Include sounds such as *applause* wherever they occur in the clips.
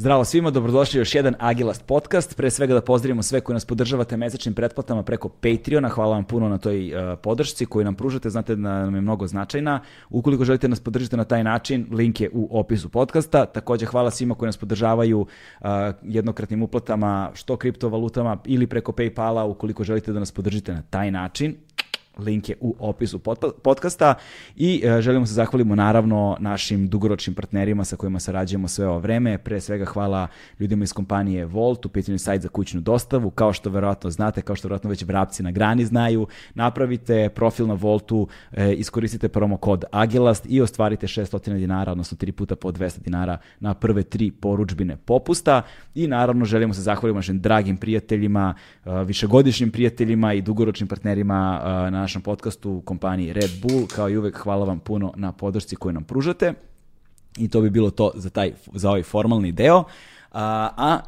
Zdravo svima, dobrodošli u još jedan Agilast podcast. Pre svega da pozdravimo sve koji nas podržavate mesečnim pretplatama preko Patreona. Hvala vam puno na toj uh, podršci koju nam pružate, znate da nam je mnogo značajna. Ukoliko želite nas podržati na taj način, link je u opisu podcasta. Takođe hvala svima koji nas podržavaju uh, jednokratnim uplatama, što kriptovalutama ili preko Paypala, ukoliko želite da nas podržite na taj način link je u opisu podcasta i e, želimo se zahvalimo naravno našim dugoročnim partnerima sa kojima sarađujemo sve ovo vreme. Pre svega hvala ljudima iz kompanije Volt, u pitanju sajt za kućnu dostavu. Kao što verovatno znate, kao što verovatno već vrapci na grani znaju, napravite profil na Voltu, e, iskoristite promo kod Agilast i ostvarite 600 dinara, odnosno 3 puta po 200 dinara na prve tri poručbine popusta. I naravno želimo se zahvalimo našim dragim prijateljima, e, višegodišnjim prijateljima i dugoročnim partnerima na našem podcastu u kompaniji Red Bull. Kao i uvek, hvala vam puno na podršci koju nam pružate. I to bi bilo to za, taj, za ovaj formalni deo. A, a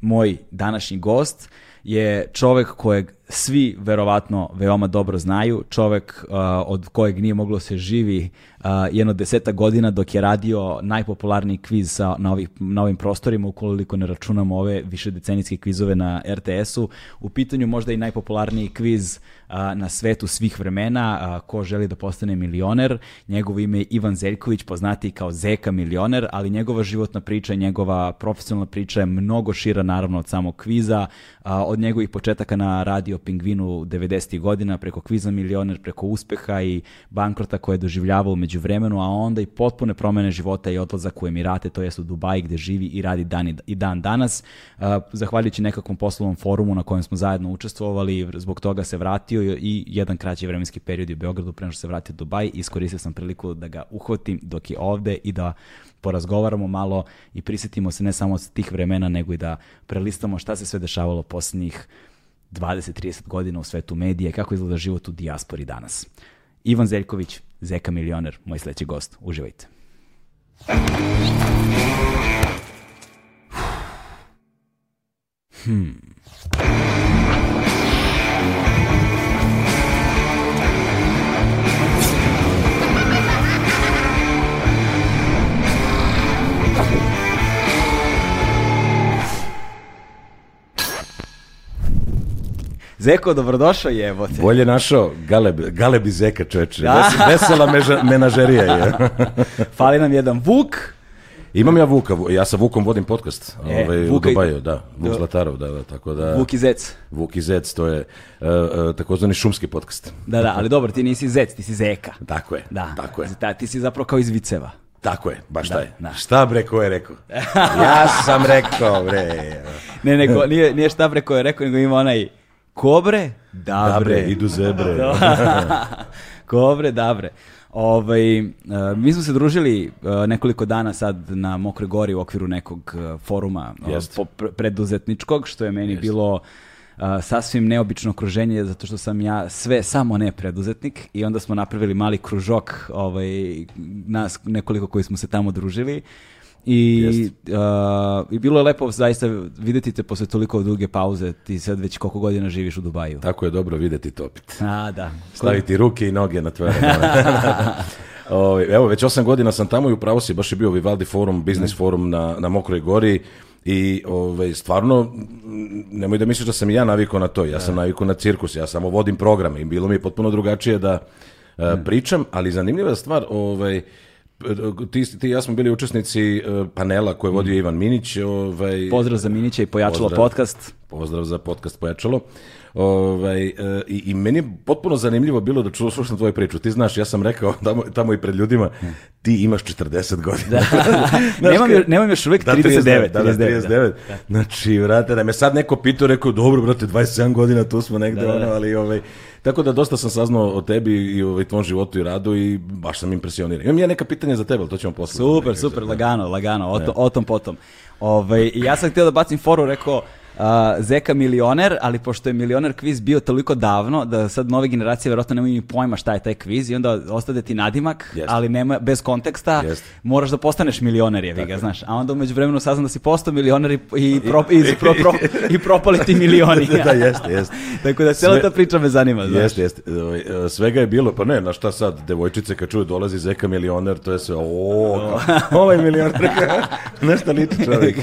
moj današnji gost je čovek kojeg svi verovatno veoma dobro znaju, čovek uh, od kojeg nije moglo se živi uh, jedno deseta godina dok je radio najpopularniji kviz sa, na, ovih, na ovim prostorima, ukoliko ne računamo ove više decenijske kvizove na RTS-u. U pitanju možda i najpopularniji kviz uh, na svetu svih vremena, uh, ko želi da postane milioner. Njegovo ime je Ivan Zeljković, poznati kao Zeka milioner, ali njegova životna priča, njegova profesionalna priča je mnogo šira naravno od samog kviza, uh, od njegovih početaka na radio o pingvinu 90. godina, preko kviza milioner, preko uspeha i bankrota koje je doživljavao umeđu vremenu, a onda i potpune promene života i odlazak u Emirate, to jest u Dubaji gde živi i radi dan i dan danas. Zahvaljujući nekakvom poslovnom forumu na kojem smo zajedno učestvovali, zbog toga se vratio i jedan kraći vremenski period u Beogradu pre što se vratio u Dubaj. Iskoristio sam priliku da ga uhvatim dok je ovde i da porazgovaramo malo i prisetimo se ne samo od tih vremena, nego i da prelistamo šta se sve dešavalo poslednjih 20-30 godina u svetu medije, kako izgleda život u dijaspori danas. Ivan Zeljković, Zeka milioner, moj sledeći gost. Uživajte. Hmm. Zeko, dobrodošao je, evo te. Bolje našao Galeb, Galeb i Zeka čoveče. Da. Vesela meža, menažerija je. *laughs* Fali nam jedan Vuk. Imam ja Vuka, ja sa Vukom vodim podcast e, ovaj, u Dubaju, da, Vuk Zlatarov, da, da, tako da... Vuk i Zec. Vuk i Zec, to je uh, uh, takozvani šumski podcast. Da, da, ali dobro, ti nisi Zec, ti si Zeka. Tako je, da. tako je. Da, ti si zapravo kao iz Viceva. Tako je, baš da, taj. Da. Šta bre ko je rekao? ja sam rekao bre. ne, nego, nije, nije šta bre ko je rekao, nego ima onaj Kobre, dabre. Dabre, idu zebre. *laughs* Kobre, dabre. Ovaj, uh, mi smo se družili uh, nekoliko dana sad na Mokroj gori u okviru nekog uh, foruma uh, preduzetničkog, što je meni Jest. bilo uh, sasvim neobično okruženje zato što sam ja sve samo ne preduzetnik i onda smo napravili mali kružok ovaj, nas nekoliko koji smo se tamo družili I, uh, I bilo je lepo zaista videti te posle toliko duge pauze, ti sad već koliko godina živiš u Dubaju. Tako je dobro videti to opet. A, da. Staviti ruke i noge na tvoje o, *laughs* Evo, već osam godina sam tamo i upravo si baš je bio Vivaldi forum, biznis mm. forum na, na Mokroj gori i ovaj, stvarno, nemoj da misliš da sam ja navikao na to, ja sam da. navikao na cirkus, ja samo vodim programe i bilo mi je potpuno drugačije da uh, pričam, ali zanimljiva stvar, ovaj, ti, ti ja smo bili učesnici e, panela koje je vodio mm. Ivan Minić. Ovaj, pozdrav za Minića i Pojačalo pozdrav, podcast. Pozdrav za podcast Pojačalo. Ovaj, e, i, I meni je potpuno zanimljivo bilo da čuo slušam tvoju priču. Ti znaš, ja sam rekao tamo, tamo i pred ljudima, ti imaš 40 godina. Da. *laughs* znaš, *laughs* nemam, još, nemam još uvijek 39. Da, 39, da, 39. Da, da. Znači, vrate, da me sad neko pitao, rekao, dobro, brate, 27 godina, tu smo negde, da, da. ono, ali ovaj, Tako da dosta sam saznao o tebi i o tvom životu i radu i baš sam impresioniran. Imam ja neka pitanja za tebe, ali to ćemo posle. Super, super, lagano, lagano, o, to, o tom potom. Ove, ovaj, ja sam htio da bacim foru, rekao, a, Zeka milioner, ali pošto je milioner kviz bio toliko davno da sad nove generacije verovatno nemaju ni pojma šta je taj kviz i onda ostade ti nadimak, Jeste. ali nema bez konteksta, Jeste. moraš da postaneš milioner je ga, znaš. A onda umeđu vremenu saznam da si postao milioner i, i, pro, i, pro, pro, *laughs* i propali ti milioni. da, jeste, jeste. *laughs* Tako da cijela Sve- ta priča me zanima, znaš. Jeste, jeste. Ovaj, e, Svega je bilo, pa ne, na šta sad, devojčice kad čuju dolazi Zeka milioner, to je sve, o, *laughs* ovaj milioner, nešto liči čovjek.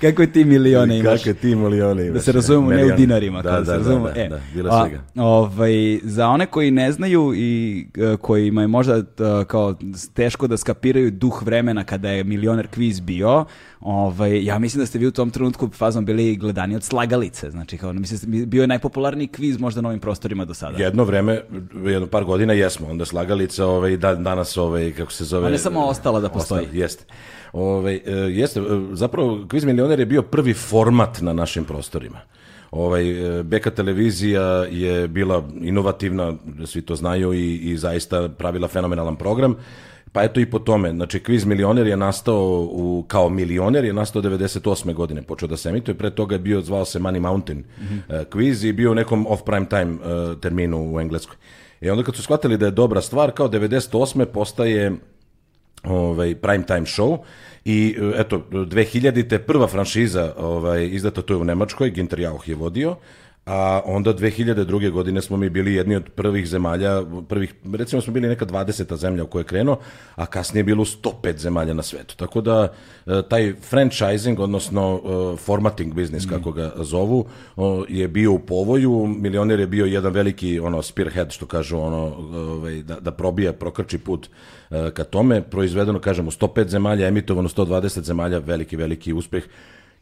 Kako ti milione imaš? Kakve ti milione imaš. Da se razumemo, ne u dinarima. Da, kada da, se da, razumemo. da, E, da, bilo a, svega. ovaj, za one koji ne znaju i e, kojima je možda e, kao teško da skapiraju duh vremena kada je milioner kviz bio, ovaj, ja mislim da ste vi u tom trenutku fazom bili gledani od slagalice. Znači, kao, mislim, da bio je najpopularniji kviz možda na ovim prostorima do sada. Jedno vreme, jedno par godina jesmo, onda slagalica, ovaj, da, danas, ovaj, kako se zove... Ona je samo ostala da postoji. Ostala, jeste. Ovaj, e, jeste, e, zapravo Quiz Milioner je bio prvi format na našim prostorima. Ovaj, e, Beka televizija je bila inovativna, svi to znaju, i, i zaista pravila fenomenalan program. Pa eto i po tome, znači Quiz Milioner je nastao u, kao milioner, je nastao 98. godine, počeo da se emituje, pre toga je bio, zvao se Money Mountain e, quiz i bio u nekom off prime time terminu u Engleskoj. I onda kad su shvatili da je dobra stvar, kao 98. postaje ovaj prime time show i eto 2000-te prva franšiza ovaj izdata to je u Nemačkoj Ginter Jauch je vodio a onda 2002. godine smo mi bili jedni od prvih zemalja, prvih, recimo smo bili neka 20. zemlja u kojoj je krenuo, a kasnije je bilo 105 zemalja na svetu. Tako da e, taj franchising, odnosno e, formatting biznis, kako ga zovu, je bio u povoju, milioner je bio jedan veliki ono spearhead, što kažu, ono, ovaj, da, da probija, prokrči put e, ka tome, proizvedeno, kažem, u 105 zemalja, emitovano u 120 zemalja, veliki, veliki uspeh.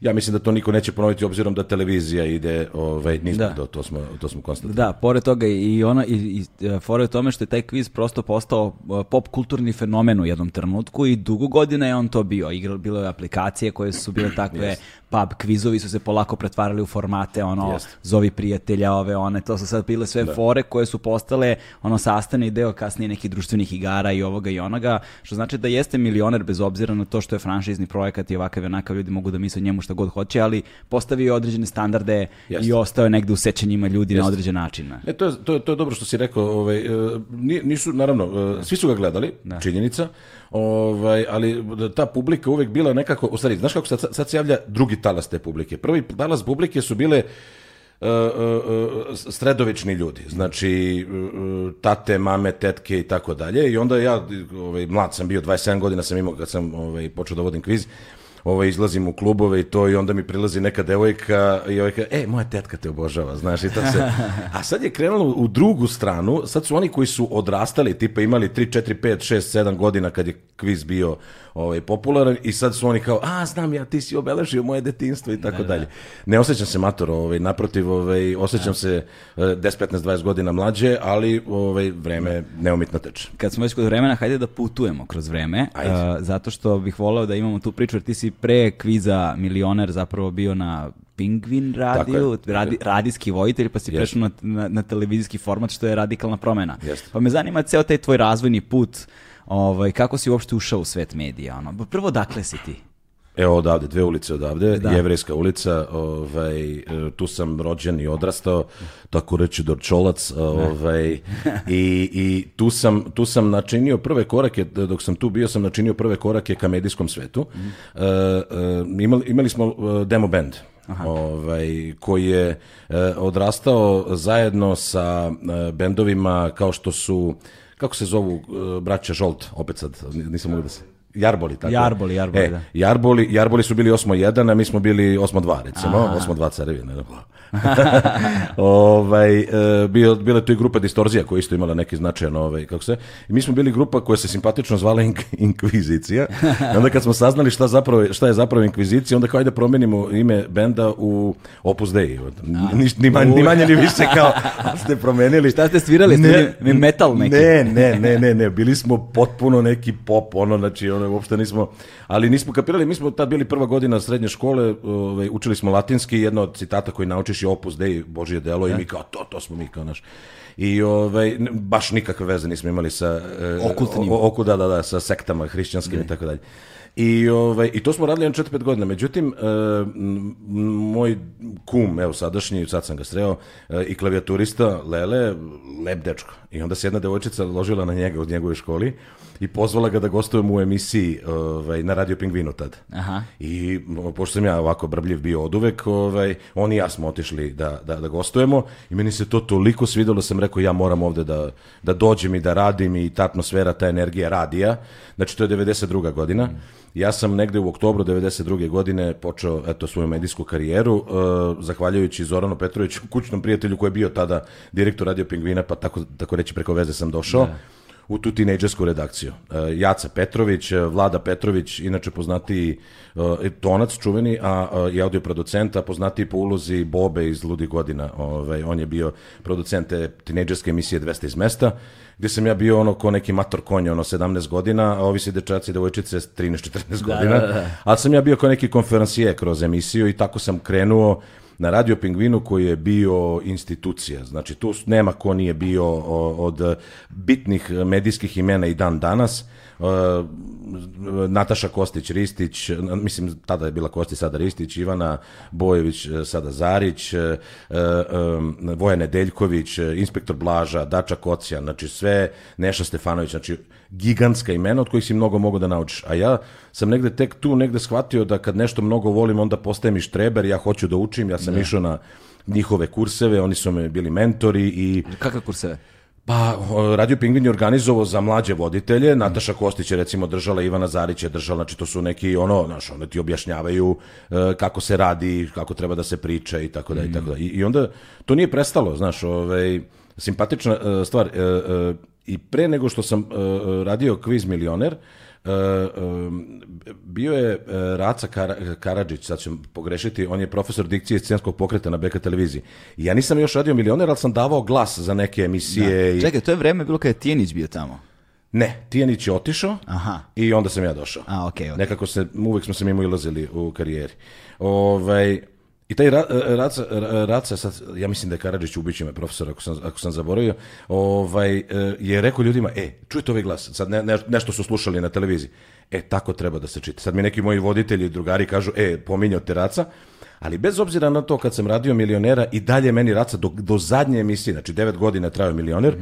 Ja mislim da to niko neće ponoviti obzirom da televizija ide, ovaj, nismo, Da. to, to smo, to smo konstatovali. Da, pored toga i ona i, i e, u tome što je taj kviz prosto postao e, pop kulturni fenomen u jednom trenutku i dugo godina je on to bio. Igralo bilo je aplikacije koje su bile *clears throat* takve pub kvizovi su se polako pretvarali u formate ono Jeste. zovi prijatelja ove one to su sad bile sve fore koje su postale ono sastavni deo kasnije nekih društvenih igara i ovoga i onoga što znači da jeste milioner bez obzira na to što je franšizni projekat i ovakav i onakav ljudi mogu da misle njemu šta god hoće ali postavio je određene standarde i Jeste. ostao je negde u sećanjima ljudi na određen način. ne? E, to, je, to, je, to je dobro što si rekao, ovaj, e, ni- nisu, naravno, e, svi su ga gledali, činjenica, ovaj, ali ta publika uvek bila nekako, u stvari, znaš kako sad, sad se javlja drugi talas te publike. Prvi talas publike su bile e, sredovični ljudi, znači e, tate, mame, tetke i tako dalje i onda ja, ovaj, mlad sam bio, 27 godina sam imao kad sam ovaj, počeo da vodim kviz, ovaj, izlazim u klubove i to i onda mi prilazi neka devojka i ovaj kaže, e, moja tetka te obožava, znaš, i to se... *laughs* A sad je krenulo u drugu stranu, sad su oni koji su odrastali, tipa imali 3, 4, 5, 6, 7 godina kad je kviz bio ovaj, popularan i sad su oni kao, a, znam ja, ti si obeležio moje detinstvo i tako dalje. Ne osjećam se mator, ovaj, naprotiv, ovaj, osjećam se eh, 10, 15, 20 godina mlađe, ali ovaj, vreme neumitno teče. kad smo već kod vremena, hajde da putujemo kroz vreme, Ajde. uh, zato što bih voleo da imamo tu priču, jer ti si pre kviza milioner zapravo bio na Pingvin radiju, radi, radijski vojitelj, pa si Jeste. prešao na, na, na televizijski format, što je radikalna promena. Jeste. Pa me zanima ceo taj tvoj razvojni put, ovaj, kako si uopšte ušao u svet medija? Ono? Prvo, dakle si ti? Evo odavde, dve ulice odavde, Da. Jevrejska ulica, ovaj, e, tu sam rođen i odrastao, tako reći Dorčolac, ovaj, i, i tu, sam, tu sam načinio prve korake, dok sam tu bio sam načinio prve korake ka medijskom svetu. E, e, imali, imali smo e, demo band, ovaj, koji je e, odrastao zajedno sa e, bendovima kao što su, kako se zovu e, braća Žolt, opet sad, nisam mogu da se... Jarboli, tako. Jarboli, Jarboli, E, da. Jarboli, Jarboli su bili 8-1, a mi smo bili 8-2, recimo. 8-2 carevi, ne znam. ovaj, e, bio, bila je tu i grupa Distorzija koja isto imala neki značajan, ovaj, kako se, i mi smo bili grupa koja se simpatično zvala Ink- Inkvizicija. I onda kad smo saznali šta, zapravo, šta je zapravo Inkvizicija, onda kao ajde promenimo ime benda u Opus Dei. Ni, ni, manje, ni manje ni više kao, *laughs* ste promenili. Šta ste svirali? Ste bili metal neki? Ne, ne, ne, ne, ne, bili smo potpuno neki pop, ono, znači, ono, uopšte nismo, ali nismo kapirali, mi smo tad bili prva godina srednje škole, ovaj, učili smo latinski, jedno od citata koji naučiš je opus dei, Božje delo, i mi kao, to, to smo mi kao naš. I ovaj, baš nikakve veze nismo imali sa... e, Okultnim. oku, da, da, da, sa sektama hrišćanskim i tako dalje. I, ovaj, I to smo radili na 4-5 godina. Međutim, e, moj kum, evo sadašnji, sad sam ga sreo, e, i klavijaturista Lele, lep dečko. I onda se jedna devojčica ložila na njega u njegovoj školi i pozvala ga da gostujemo u emisiji ovaj, na Radio Pingvinu tad. Aha. I pošto sam ja ovako brbljiv bio od uvek, ovaj, on i ja smo otišli da, da, da gostujemo i meni se to toliko svidelo, da sam rekao ja moram ovde da, da dođem i da radim i ta atmosfera, ta energija radija. Znači to je 92. godina. Ja sam negde u oktobru 92. godine počeo eto, svoju medijsku karijeru, uh, zahvaljujući Zoranu Petroviću, kućnom prijatelju koji je bio tada direktor Radio Pingvina, pa tako, tako reći preko veze sam došao u tu tinejdžersku redakciju. Uh, Jaca Petrović, uh, Vlada Petrović, inače poznati uh, tonac čuveni, a i audio producent, a poznati po ulozi Bobe iz Ludi godina. Ovaj, on je bio producent te tinejdžerske emisije 200 iz mesta, gde sam ja bio ono ko neki mator konj, ono 17 godina, a ovi se dečaci i devojčice 13-14 godina. da, da. Ali sam ja bio kao neki konferencije kroz emisiju i tako sam krenuo na Radio Pingvinu koji je bio institucija. Znači tu nema ko nije bio od bitnih medijskih imena i dan danas. E, Nataša Kostić-Ristić, mislim tada je bila Kostić, sada Ristić, Ivana Bojević, e, sada Zarić, e, e, e, Voja Nedeljković, inspektor Blaža, Dača Kocijan, znači sve, Neša Stefanović, znači gigantska imena od kojih si mnogo mogu da naučiš. A ja sam negde tek tu negde shvatio da kad nešto mnogo volim, onda postajem i štreber, ja hoću da učim, ja sam išao na njihove kurseve, oni su me bili mentori i Kakve kurseve? Pa Radio Pingvin je organizovao za mlađe voditelje, Nataša Kostić je recimo držala, Ivana Zarić je držala, znači to su neki ono, znaš, onda ti objašnjavaju e, kako se radi, kako treba da se priča i tako da i tako da. I, onda to nije prestalo, znaš, ovaj simpatična e, stvar e, i pre nego što sam radio kviz milioner, bio je e, Raca Kara, Karadžić, sad ću pogrešiti, on je profesor dikcije scenskog pokreta na BK televiziji. I ja nisam još radio milioner, ali sam davao glas za neke emisije. I... Čekaj, to je vreme bilo kada je Tijenić bio tamo. Ne, Tijanić je otišao Aha. i onda sam ja došao. A, okej, okej. Nekako se, uvek smo se mimo ilazili u karijeri. Ovaj, I taj Ra, Raca, Raca, sad, ja mislim da je Karadžić ubiće me profesor, ako sam, ako sam zaboravio, ovaj, e, je rekao ljudima, e, čujte ovaj glas, sad ne, ne, nešto su slušali na televiziji, e, tako treba da se čita. Sad mi neki moji voditelji i drugari kažu, e, pominjao te Raca, ali bez obzira na to kad sam radio milionera i dalje meni Raca do, do zadnje emisije, znači devet godina je trajao milioner,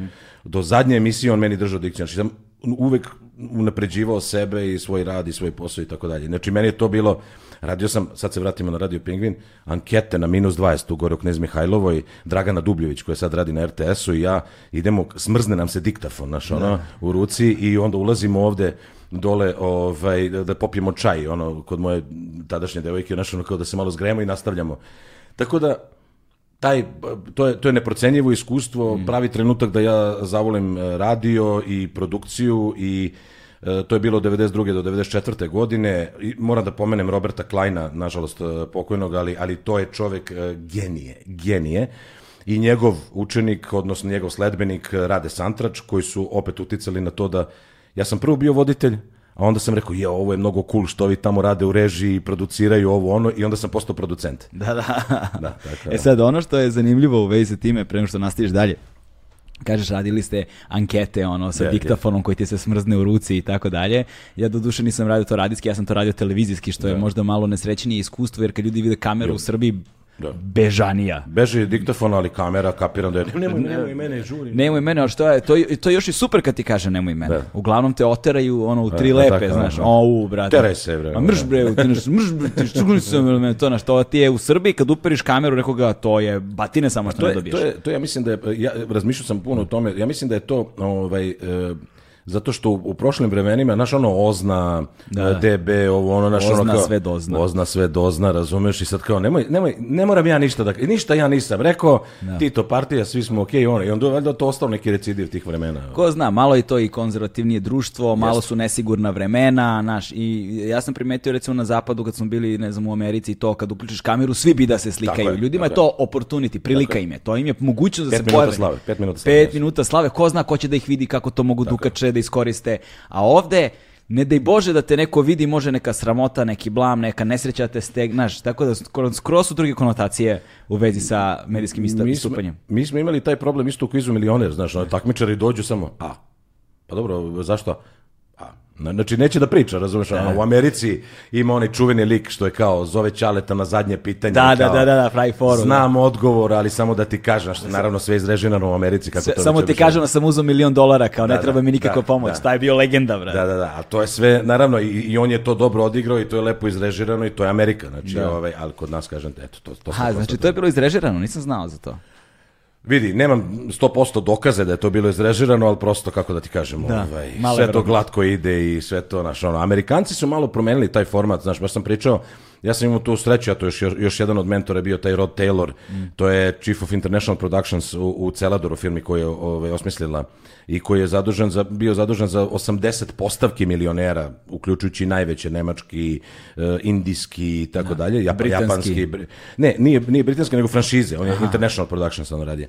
do zadnje emisije on meni držao dikciju, znači sam uvek unapređivao sebe i svoj rad i svoj posao i tako dalje. Znači meni je to bilo, radio sam, sad se vratimo na Radio Pingvin, ankete na minus 20 tu gore u Knez Mihajlovoj, Dragana Dubljević koja sad radi na RTS-u i ja idemo, smrzne nam se diktafon naš ono, u ruci i onda ulazimo ovde dole ovaj, da, da popijemo čaj ono, kod moje tadašnje devojke, znaš, ono, kao da se malo zgrejemo i nastavljamo. Tako da, taj, to je, to je neprocenjivo iskustvo, pravi trenutak da ja zavolim e, radio i produkciju i e, to je bilo od 92. do 94. godine. I moram da pomenem Roberta Kleina, nažalost e, pokojnog, ali, ali to je čovek e, genije, genije. I njegov učenik, odnosno njegov sledbenik e, Rade Santrač, koji su opet uticali na to da ja sam prvo bio voditelj, a onda sam rekao, je, ovo je mnogo cool što ovi tamo rade u režiji, produciraju ovo ono, i onda sam postao producent. Da, da. Da, tako e sad, ono što je zanimljivo u vezi time, pre nego što nastaviš dalje, Kažeš, radili ste ankete ono, sa Da, diktafonom koji ti se smrzne u ruci i tako dalje. Ja do duše nisam radio to radijski, ja sam to radio televizijski, što je možda malo nesrećnije iskustvo, jer kad ljudi vide kameru u Srbiji, Da. bežanija. Beži diktafon, ali kamera, kapiram da je... Nemoj, nemoj mene, žuri. Nemoj mene, ali što je, to, je- to je još i super kad ti kaže nemoj mene. Da. Uglavnom te oteraju ono u tri Da, lepe, tako, znaš, da. o, brate. Teraj se, bre. A mrš bre, ti neš, mrš bre, ti što sam me to na što ti je u Srbiji kad uperiš kameru nekoga, to je batine samo što To ne je, dobiješ. to, je, to ja mislim da je, ja razmišljao sam puno o tome, ja mislim da je to, ovaj, e, zato što u, u prošlim vremenima, znaš ono, Ozna, Da. DB, ovo ono, ono Ozna kao, sve dozna. Ozna sve dozna, razumeš, i sad kao, nemoj, nemoj, ne moram ja ništa da, ništa ja nisam rekao, Tito partija, svi smo okej, ono, i onda valjda to ostao neki recidiv tih vremena. Ko zna, malo je to i konzervativnije društvo, malo su nesigurna vremena, naš, i ja sam primetio recimo na zapadu kad smo bili, ne znam, u Americi i to, kad uključiš kameru, svi bi da se slikaju. Tako je, Ljudima je tako to opportunity, prilika im je, to im je mogućnost da Pet se minuta pojave. slave, pet minuta slave, Pet minuta slave, ko zna ko će da ih vidi, kako to mogu da ukače, da iskoriste. A ovde, ne daj Bože da te neko vidi, može neka sramota, neki blam, neka nesreća da te steg, znaš, tako da skoro, su druge konotacije u vezi sa medijskim isto- mi, smo, istupanjem. mi smo imali taj problem isto u kvizu milioner, znaš, takmičari dođu samo, a, pa dobro, zašto? Znači, neće da priča, razumeš? A u Americi ima onaj čuveni lik što je kao, zove Ćaleta na zadnje pitanje. Da, da, kao, da, da, da, pravi forum. Znam odgovor, ali samo da ti kažem, što naravno sve izrežirano u Americi. Kako Sve- to Samo ti kažem da sam uzeo milion dolara, kao ne Da, treba da, mi nikako da, pomoć. da. Taj je bio legenda, brate. Da, da, da, a to je sve, naravno, i, i on je to dobro odigrao i to je lepo izrežirano i to je Amerika, znači, Da. ovaj, ali kod nas, kažem, eto, to, to Aha, znači to je bilo izrežirano, nisam znao za to. Vidi, nemam 100% dokaze da je to bilo izrežirano, ali prosto, kako da ti kažem, Da, ovaj, sve to glatko ide i sve to, znaš, ono, Amerikanci su malo promenili taj format, znaš, baš sam pričao, ja sam imao tu sreću, a to je još, još jedan od mentora je bio taj Rod Taylor, to je Chief of International Productions u, u Celadoru firmi koju je ovaj, osmislila i koji je zadužen za, bio zadužen za 80 postavki milionera, uključujući najveće nemački, eh, indijski i tako dalje, Jap- japanski, ne, nije, nije britanski, nego franšize, on je International Productions on radio.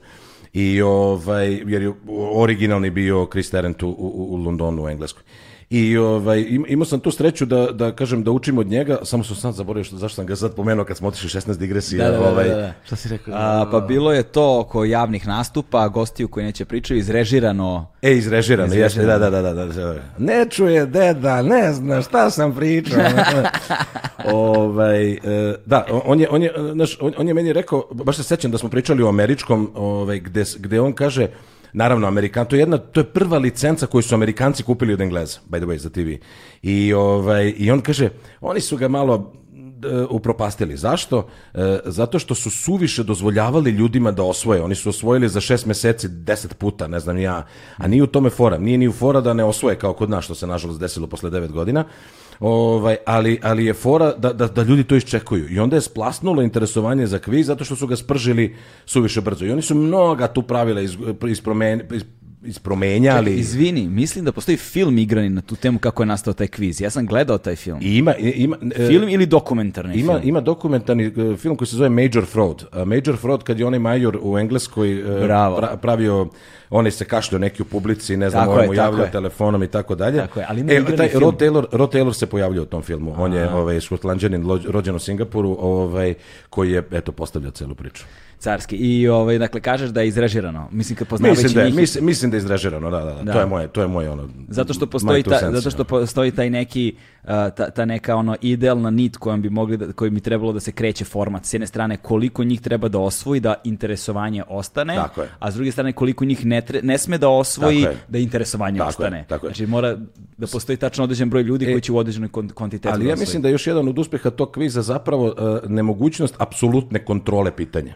I ovaj, jer je originalni bio Chris Tarrant u, u, u Londonu, u Engleskoj. I ovaj, im- imao sam tu sreću da, da kažem da učim od njega, samo sam sad zaboravio što, zašto sam ga sad pomenuo kad smo otišli 16 digresija. Da, da, da, ovaj, da, da. Šta si rekao? A, pa bilo je to oko javnih nastupa, gostiju koji neće pričaju, izrežirano. E, izrežirano, jeste, da, Izrežirano. da, da, da, da. Ne čuje deda, ne zna šta sam pričao. *laughs* ovaj, e, da, on je, on, je, znaš, on, on je meni rekao, baš se sećam da smo pričali o američkom, ovaj, gde, gde on kaže, naravno, Amerikan, to je jedna, to je prva licenca koju su Amerikanci kupili od Engleza, by the way, za TV. I, ovaj, i on kaže, oni su ga malo e, upropastili. Zašto? E, zato što su suviše dozvoljavali ljudima da osvoje. Oni su osvojili za šest meseci deset puta, ne znam ja. A nije u tome fora. Nije ni u fora da ne osvoje kao kod nas, što se nažalost desilo posle devet godina. Ovaj, ali, ali je fora da, da, da ljudi to iščekuju. I onda je splasnulo interesovanje za kviz zato što su ga spržili suviše brzo. I oni su mnoga tu pravila iz, ispromen, is, ispromenjali. Izvini, mislim da postoji film igrani na tu temu kako je nastao taj kviz. Ja sam gledao taj film. I ima, ima, e, Film ili dokumentarni Ima, film? ima dokumentarni e, film koji se zove Major Fraud. Major Fraud kad je onaj major u Engleskoj e, Bravo. pra- pravio, onaj se kašljao neki u publici, ne znam, je, mu javljao telefonom i tako dalje. Tako je, ali ima e, taj film. Rod Taylor, Rod Taylor se pojavljao u tom filmu. On je ovaj, škotlanđanin, rođen u Singapuru, ovaj, koji je, eto, postavljao celu priču. Carski. I ovaj, dakle, kažeš da je izrežirano. Mislim, kad poznavajući Mislim da, je, njih... mislim, mislim da je izrežirano, da, da, da, Da. To je moje, to je moje ono. Zato što postoji ta, cents, zato što postoji taj neki uh, ta, ta neka ono idealna nit kojom bi mogli da, kojim bi trebalo da se kreće format s jedne strane koliko njih treba da osvoji da interesovanje ostane Tako je. a s druge strane koliko njih ne, tre, ne sme da osvoji je. da interesovanje Tako je, ostane tako je. znači mora da postoji tačno određen broj ljudi koji će u određenoj kvantitetu Ali da ja osvoji. mislim da je još jedan od uspeha tog kviza zapravo e, nemogućnost apsolutne kontrole pitanja.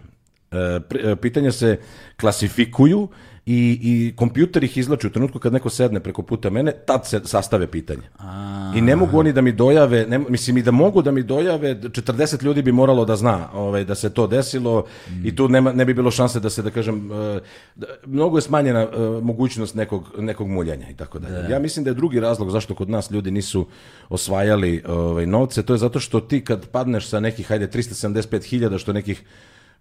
E, e, pitanja se klasifikuju i, i kompjuter ih izlači u trenutku kad neko sedne preko puta mene, tad se sastave pitanje. I ne mogu oni da mi dojave, ne, mislim i da mogu da mi dojave, 40 ljudi bi moralo da zna ovaj, da se to desilo i tu nema, ne bi bilo šanse da se, da kažem, e, da- mnogo je smanjena e, mogućnost nekog, nekog muljanja i tako dalje. Ja mislim da je drugi razlog zašto kod nas ljudi nisu osvajali ovaj, novce, to je zato što ti kad padneš sa nekih, hajde, 375.000, što nekih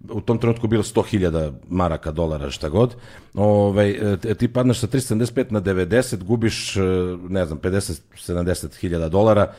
u tom trenutku bilo 100.000 maraka, dolara, šta god. Ovaj, e, ti padneš sa 375 na 90, gubiš, e, ne znam, 50-70.000 dolara,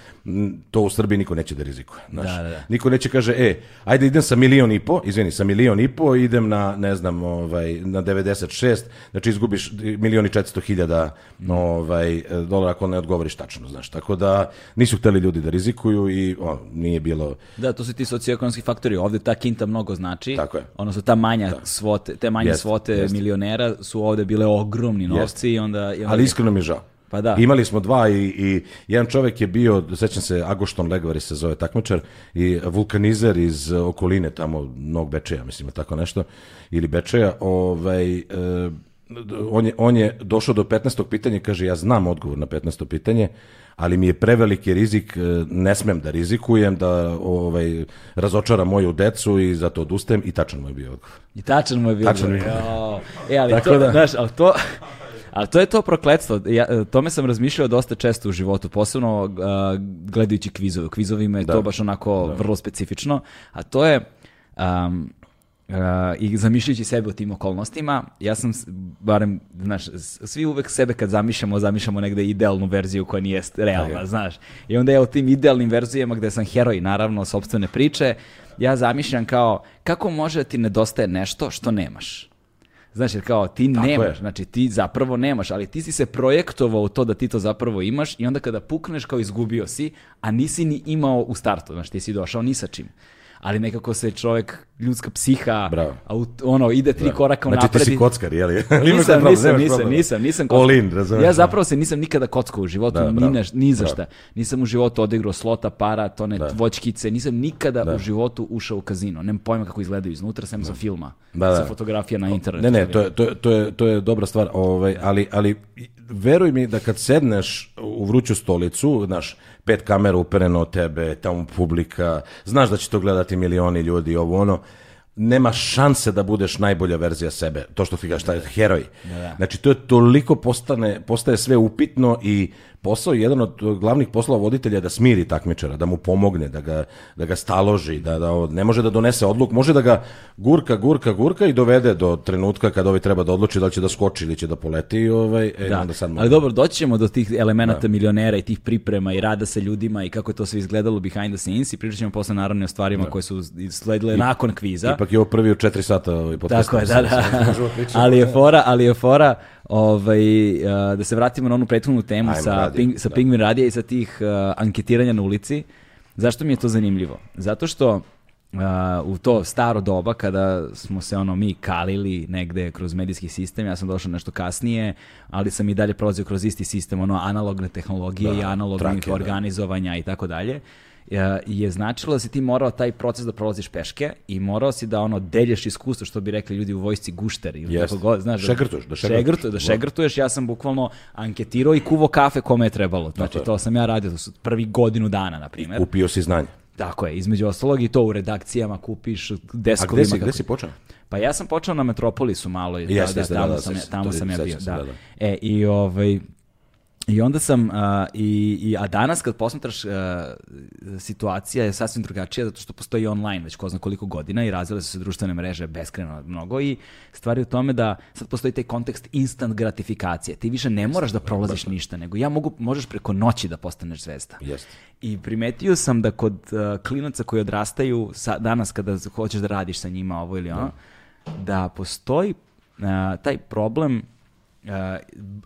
to u Srbiji niko neće da rizikuje. Znaš. Da, da, da. Niko neće kaže, e, ajde idem sa milion i po, izvini, sa milion i po, idem na, ne znam, ovaj, na 96, znači izgubiš milion i 400 hiljada ovaj, dolara ako ne odgovoriš tačno, znaš. Tako da nisu hteli ljudi da rizikuju i on, nije bilo... Da, to su ti socioekonomski faktori. Ovde ta kinta mnogo znači. Tako je. Odnosno ta manja svote, te manje Jeste, svote jeste. milionera su ovde bile ogromni novci i onda... I onda Ali iskreno mi je žao. Pa da. Imali smo dva i, i jedan čovjek je bio, sećam se, Agošton Legvari se zove takmičar i vulkanizer iz okoline tamo Novog Bečeja, mislim, tako nešto, ili Bečeja, ovaj, e, on, je, on je došao do 15. pitanja i kaže, ja znam odgovor na 15. pitanje, ali mi je preveliki rizik, e, ne smem da rizikujem, da ovaj, razočaram moju decu i zato odustajem i tačan mu je bio odgovor. I tačan mu je bio. Tačan mi je. Jo. E, ali Tako to, da- znaš, ali to... Ali to je to prokletstvo. Ja, e, tome sam razmišljao dosta često u životu, posebno uh, gledajući kvizove. U kvizovima je to baš onako vrlo specifično, a to je um, uh, i zamišljajući sebe u tim okolnostima, ja sam, barem, znaš, svi uvek sebe kad zamišljamo, zamišljamo negde idealnu verziju koja nije realna, znaš. I onda ja u tim idealnim verzijama gde sam heroj, naravno, sobstvene priče, ja zamišljam kao, kako može da ti nedostaje nešto što nemaš? Znaš, jer kao ti Tako nemaš, je. znači ti zapravo nemaš, ali ti si se projektovao u to da ti to zapravo imaš i onda kada pukneš kao izgubio si, a nisi ni imao u startu, znači ti si došao ni sa čim. Ali nekako se čovjek, ljudska psiha, Bravo. aut- ono, ide tri koraka Znači ti unapred. si i- kockar, je li? *laughs* Nisam, problem, nisam, nisam, nisam, nisam All kockao. in, razumeš? Ja zapravo se nisam nikada kockao u životu, Da, ni, bravo. na, ni za Bravo. šta. Nisam u životu odigrao slota, para, tone, voćkice, nisam nikada u životu ušao u kazino. Nemam pojma kako izgledaju iznutra, sem za filma, Da, da. sa fotografija na internetu. Ne, ne, to je, to je, to je, to je dobra stvar, ovaj, ali, ali veruj mi da kad sedneš u vruću stolicu, znaš, pet kamera upereno od tebe, tamo publika, znaš da će to gledati milioni ljudi, ovo ono, nema šanse da budeš najbolja verzija sebe, to što ti kažeš, taj heroj. Znači, to je toliko postane, postaje sve upitno i posao je jedan od glavnih poslova voditelja je da smiri takmičara, da mu pomogne, da ga, da ga staloži, da, da ne može da donese odluk, može da ga gurka, gurka, gurka i dovede do trenutka kad ovaj treba da odluči da li će da skoči ili će da poleti i ovaj, e, Da, onda sad ali dobro, doći ćemo do tih elemenata milionera i tih priprema i rada sa ljudima i kako je to sve izgledalo behind the scenes i pričat ćemo posle naravno i o stvarima koje su sledile nakon kviza. Ipak je ovo prvi u četiri sata ovaj podcast. Tako je, da, da. ali je fora, ali je fora ovaj, da se vratimo na onu prethodnu temu Ajmo, sa, radi, ping, sa da. Pingvin radija i sa tih uh, anketiranja na ulici. Zašto mi je to zanimljivo? Zato što uh, u to staro doba kada smo se ono mi kalili negde kroz medijski sistem, ja sam došao nešto kasnije, ali sam i dalje prolazio kroz isti sistem, ono analogne tehnologije i analognih da. organizovanja i tako dalje je- je značilo da si ti morao taj proces da prolaziš peške i morao si da ono delješ iskustvo što bi rekli ljudi u vojsci gušter ili Jeste. kako god, znaš, Šegrtuješ, da šegrtuješ. šegrtuješ, da šegrtuješ, ja sam bukvalno anketirao i kuvo kafe kome je trebalo. Znači to sam ja radio, to su prvi godinu dana na primjer. Upio si znanje. Tako je, između ostalog i to u redakcijama kupiš A deskovima. gde si, gde si počeo? Pa ja sam počeo na Metropolisu malo i da, Jeste, da, da, tamo da, sam, ja, tamo sam ja bio, da. da, da. E, i ovaj, i onda sam, a, i, i, a danas kad posmatraš a, situacija je sasvim drugačija zato što postoji online već ko zna koliko godina i razvile su se društvene mreže beskreno mnogo i stvari u tome da sad postoji taj kontekst instant gratifikacije. Ti više ne moraš da prolaziš ništa, nego ja mogu, možeš preko noći da postaneš zvezda. Jeste. I primetio sam da kod uh, klinaca koji odrastaju sa, danas kada hoćeš da radiš sa njima ovo ili ono, da postoji uh, taj problem uh,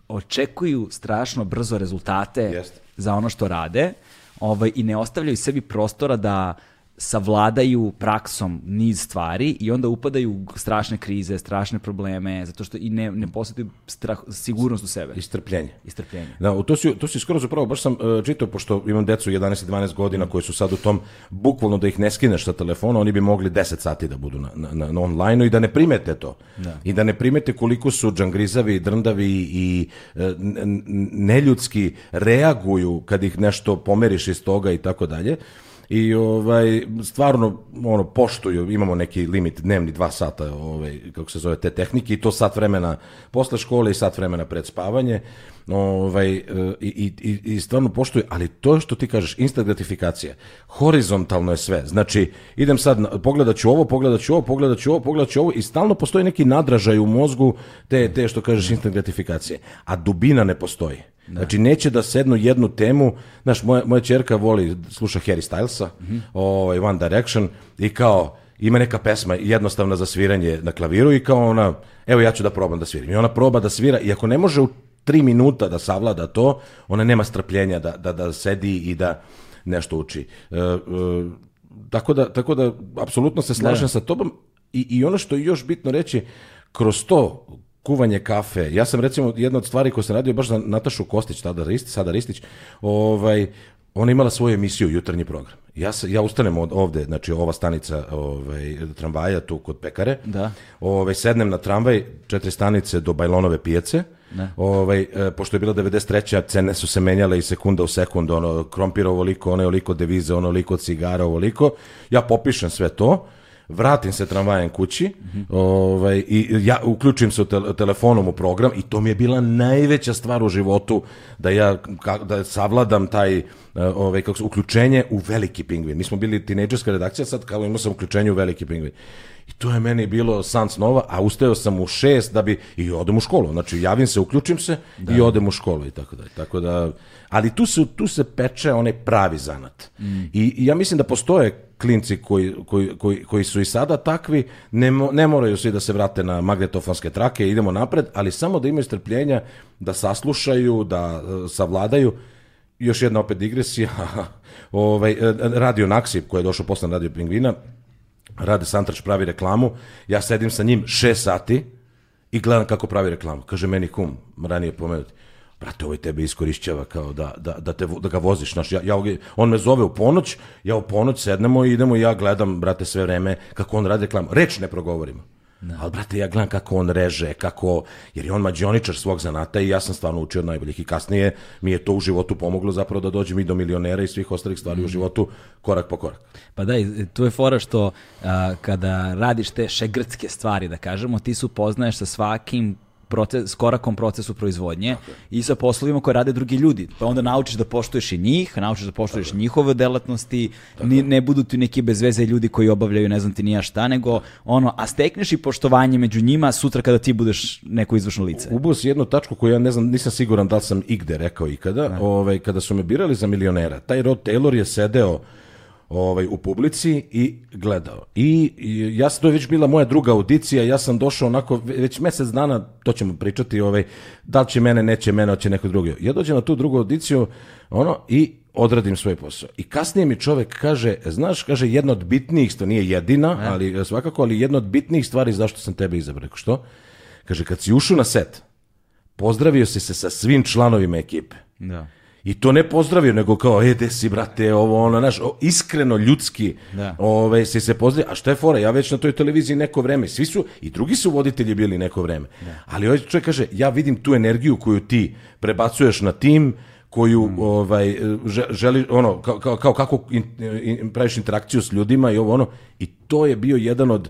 očekuju strašno brzo rezultate Jeste. za ono što rade ovaj, i ne ostavljaju sebi prostora da savladaju praksom niz stvari i onda upadaju u strašne krize, strašne probleme, zato što i ne, ne posjetuju strah, sigurnost u sebe I strpljenje. i strpljenje. Da, to si, to si skoro zapravo, baš sam uh, čitao, pošto imam decu 11 i 12 godina koji su sad u tom, bukvalno da ih ne skineš sa telefona, oni bi mogli 10 sati da budu na, na, na, online i da ne primete to. I da ne primete koliko su džangrizavi, drndavi i n- neljudski reaguju kad ih nešto pomeriš iz toga i tako dalje. I ovaj stvarno ono poštuju, imamo neki limit dnevni dva sata, ovaj kako se zove te tehnike i to sat vremena posle škole i sat vremena pred spavanje. Ovaj e, i, i, i stvarno poštuju, ali to što ti kažeš instant gratifikacija. Horizontalno je sve. Znači idem sad pogledat ću ovo, pogledat ću ovo, pogledat ću ovo, pogledat ću ovo i stalno postoji neki nadražaj u mozgu te te što kažeš instant gratifikacije, a dubina ne postoji. Znači, neće da sednu jednu temu, znaš, moja, moja čerka voli, sluša Harry Stylesa, ovaj, One Direction, i kao, ima neka pesma jednostavna za sviranje na klaviru i kao ona, evo ja ću da probam da sviram. I ona proba da svira i ako ne može u tri minuta da savlada to, ona nema strpljenja da, da, da sedi i da nešto uči. E, e, tako da, tako da, apsolutno se slažem sa tobom i, i ono što je još bitno reći, kroz to kuvanje kafe, ja sam recimo jedna od stvari koju sam radio baš za Natašu Kostić, tada Ristić, sada Ristić, ovaj, ona imala svoju emisiju, jutarnji program. Ja, se, ja ustanem od ovde, znači ova stanica ovaj, tramvaja tu kod pekare, Da. ovaj, sednem na tramvaj, četiri stanice do Bajlonove pijace, Ovaj, e, pošto je bila 93. cene su se menjale i sekunda u sekund, ono, krompir ovoliko, ono je ovoliko devize, ono ovoliko cigara, ovoliko. Ja popišem sve to, vratim se tramvajem kući ovaj, i ja uključim se u tel- telefonom u program i to mi je bila najveća stvar u životu da ja ka- da savladam taj e, ovaj, kako uključenje u veliki pingvin. Mi smo bili tinejdžerska redakcija, sad kao imao sam uključenje u veliki pingvin. I to je meni bilo san snova, a ustao sam u šest da bi, i odem u školu. Znači, javim se, uključim se i odem u školu i tako dalje. Tako da, ali tu se, tu se peče onaj pravi zanat. I, I ja mislim da postoje klinci koji, koji, koji, koji su i sada takvi, ne, mo- ne moraju svi da se vrate na magnetofonske trake, idemo napred, ali samo da imaju strpljenja, da saslušaju, da e, savladaju. Još jedna opet digresija, *laughs* ovaj, e, radio Naksip koji je došao posle na Radio Pingvina, Rade Santrač pravi reklamu, ja sedim sa njim šest sati i gledam kako pravi reklamu. Kaže meni kum, ranije pomenuti, brate, ovo tebe iskorišćava kao da, da, da, te, da ga voziš. Znaš, ja, ja, on me zove u ponoć, ja u ponoć sednemo i idemo i ja gledam, brate, sve vreme kako on radi reklamu. Reč ne progovorimo. Da. Ali, brate, ja gledam kako on reže, kako, jer je on mađioničar svog zanata i ja sam stvarno učio od najboljih i kasnije mi je to u životu pomoglo zapravo da dođem i do milionera i svih ostalih stvari mm. u životu korak po korak. Pa da, tu je fora što a, kada radiš te šegrtske stvari, da kažemo, ti se upoznaješ sa svakim proces, korakom procesu proizvodnje okay. i sa poslovima koje rade drugi ljudi. Pa onda naučiš da poštuješ i njih, naučiš da poštuješ Tako njihove delatnosti, ni, ne budu ti neki bez veze ljudi koji obavljaju ne znam ti nija šta, nego ono, a stekneš i poštovanje među njima sutra kada ti budeš neko izvršno lice. Ubuo si jednu tačku koju ja ne znam, nisam siguran da li sam igde rekao ikada, da. ovaj, kada su me birali za milionera, taj Rod Taylor je sedeo ovaj, u publici i gledao. I, i ja sam, to je već bila moja druga audicija, ja sam došao onako, već mesec dana, to ćemo pričati, ovaj, da li će mene, neće mene, hoće neko drugi. Ja dođem na tu drugu audiciju, ono, i odradim svoj posao. I kasnije mi čovek kaže, znaš, kaže, jedna od bitnijih, to nije jedina, e. ali svakako, ali jedna od bitnijih stvari zašto sam tebe izabrao. Što? Kaže, kad si ušao na set, pozdravio si se sa svim članovima ekipe. Da. I to ne pozdravio, nego kao, e, de si, brate, ovo, ono, znaš, iskreno, ljudski, da. ove, se se pozdravio. A šta je fora? Ja već na toj televiziji neko vreme, svi su, i drugi su voditelji bili neko vreme. Da. Ali ovaj čovjek kaže, ja vidim tu energiju koju ti prebacuješ na tim, koju mm. ovaj želi ono kao, kao, kao kako in, in, praviš interakciju s ljudima i ovo ono i to je bio jedan od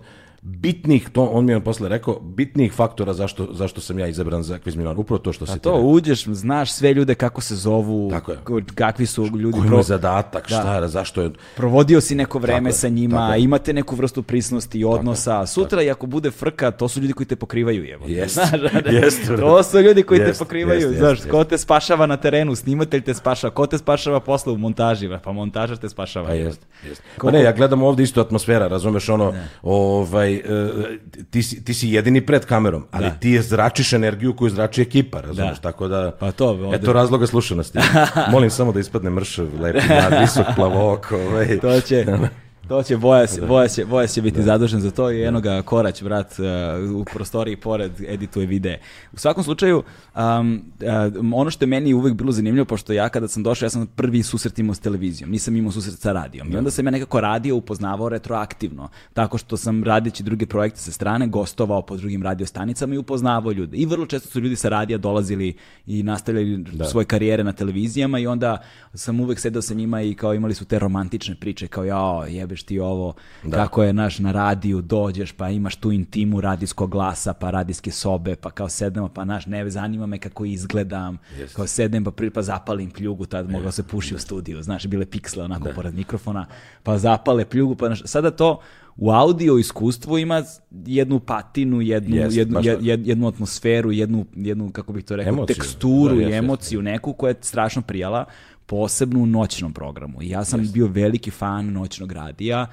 bitnih, to on mi je posle rekao, bitnih faktora zašto, zašto sam ja izabran za kviz Milan. Upravo to što se ti to, uđeš, znaš sve ljude kako se zovu, Tako je. kakvi su ljudi. Koji pro... zadatak, da. šta, zašto je... Provodio si neko vreme sa njima, imate neku vrstu prisnosti i odnosa. Tako Sutra, i ako bude frka, to su ljudi koji te pokrivaju, evo. Jest, *laughs* *laughs* jest, to su ljudi koji jest, te pokrivaju. Znaš, ko te spašava na terenu, snimatelj te spašava, ko te spašava posle u montaži, pa montažar te spašava. Pa jest, jest. Pa ne, ja gledam ovde isto atmosfera, razumeš ono, ne. ovaj, ovaj, ti, si, ti si jedini pred kamerom, ali da. ti je zračiš energiju koju zrači ekipa, razumeš, da. tako da, pa to, ovde... eto razloga slušanosti. *laughs* Molim samo da ispadne mršav, lepi mlad, visok, plavok, ovaj. To će, To će Bojas, Bojas, će, Bojas će biti da. zadužen za to i eno ga Korać, brat, uh, u prostoriji pored edituje videe. U svakom slučaju, um, uh, ono što je meni uvek bilo zanimljivo, pošto ja kada sam došao, ja sam prvi susret imao s televizijom, nisam imao susret sa radijom. I onda sam ja nekako radio, upoznavao retroaktivno, tako što sam radići druge projekte sa strane, gostovao po drugim radiostanicama i upoznavao ljude. I vrlo često su ljudi sa radija dolazili i nastavljali da. svoje karijere na televizijama i onda sam uvek sedao sa njima i kao imali su te romantične priče, kao ja, jebe kažeš ti ovo, da. kako je naš na radiju, dođeš pa imaš tu intimu radijskog glasa, pa radijske sobe, pa kao sednemo, pa naš, ne zanima me kako izgledam, yes. kao sedem pa, pa zapalim pljugu, tad mogao se puši u studiju, znaš, bile piksle onako ne. pored mikrofona, pa zapale pljugu, pa naš, sada to u audio iskustvu ima jednu patinu, jednu, yes, jednu, jed, jednu atmosferu, jednu, jednu, kako bih to rekao, emociju. teksturu da, yes, i emociju yes. neku koja je strašno prijala posebno u noćnom programu. I ja sam yes. bio veliki fan noćnog radija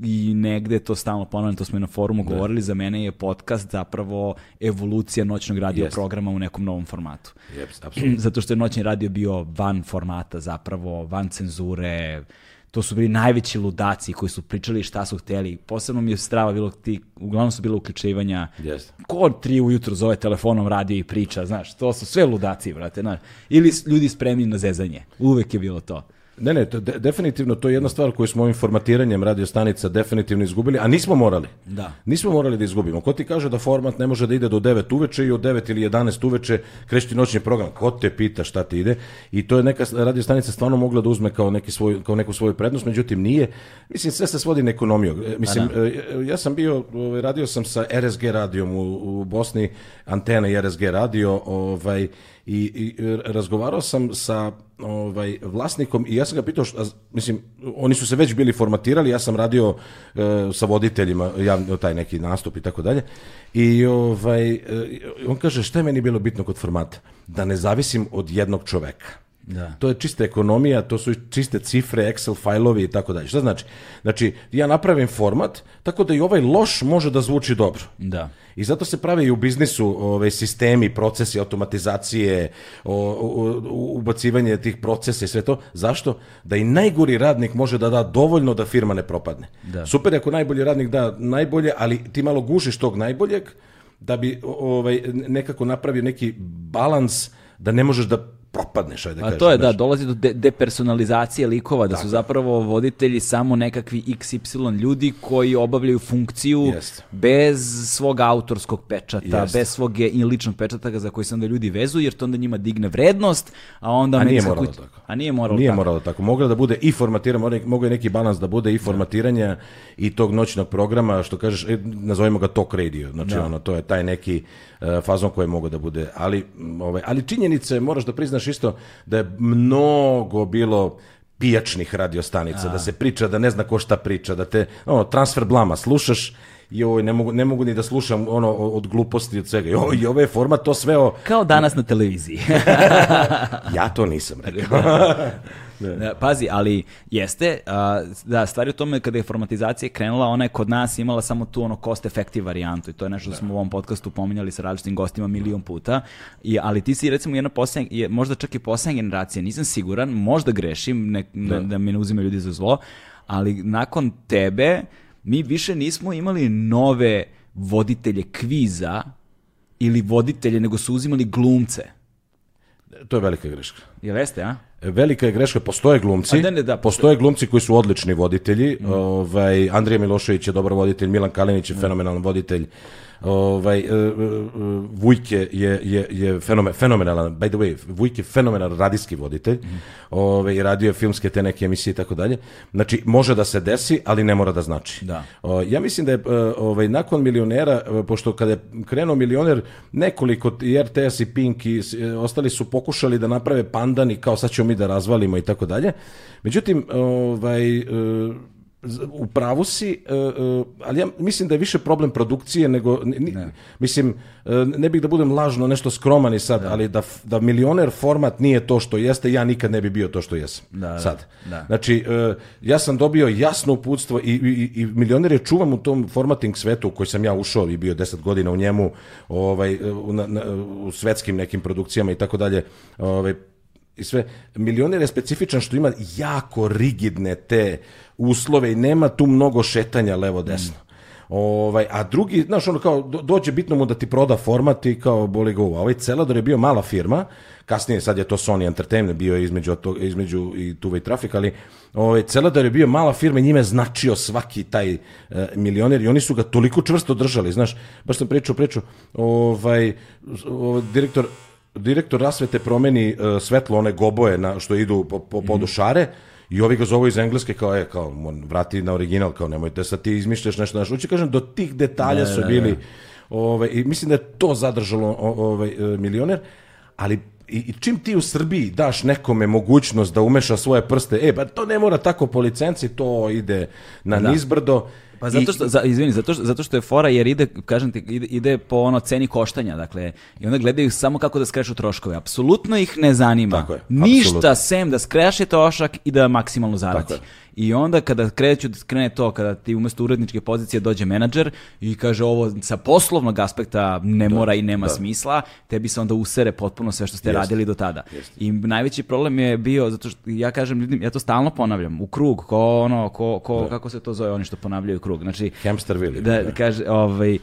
i negde to stalno ponavljam, to smo i na forumu da. govorili, za mene je podcast zapravo evolucija noćnog radio yes. programa u nekom novom formatu. Yes, *clears throat* Zato što je noćni radio bio van formata zapravo, van cenzure, to su bili najveći ludaci koji su pričali šta su hteli. Posebno mi je strava bilo ti, uglavnom su bilo uključivanja. Yes. Ko tri ujutro zove telefonom, radio i priča, znaš, to su sve ludaci, brate, znaš. Ili ljudi spremni na zezanje. Uvek je bilo to. Ne, ne, to, de, definitivno to je jedna stvar koju smo ovim formatiranjem radio stanica definitivno izgubili, a nismo morali. Da. Nismo morali da izgubimo. Ko ti kaže da format ne može da ide do 9 uveče i od 9 ili 11 uveče kreći noćni program? Ko te pita šta ti ide? I to je neka radio stanica stvarno mogla da uzme kao, neki svoj, kao neku svoju prednost, međutim nije. Mislim, sve se svodi na ekonomiju. E, mislim, da. ja sam bio, ovaj, radio sam sa RSG radijom u, u Bosni, antena RSG radio, ovaj, i, i razgovarao sam sa ovaj vlasnikom i ja sam ga pitao šta, mislim oni su se već bili formatirali ja sam radio e, sa voditeljima javno taj neki nastup i tako dalje. I ovaj e, on kaže šta je meni bilo bitno kod formata? Da ne zavisim od jednog čoveka Da. To je čista ekonomija, to su čiste cifre, Excel fajlovi i tako dalje. Šta znači? Znači, ja napravim format tako da i ovaj loš može da zvuči dobro. Da. I zato se prave i u biznisu ove, sistemi, procesi, automatizacije, o, o, ubacivanje tih procesa i sve to. Zašto? Da i najgori radnik može da da dovoljno da firma ne propadne. Da. Super ako najbolji radnik da najbolje, ali ti malo gušiš tog najboljeg da bi ovaj, nekako napravio neki balans da ne možeš da propadneš, ajde da A to je, da, dolazi do de- depersonalizacije likova, da su zapravo voditelji samo nekakvi XY ljudi koji obavljaju funkciju Jeste. bez svog autorskog pečata, Jeste. bez svog i ličnog pečata za koji se onda ljudi vezuju, jer to onda njima digne vrednost, a onda... A nije moralo kuća- tako. A nije moralo Nije tako. moralo tako. Moglo da bude i formatiranje, mogao je neki balans da bude i formatiranja i tog noćnog programa, što kažeš, e, nazovimo ga talk radio. Znači, ono, to je taj neki e, fazon koji je mogao da bude. Ali, ovaj, ali činjenice, moraš da priznaš isto da je mnogo bilo pijačnih radiostanica, da se priča, da ne zna ko šta priča, da te, ono, transfer blama, slušaš joj, ne mogu, ne mogu ni da slušam ono od gluposti od svega. Joj, i ovaj format to sve o... Kao danas na televiziji. *laughs* Ja to nisam rekao. *laughs* Da, Pazi, ali jeste, a, da, stvari u tome kada je formatizacija krenula, ona je kod nas imala samo tu ono cost effective varijantu i to je nešto što smo u ovom podcastu pominjali sa različitim gostima milion puta, I, ali ti si recimo jedna posljednja, je, možda čak i posljednja generacija, nisam siguran, možda grešim, ne, ne- da me ne uzimaju ljudi za zlo, ali nakon tebe mi više nismo imali nove voditelje kviza ili voditelje, nego su uzimali glumce. to je velika greška. Jel jeste, a? Velika je greška, postoje glumci, ne, ne, da, postoje. glumci koji su odlični voditelji, ovaj, Andrija Milošević je dobar voditelj, Milan Kalinić je fenomenalan voditelj, ovaj, e, e, Vujke je, je, je fenome- fenomenalan, by the way, Vujke je fenomenalan radijski voditelj, ovaj, radio je filmske te neke emisije i tako dalje, znači može da se desi, ali ne mora da znači. Da. O, ja mislim da je e, ovaj, nakon milionera, pošto kada je krenuo milioner, nekoliko i RTS i Pink i ostali su pokušali da naprave pandan i kao sad ćemo mi da razvalimo i tako dalje. Međutim, ovaj, u pravu si, e, e, ali ja mislim da je više problem produkcije nego, ni- mislim, e, ne bih da budem lažno nešto skroman i sad, ali da, da milioner format nije to što jeste, ja nikad ne bi bio to što jesam. Da, da, sad. da. Znači, ja sam dobio jasno uputstvo i, i, i milioner je čuvam u tom formating svetu u koji sam ja ušao i bio 10 godina u njemu, ovaj, u, na, na- u svetskim nekim produkcijama i tako dalje, ovaj, i sve. Milioner je specifičan što ima jako rigidne te uslove i nema tu mnogo šetanja levo-desno. Ovaj, a drugi, znaš, ono kao, do- dođe bitno mu da ti proda format i kao boli. A Ovaj Celador je bio mala firma, kasnije sad je to Sony Entertainment, bio je između, tog- između i Tuve i Trafik, ali ovaj, Celador je bio mala firma i njime značio svaki taj e, milioner i oni su ga toliko čvrsto držali, znaš, baš sam pričao priču, ovaj, o, direktor direktor rasvete promeni e, svetlo one goboje na, što idu po, po podu šare i ovi ga zovu iz engleske kao je, kao, vrati na original, kao nemojte sad ti izmišljaš nešto, znaš, hoću kažem, do tih detalja su bili, ovaj, i mislim da je to zadržalo ovaj, milioner, ali i, i čim ti u Srbiji daš nekome mogućnost da umeša svoje prste, e, pa to ne mora tako po licenci, to ide na nizbrdo. Pa zato I- što, za, izvini, zato što, zato što je fora jer ide, kažem ti, ide, ide po ono ceni koštanja, dakle, i onda gledaju samo kako da skrešu troškove. Apsolutno ih ne zanima. Tako je, Ništa apsolutno. sem da skreše trošak i da maksimalno zaradi. Tako je. I onda kada kreću, krene to, kada ti umesto uredničke pozicije dođe menadžer i kaže ovo sa poslovnog aspekta ne mora i nema smisla, tebi se onda usere potpuno sve što ste Jeste. radili do tada. I najveći problem je bio, zato što ja kažem ljudima, ja to stalno ponavljam, u krug, ko ono, ko, ko, kako se to zove, oni što ponavljaju krug. Znači, Hamsterville. da, kaže, ovaj,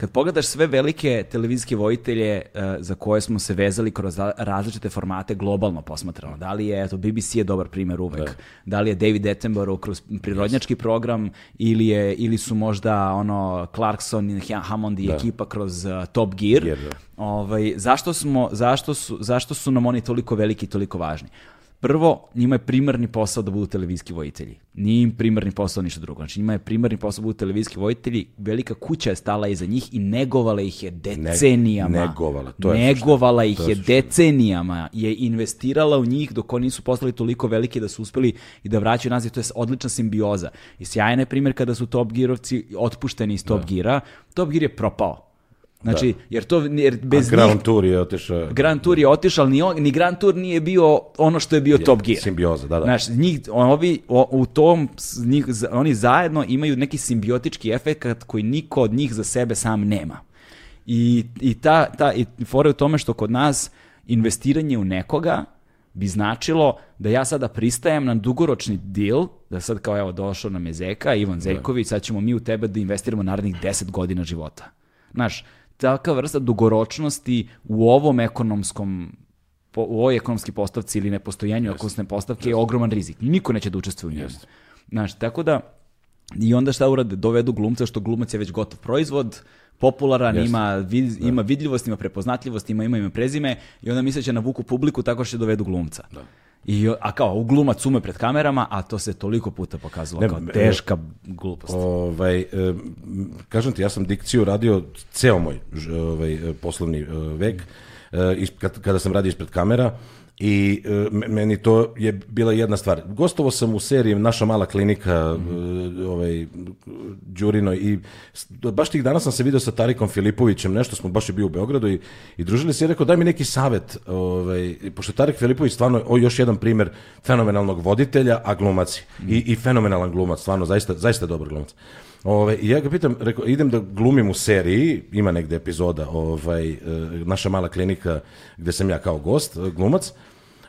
kad pogledaš sve velike televizijske vojitelje eh, za koje smo se vezali kroz ra- različite formate globalno posmatrano, da li je, eto, BBC je dobar primjer uvek, da, li je David Attenborough kroz prirodnjački program ili, je, ili su možda ono Clarkson, i Hammond i ekipa kroz eh, Top Gear, Gear, da. ovaj, zašto, smo, zašto, su, zašto su nam oni toliko veliki i toliko važni? Prvo, njima je primarni posao da budu televizijski vojitelji. Nije im primarni posao ništa drugo. Znači, njima je primarni posao da budu televizijski vojitelji. Velika kuća je stala iza njih i negovala ih je decenijama. negovala, to je Negovala ih je je decenijama. Je investirala u njih dok oni nisu postali toliko veliki da su uspeli i da vraćaju nazad. To je odlična simbioza. I sjajan je primjer kada su Top Gearovci otpušteni iz Top Geara. Top Gear je propao. Znači, jer to, jer bez A Ground njih, Tour je otišao... Grand Tour je otišao, ni, on- ni Grand Tour nije bio ono što je bio Top Gear. Simbioza, da, da. Znaš, njih, ovi, o- u tom, njih, oni zajedno imaju neki simbiotički efekt koji niko od njih za sebe sam nema. I, i ta, ta i fora je u tome što kod nas investiranje u nekoga bi značilo da ja sada pristajem na dugoročni deal, da sad kao evo došao nam je Zeka, Ivan Zeković, sad ćemo mi u tebe da investiramo narednih 10 godina života. Znaš, takva vrsta dugoročnosti u ovom ekonomskom po, u ovoj ekonomski postavci ili nepostojanju ekonomske postavke je ogroman rizik. Niko neće da učestvuje u njemu. Znaš, tako da i onda šta urade? Dovedu glumca, što glumac je već gotov proizvod, popularan, Jeste. ima, vid, ima vidljivost, ima prepoznatljivost, ima ime, ima prezime i onda misle će navuku publiku tako što će dovedu glumca. I, a kao, u glumac ume pred kamerama, a to se toliko puta pokazalo Ne, kao teška glupost. Ovaj, em, kažem ti, ja sam dikciju radio ceo moj ovaj, poslovni e, vek, e, kad- kada sam radio ispred kamera i e, me- meni to je bila jedna stvar. Gostovo sam u seriji Naša mala klinika e, ovaj, Đurino i baš tih dana sam se video sa Tarikom Filipovićem, nešto smo baš je bio u Beogradu i, i družili se i rekao daj mi neki savet, ovaj, pošto Tarik Filipović stvarno o, još jedan primer fenomenalnog voditelja, a glumac je. I, i fenomenalan glumac, stvarno zaista, zaista dobar glumac. Ove, I ja ga pitam, rekao, idem da glumim u seriji, ima negde epizoda, ovaj, e, naša mala klinika gde sam ja kao gost, glumac,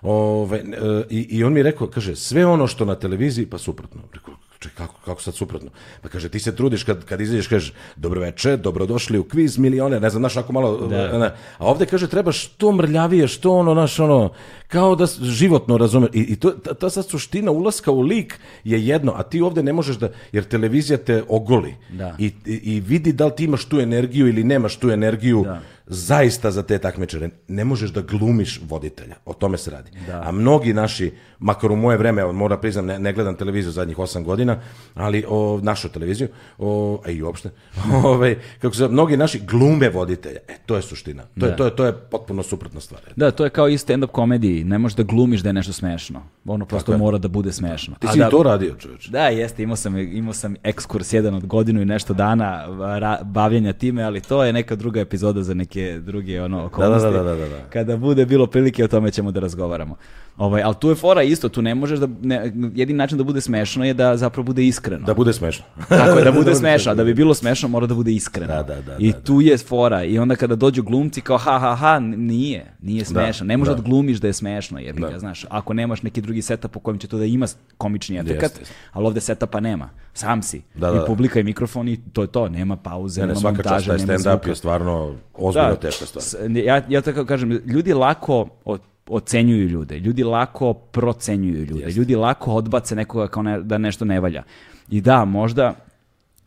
Ove, e, i, I on mi je rekao, kaže, sve ono što na televiziji, pa suprotno. Rekao, čekaj, kako, kako sad suprotno? Pa kaže, ti se trudiš kad, kad izađeš, kažeš, dobro večer, dobrodošli u kviz milione, ne znam, znaš, ako malo, ne. a ovde kaže, treba što mrljavije, što ono, naš, ono, kao da životno razume. I, i to, ta, ta sad suština ulaska u lik je jedno, a ti ovde ne možeš da, jer televizija te ogoli Da. i, i, i vidi da li ti imaš tu energiju ili nemaš tu energiju Da. zaista za te takmičare. Ne možeš da glumiš voditelja, o tome se radi. A mnogi naši, makar u moje vreme, evo, moram priznam, ne, ne gledam televiziju zadnjih osam godina, ali o, našu televiziju, o, a i uopšte, *laughs* ovaj, kako se, mnogi naši glume voditelja. E, to je suština. To, je, to, je, to je potpuno suprotna stvar. Da, to je kao i stand-up komediji. Ne možeš da glumiš da je nešto smešno. Ono prosto mora da bude smešno. Ti si da, to radio, čoveče. Da, jeste, imao sam, imao sam ekskurs jedan od godinu i nešto dana ra- bavljenja time, ali to je neka druga epizoda za neke druge ono, okolnosti. da, da, da, da. Kada bude bilo prilike, o tome ćemo da razgovaramo. Ovaj, ali tu je fora isto, tu ne možeš da, ne, jedini način da bude smešno je da zapravo bude iskreno. Da bude smešno. *laughs* Tako je, da bude smešno. Da bi bilo smešno, mora da bude iskreno. Da, da, da, I da, da. tu je fora. I onda kada dođu glumci kao ha, ha, ha, nije. Nije smešno. Ne možeš da. da glumiš da je smešno, jebi ga, Da. znaš. Ako nemaš neki drugi setup u kojem će to da ima komični efekat, Jeste, jeste. ali ovde setupa nema. Sam si. Da, da, I da. publika i mikrofon i to je to. Nema pauze, Ne, ne, nema taj nema stand-up je stvarno ozbiljno teška stvar. Ja, ja tako kažem, ljudi lako o- ocenjuju ljude, ljudi lako procenjuju ljude, ljudi lako odbace nekoga kao ne- da nešto ne valja. I da, možda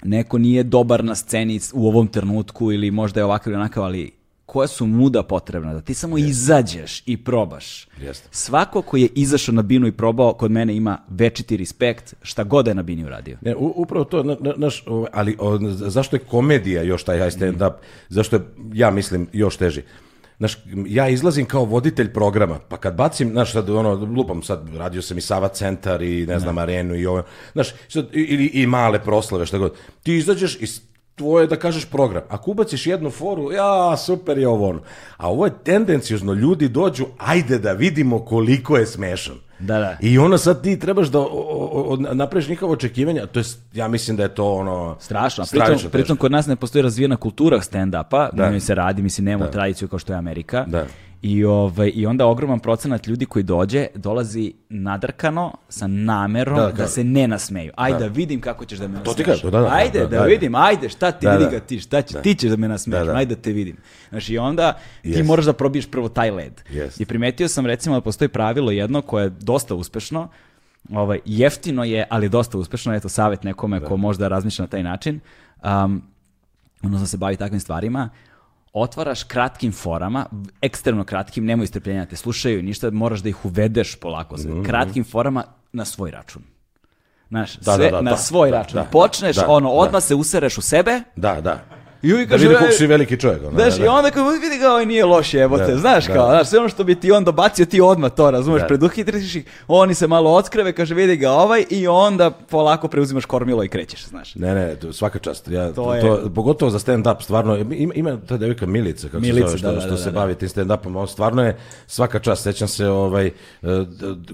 neko nije dobar na sceni u ovom trenutku ili možda je ovakav ili onakav, ali koja su muda potrebna? Da ti samo izađeš i probaš. Jeste. Svako ko je izašao na binu i probao, kod mene ima večiti respekt šta god je na bini uradio. Ne, u- upravo to, na, na- naš, ovaj, ali o, zašto je komedija još taj high stand-up, zašto je, ja mislim, još teži? Znaš, ja izlazim kao voditelj programa, pa kad bacim, znaš, sad, ono, lupam sad, radio sam i Sava centar i, ne znam, arenu i ovo, znaš, sad, ili i male proslave, šta god. Ti izađeš i tvoje je da kažeš program. Ako ubaciš jednu foru, ja, super je ovo ono. A ovo je tendencijozno, ljudi dođu, ajde da vidimo koliko je smešan. Da, da. I ono sad ti trebaš da napraviš njihova očekivanja, to je, ja mislim da je to ono... Strašno. Pritom, pritom kod nas ne postoji razvijena kultura stand-upa, Da. njoj se radi, mislim, nemamo tradiciju kao što je Amerika. Da. I, ovaj, I onda ogroman procenat ljudi koji dođe, dolazi nadrkano, sa namerom Da, da, se ne nasmeju. Ajde da vidim kako ćeš da me To ti nasmeješ. kažem, da, da, da, ajde da, da, da. vidim, ajde, šta ti Da, vidi da. ga ti, šta će, ti ćeš da me nasmeješ, Da, da. ajde da te vidim. Znači, i onda ti Jest. moraš da probiješ prvo taj led. Jest. I primetio sam recimo da postoji pravilo jedno koje je dosta uspešno, ovaj, jeftino je, ali dosta uspešno, eto savjet nekome ko možda razmišlja na taj način, um, odnosno se bavi takvim stvarima, otvaraš kratkim forama, ekstremno kratkim, nemoj strpljenja da te slušaju, ništa, moraš da ih uvedeš polako, sve, kratkim forama na svoj račun. Znaš, Da, sve da, da, na da, svoj da, račun. da, Počneš, da, ono, da. odmah se usereš u sebe, Da, da. I uvijek Da kaže, vidi koliko e, si veliki čovjek. ono, Znaš, da, i da. onda kao vidi ga, ovaj nije loš jebote, Da, znaš da. kao, znaš, sve ono što bi ti on dobacio, ti odmah to, razumeš, Da. preduhitriš ih, oni se malo odskreve, kaže vidi ga ovaj i onda polako preuzimaš kormilo i krećeš, znaš. Ne, ne, to- svaka čast. Ja, To to, je- to, pogotovo za stand-up, stvarno, ima, ima ta devojka Milica, kako Milica, se zove, što, da, da, što da, se da. bavi tim stand-upom, on stvarno je svaka čast, sećam se, ovaj, e,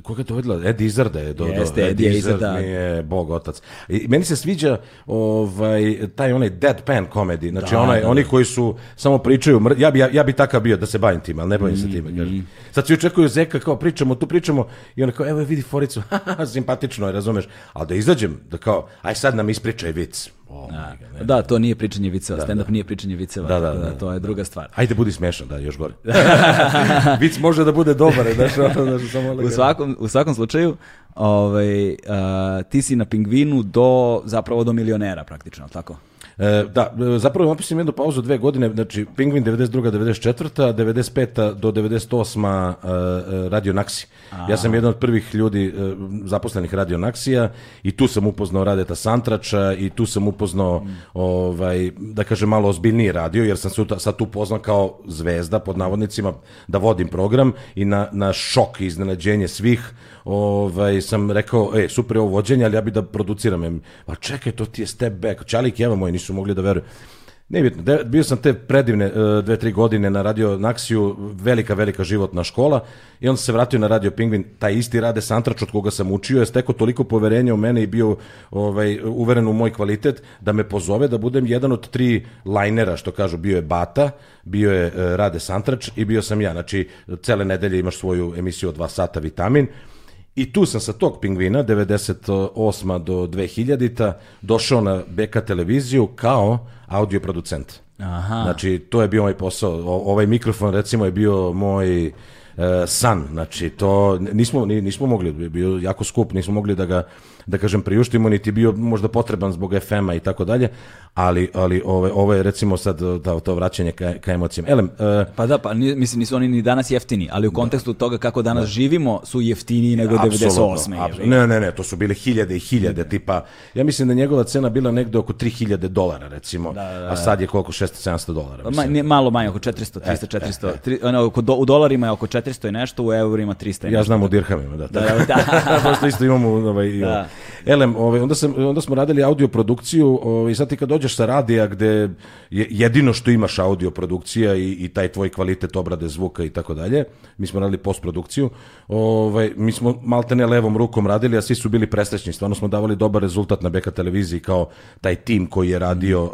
koga je to vidjela, Ed Izzard je, do, Jeste, Ed Izzard, da. mi je bog otac. I meni se sviđa ovaj, taj onaj deadpan komedi, znači Da, onaj, da, oni koji su samo pričaju, mr- ja bi, ja, ja bi takav bio da se bavim tim, ali ne bavim se Mm, time, kažem. Sad svi očekuju Zeka kao pričamo, tu pričamo i onda kao evo vidi foricu, *laughs* simpatično je, razumeš, ali da izađem, da kao, aj sad nam ispričaj vic. O, Da, God, da, to nije pričanje viceva, stand-up nije pričanje viceva, Da, da, tako da. to je druga stvar. Ajde budi smešan, da, još gore. *laughs* Vic može da bude dobar, ono, znaš, samo U lagano. svakom, u svakom slučaju, ovaj, a, ti si na pingvinu do, zapravo do milionera praktično, tako? E, da, zapravo napisim jednu pauzu dve godine, znači Pingvin 92. 94. 95. do 98. e, e, Radio Naksi. Ja sam jedan od prvih ljudi zaposlenih Radio Naksija i tu sam upoznao Radeta Santrača i tu sam upoznao, ovaj, da kažem, malo ozbiljniji radio, jer sam sad tu poznao kao zvezda, pod navodnicima, da vodim program i na, na šok i iznenađenje svih ovaj, sam rekao, e, super je ovo vođenje, ali ja bi da produciram. Em, A čekaj, to ti je step back. Čalik i Eva moji nisu mogli da veruju. Ne bitno, de- bio sam te predivne e, dve, tri godine na radio Naksiju, velika, velika životna škola i onda se vratio na radio Pingvin, taj isti Rade Santrač od koga sam učio je stekao toliko poverenja u mene i bio ovaj, uveren u moj kvalitet da me pozove da budem jedan od tri lajnera, što kažu, bio je Bata, bio je e, Rade Santrač i bio sam ja, znači cele nedelje imaš svoju emisiju od dva sata Vitamin i tu sam sa tog pingvina, 98. do 2000. došao na BK televiziju kao audio producent. Aha. Znači, to je bio moj posao. O- ovaj mikrofon, recimo, je bio moj e, san. Znači, to nismo, ni- nismo mogli, bio jako skup, nismo mogli da ga, da kažem, priuštimo, niti je bio možda potreban zbog FM-a i tako dalje, ali, ali ovo, ovo je, recimo, sad to, to vraćanje ka, ka emocijama. Elem, e, Pa da, pa ni- mislim nisu oni ni danas jeftini, ali u kontekstu toga kako danas živimo su jeftiniji nego 98. Apsolutno, jebi ga. Ne, ne, ne, to su bile hiljade i hiljade, tipa, ja mislim da je njegova cena bila negde oko 3000 dolara, recimo, a sad je koliko, 600-700 dolara. Ma, mislim. ne, malo manje, oko 400, 300, 400. Tri, ono, oko do- u dolarima je oko 400 i nešto, u eurima 300 i Ja nešto. znam u dirhamima, da. Da, da, da. Pošto *laughs* isto imamo ovaj, Da. Elem, ovaj, onda, sam, onda smo radili audio produkciju ovaj, sad ti kad dođeš sa radija gde je jedino što imaš audio produkcija i, i taj tvoj kvalitet obrade zvuka i tako dalje, mi smo radili postprodukciju, ovaj, mi smo maltene levom rukom radili, a svi su bili presrećni, stvarno smo davali dobar rezultat na BK televiziji kao taj tim koji je radio uh,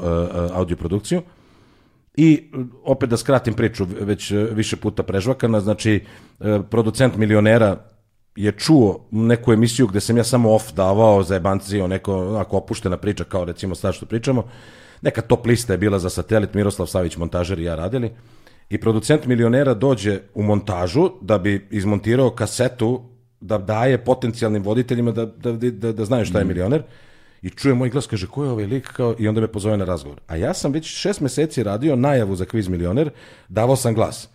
audio produkciju. I opet da skratim priču, već uh, više puta prežvakana, znači producent milionera je čuo neku emisiju gde sam ja samo off davao za jebancio, neko onako opuštena priča kao recimo sad što pričamo. Neka top lista je bila za satelit, Miroslav Savić montažer i ja radili. I producent milionera dođe u montažu da bi izmontirao kasetu da daje potencijalnim voditeljima da, da, da, da znaju šta je milioner. I čuje moj glas, kaže, ko je ovaj lik? Kao, I onda me pozove na razgovor. A ja sam već šest meseci radio najavu za kviz milioner, davao sam glas.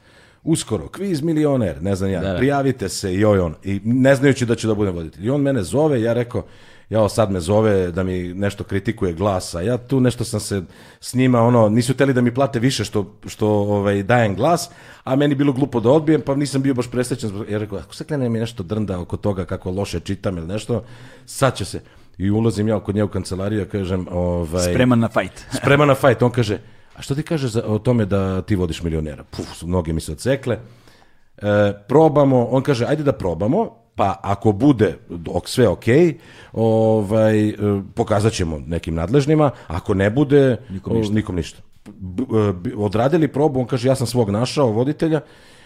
Uskoro, kviz milioner, ne znam ja, Da, da. prijavite se i oj on. I ne znajući da ću da budem voditelj. I on mene zove, ja rekao, ja sad me zove da mi nešto kritikuje glas, a ja tu nešto sam se s njima, ono, nisu teli da mi plate više što, što ovaj, dajem glas, a meni bilo glupo da odbijem, pa nisam bio baš presrećan. zbog- Ja rekao, ako se krene mi nešto drnda oko toga kako loše čitam ili nešto, sad će se. I ulazim ja kod nje u kancelariju, ja kažem, ovaj, Spreman na fight. spreman na fight. On kaže, a što ti kaže za, o tome da ti vodiš milionera? Puf, noge mi se odsekle. E, probamo, on kaže, ajde da probamo, pa ako bude dok sve ok, ovaj, e, pokazat ćemo nekim nadležnima, ako ne bude, nikom ništa. Nikom ništa. B- e, odradili probu, on kaže, ja sam svog našao, voditelja,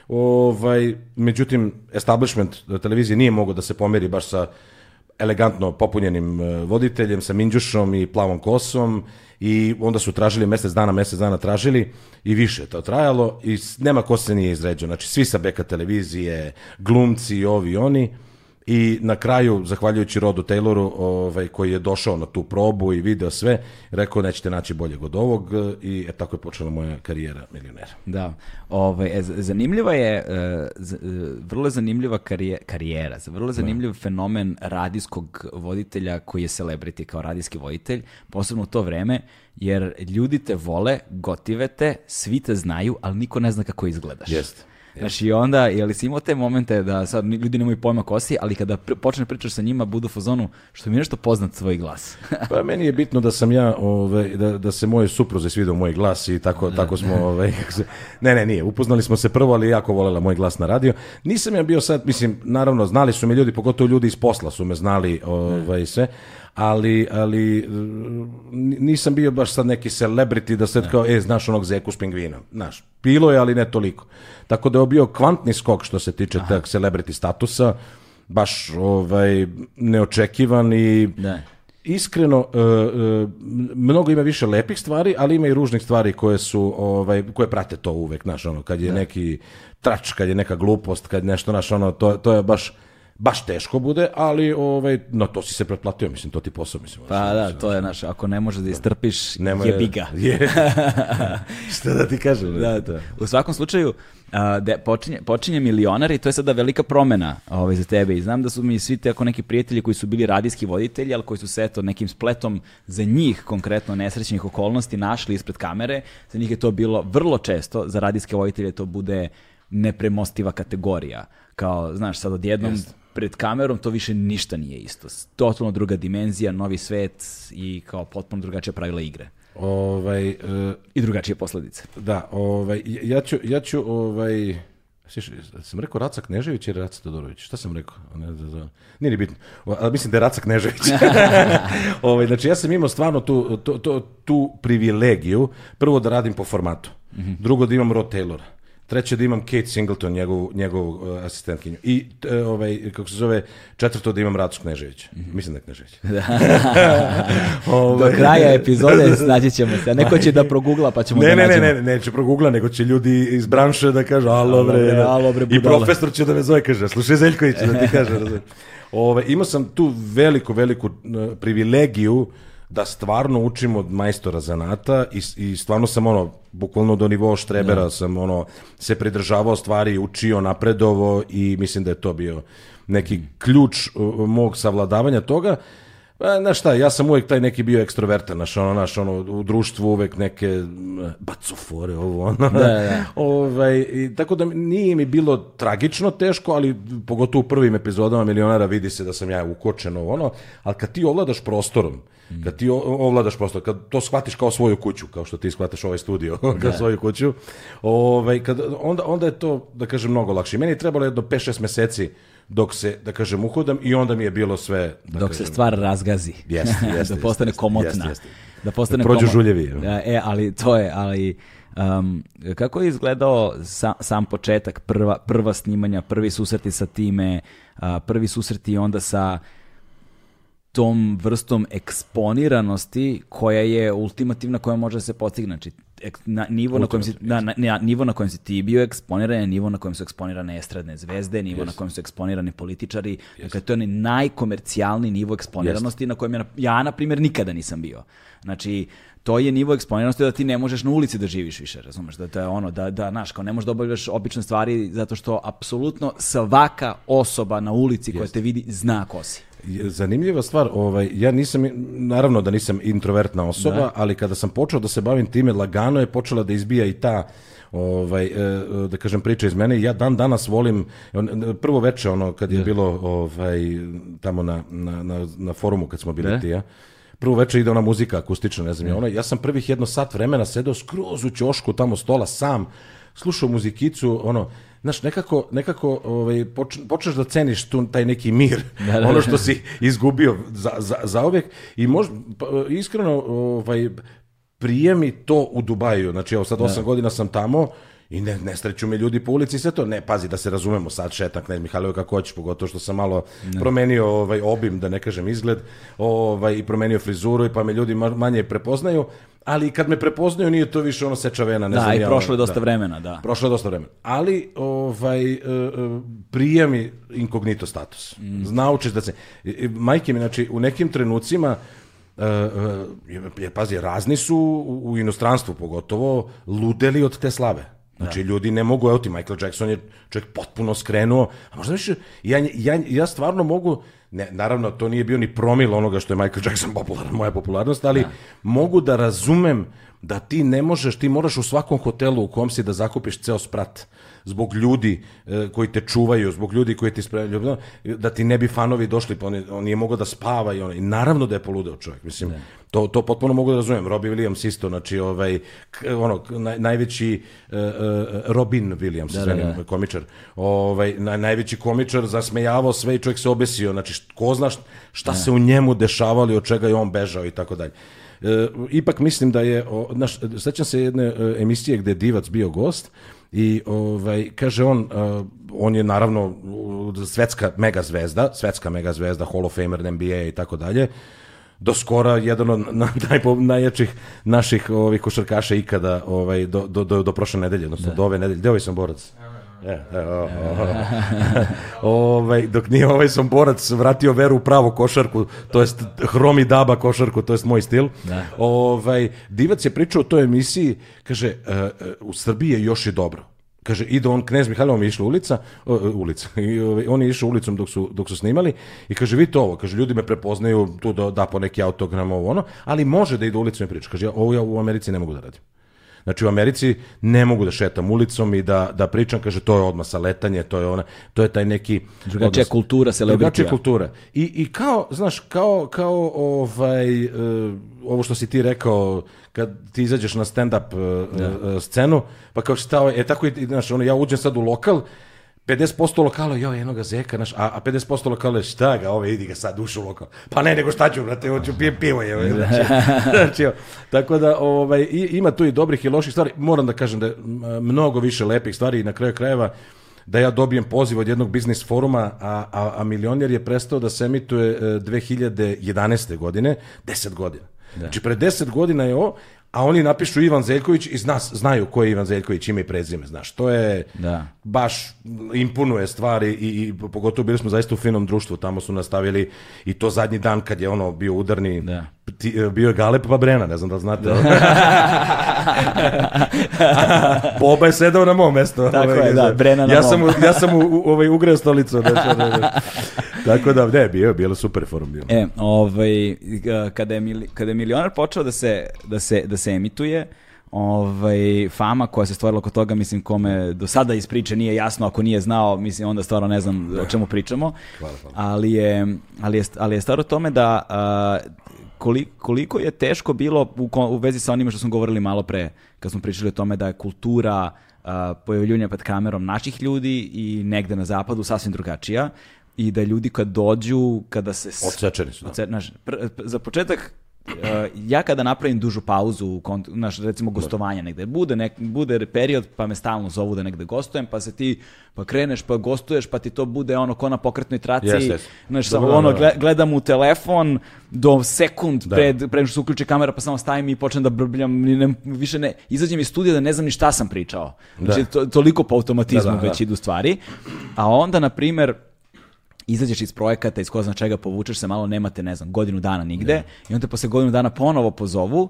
ovaj, međutim, establishment televizije nije mogao da se pomeri baš sa elegantno popunjenim e, voditeljem sa Minđušom i plavom kosom i onda su tražili mesec dana, mesec dana tražili i više je to trajalo i nema ko se nije izređao. Znači svi sa beka televizije, glumci, ovi oni I na kraju, zahvaljujući Rodu Tayloru, ovaj, koji je došao na tu probu i video sve, rekao nećete naći boljeg od ovog i e, tako je počela moja karijera milionera. Da, ovaj, e, zanimljiva je, e, z- e, vrlo zanimljiva karije- karijera, vrlo je zanimljiv fenomen radijskog voditelja koji je celebrity kao radijski voditelj, posebno u to vreme, jer ljudi te vole, gotive te, svi te znaju, ali niko ne zna kako izgledaš. Jeste. Znaš, i onda, je li si imao te momente da sad ljudi nemaju pojma ko si, ali kada pr počne pričaš sa njima, budu u fazonu, što mi je nešto poznat svoj glas. *laughs* Pa meni je bitno da sam ja, ovaj, da, da se moje supruze svidio moj glas i tako, tako smo, *laughs* se- ne, ne, nije, upoznali smo se prvo, ali jako volela moj glas na radio. Nisam ja bio sad, mislim, naravno, znali su me ljudi, pogotovo ljudi iz posla su me znali, ovaj, sve, ali, ali nisam bio baš sad neki celebrity da sad kao, e, znaš onog zeku s pingvinom. Znaš, bilo je, ali ne toliko. Tako da je bio kvantni skok što se tiče tog celebrity statusa, baš ovaj, neočekivan i Da. iskreno e, e, mnogo ima više lepih stvari, ali ima i ružnih stvari koje su ovaj koje prate to uvek, znaš, ono kad je neki trač, kad je neka glupost, kad nešto naš ono to to je baš baš teško bude, ali ovaj no to si se pretplatio, mislim to ti posao mislim. Pa da, to je naš, ako ne možeš da istrpiš, Nema jebi ga. Je. *laughs* *laughs* Šta da ti kažem? Da, da. U svakom slučaju, a, de, počinje, počinje milionar i to je sada velika promena ovaj, za tebe. I znam da su mi svi te ako neki prijatelji koji su bili radijski voditelji, ali koji su se eto nekim spletom za njih konkretno nesrećnih okolnosti našli ispred kamere. Za njih je to bilo vrlo često, za radijske voditelje to bude nepremostiva kategorija. Kao, znaš, sad odjednom pred kamerom to više ništa nije isto. Totalno druga dimenzija, novi svet i kao potpuno drugačija pravila igre. Ovaj e, I drugačije posledice. da, ovaj ja ću ja ću ovaj Sviš, sam rekao Raca Knežević ili Raca Todorović? Šta sam rekao? Ne, znam. Nije ni bitno. Ali mislim da je Raca Knežević. *laughs* ovaj, znači ja sam imao stvarno tu, tu, tu, tu privilegiju. Prvo da radim po formatu. Drugo da imam Rod Taylor. Treće da imam Kate Singleton, njegovu, njegovu uh, asistentkinju. I e, ovaj, kako se zove, četvrto da imam Racu Kneževića. Mislim da je Knežević. *laughs* *laughs* Do Ovaj, kraja epizode *laughs* snaći ćemo se. Neko će da progugla pa ćemo Ne, da ne, ne, nađemo. ne, neće progugla, nego će ljudi iz branše da kažu, alo bre, da." alo, bre, i budala. profesor će da me zove, kaže, slušaj Zeljković, da ti kaže. Ove, imao sam tu veliku, veliku e, privilegiju da stvarno učim od majstora zanata i, i stvarno sam ono, bukvalno do nivoa štrebera sam ono, se pridržavao stvari, učio, napredovo i mislim da je to bio neki ključ uh, mog savladavanja toga. Pa, znaš šta, ja sam uvek taj neki bio ekstrovertan, znaš, ono, znaš, ono, u društvu uvek neke bacofore, ovo, ono. da. *laughs* ovaj, i, tako da nije mi bilo tragično teško, ali pogotovo u prvim epizodama Milionara vidi se da sam ja ukočen, ovo, ono, ali kad ti ovladaš prostorom, kad ti ovladaš prostor, kad to shvatiš kao svoju kuću, kao što ti shvataš ovaj studio, *laughs* kao svoju kuću, ovaj, kad, onda, onda je to, da kažem, mnogo lakše. Meni je trebalo jedno 5-6 meseci dok se, da kažem, uhodam i onda mi je bilo sve, da Dok se kažem, stvar razgazi. Jeste, jeste, *laughs* da postane jeste, komotna. jeste, jeste. Da postane Da prođu komotna. žuljevi. Da, e, ali to je, ali um, kako je izgledao sa- sam početak, prva, prva snimanja, prvi susreti sa time, a, prvi susreti onda sa tom vrstom eksponiranosti koja je ultimativna koja može da se postigne. Znači, na, nivo, na kojem si, na, na, na- nivo na kojem si ti bio eksponiran je nivo na kojem su eksponirane estradne zvezde, nivo na kojem su eksponirani političari. Dakle, to je onaj najkomercijalniji nivo eksponiranosti na kojem ja, ja, na primjer, nikada nisam bio. Znači, to je nivo eksponiranosti da ti ne možeš na ulici da živiš više, razumeš? Da to je ono, da, da, znaš, kao ne možeš da obavljaš obične stvari zato što apsolutno svaka osoba na ulici koja te vidi zna ko si. Zanimljiva stvar, ovaj, ja nisam, naravno da nisam introvertna osoba, ali kada sam počeo da se bavim time, lagano je počela da izbija i ta ovaj, e, da kažem, priča iz mene. Ja dan danas volim, prvo veče, ono, kad je bilo ovaj, tamo na, na, na, na forumu, kad smo bili Da. ti ja, prvo veče ide ona muzika akustična, ne znam, ja, ono, ja sam prvih jedno sat vremena sedeo skroz u ćošku tamo stola sam, slušao muzikicu, ono, Znaš, nekako, nekako ovaj, poč- počneš da ceniš tu, taj neki mir, *laughs* Da, da, ono da. što si izgubio za, za, za uvek. I mož, pa, iskreno ovaj, prije mi to u Dubaju, znači evo sad osam godina sam tamo i ne, ne sreću me ljudi po ulici i sve to, ne, pazi da se razumemo, sad šetam Knez Mihajlove kako hoćeš, pogotovo što sam malo promenio ovaj, obim, da ne kažem izgled, ovaj, i promenio frizuru i pa me ljudi ma- manje prepoznaju, ali kad me prepoznaju nije to više ono seča vena. Ne Da, znam i ja, prošlo je dosta da. vremena, da. Prošlo je dosta vremena. Ali, ovaj, e, e, prija mi inkognito status. Mm. Naučiš da se... Majke mi, znači, u nekim trenucima e, e, jer, pazi, razni su u, inostranstvu pogotovo ludeli od te slave. Znači, ljudi ne mogu, evo ti, Michael Jackson je čovjek potpuno skrenuo, a možda više, ja, ja, ja stvarno mogu, ne, naravno, to nije bio ni promil onoga što je Michael Jackson popularan, moja popularnost, ali mogu da razumem da ti ne možeš, ti moraš u svakom hotelu u kom si da zakupiš ceo sprat zbog ljudi e, koji te čuvaju, zbog ljudi koji ti spremljaju, da ti ne bi fanovi došli, pa on, je, on nije mogao da spava i, ono, i naravno da je poludeo čovjek, mislim, to, to potpuno mogu da razumem, Robbie Williams isto, znači, ovaj, ono, naj, najveći e, Robin Williams, da, da. komičar, ovaj, naj, najveći komičar, zasmejavao sve i čovjek se obesio, znači, ko zna št- šta se u njemu dešavalo i od čega je on bežao i tako dalje. Ipak mislim da je, o, znaš, sećam se jedne emisije gde je Divac bio gost i ovaj, kaže on, on je naravno svetska mega zvezda, svetska mega zvezda, Hall of Famer, NBA i tako dalje, do skora jedan od na, *laughs* najpo, najjačih naših ovih košarkaša ikada ovaj, do, do, do, do prošle nedelje, odnosno do ove nedelje. Gde ovaj sam borac? E, evo, *laughs* ovaj, dok nije ovaj sam borac vratio veru u pravu košarku, to jest hromi daba košarku, to jest moj stil. Ovaj, Divac je pričao o toj emisiji, kaže, e, e, u Srbiji je još i dobro. Kaže, ide on, knez Mihajlov mi je išla ulica, e, ulica, i ovaj, on je išao ulicom dok su, dok su snimali i kaže, vidite ovo, kaže, ljudi me prepoznaju, tu da, da po neki autogram, ovo ono, ali može da ide ulicom i priča. Kaže, ovo ja u Americi ne mogu da radim. Znači u Americi ne mogu da šetam ulicom i da, da pričam, kaže to je odmah sa letanje, to je ona, to je taj neki Drugačija odnos. kultura celebritija. Drugačija kultura. I, I kao, znaš, kao, kao ovaj, e, ovo što si ti rekao, kad ti izađeš na stand-up e, e, scenu, pa kao šta, e tako i, znaš, ono, ja uđem sad u lokal, 50% lokala, joj, jednoga zeka, naš, a, a 50% lokala, šta ga, ove, idi ga sad, ušu lokal. Pa ne, nego šta ću, brate, hoću pijem pivo, je, znači, *laughs* znači, tako da, ovaj, i- ima tu i dobrih i loših stvari, moram da kažem da je mnogo više lepih stvari i na kraju krajeva, da ja dobijem poziv od jednog biznis foruma, a, a, a milionjer je prestao da se emituje e, 2011. godine, 10 godina. Znači, pre 10 godina je ovo, a oni napišu Ivan Zeljković i zna, znaju ko je Ivan Zeljković, ime i prezime, znaš, to je Da. baš impunuje stvari i, i pogotovo bili smo zaista u finom društvu, tamo su nastavili i to zadnji dan kad je ono bio udarni, Da. ti- bio je Galep pa Brena, ne znam da znate. *laughs* Boba je sedao na mom mestu. Tako ovaj, je, da, Brena na ja mom. Sam, ja sam u, u, ovaj, ugreo stolicu. Znači, *laughs* da, da. Tako da, ne, bio bilo super forum. Bilo. E, ovaj, kada je, mili, kada je milionar počeo da se, da se, da se emituje, ovaj, fama koja se stvorila oko toga, mislim, kome do sada iz priče nije jasno, ako nije znao, mislim, onda stvarno ne znam o čemu pričamo. Ali, je, ali, je, ali je stvar o tome da a, koli- koliko je teško bilo u, u vezi sa onime što smo govorili malo pre, kad smo pričali o tome da je kultura a, pojavljivanja pred kamerom naših ljudi i negde na zapadu sasvim drugačija i da ljudi kad dođu, kada se... Odsečeni su, da. Oce- znaš, pr- p- za početak, e, ja kada napravim dužu pauzu, u kont- znaš, recimo gostovanja negde, bude, nek, bude period pa me stalno zovu da negde gostujem, pa se ti, pa kreneš, pa gostuješ, pa ti to bude ono ko na pokretnoj traci, Jeste, jeste. znaš, Da, samo da, da, ono, da. gle- gledam u telefon do sekund Da. pred, pre nego što se uključi kamera, pa samo stavim i počnem da brbljam, ne, više ne, izađem iz studija da ne znam ni šta sam pričao. Znači, Da. to, toliko po automatizmu Da, da, da. već idu stvari. A onda, na primer, izađeš iz projekata, iz ko zna čega povučeš se malo, nemate, ne znam, godinu dana nigde i onda posle godinu dana ponovo pozovu,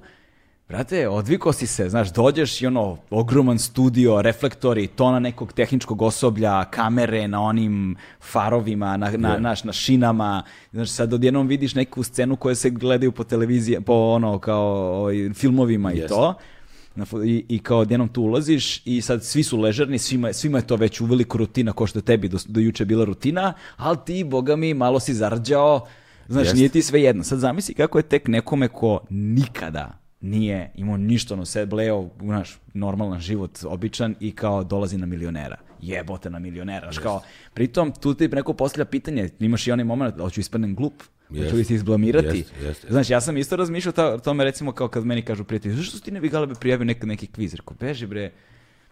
Brate, odviko si se, znaš, dođeš i ono, ogroman studio, reflektori, tona nekog tehničkog osoblja, kamere na onim farovima, na, na, naš, na šinama, znaš, sad odjednom vidiš neku scenu koja se gledaju po televiziji, po ono, kao ovaj, filmovima i Jeste. to. Na I, I kao odjednom tu ulaziš i sad svi su ležerni, svima, svima je to već uveliko rutina, ko što je tebi do, do juče bila rutina, ali ti, boga mi, malo si zarđao, znaš, Jeste. nije ti sve jedno. Sad zamisli kako je tek nekome ko nikada nije imao ništa no se bleo, znaš, normalan život, običan i kao dolazi na milionera. Jebote na milionera. Znaš, kao, pritom, tu ti neko postavlja pitanje, imaš i onaj moment, hoću ispadnem glup, hoću Jeste. li se izblamirati. Jeste, jeste. Znaš, ja sam isto razmišljao ta, tome, recimo, kao kad meni kažu prijatelji, zašto ti ne bi Galebe prijavio neki, neki kviz? Rekao, beži bre,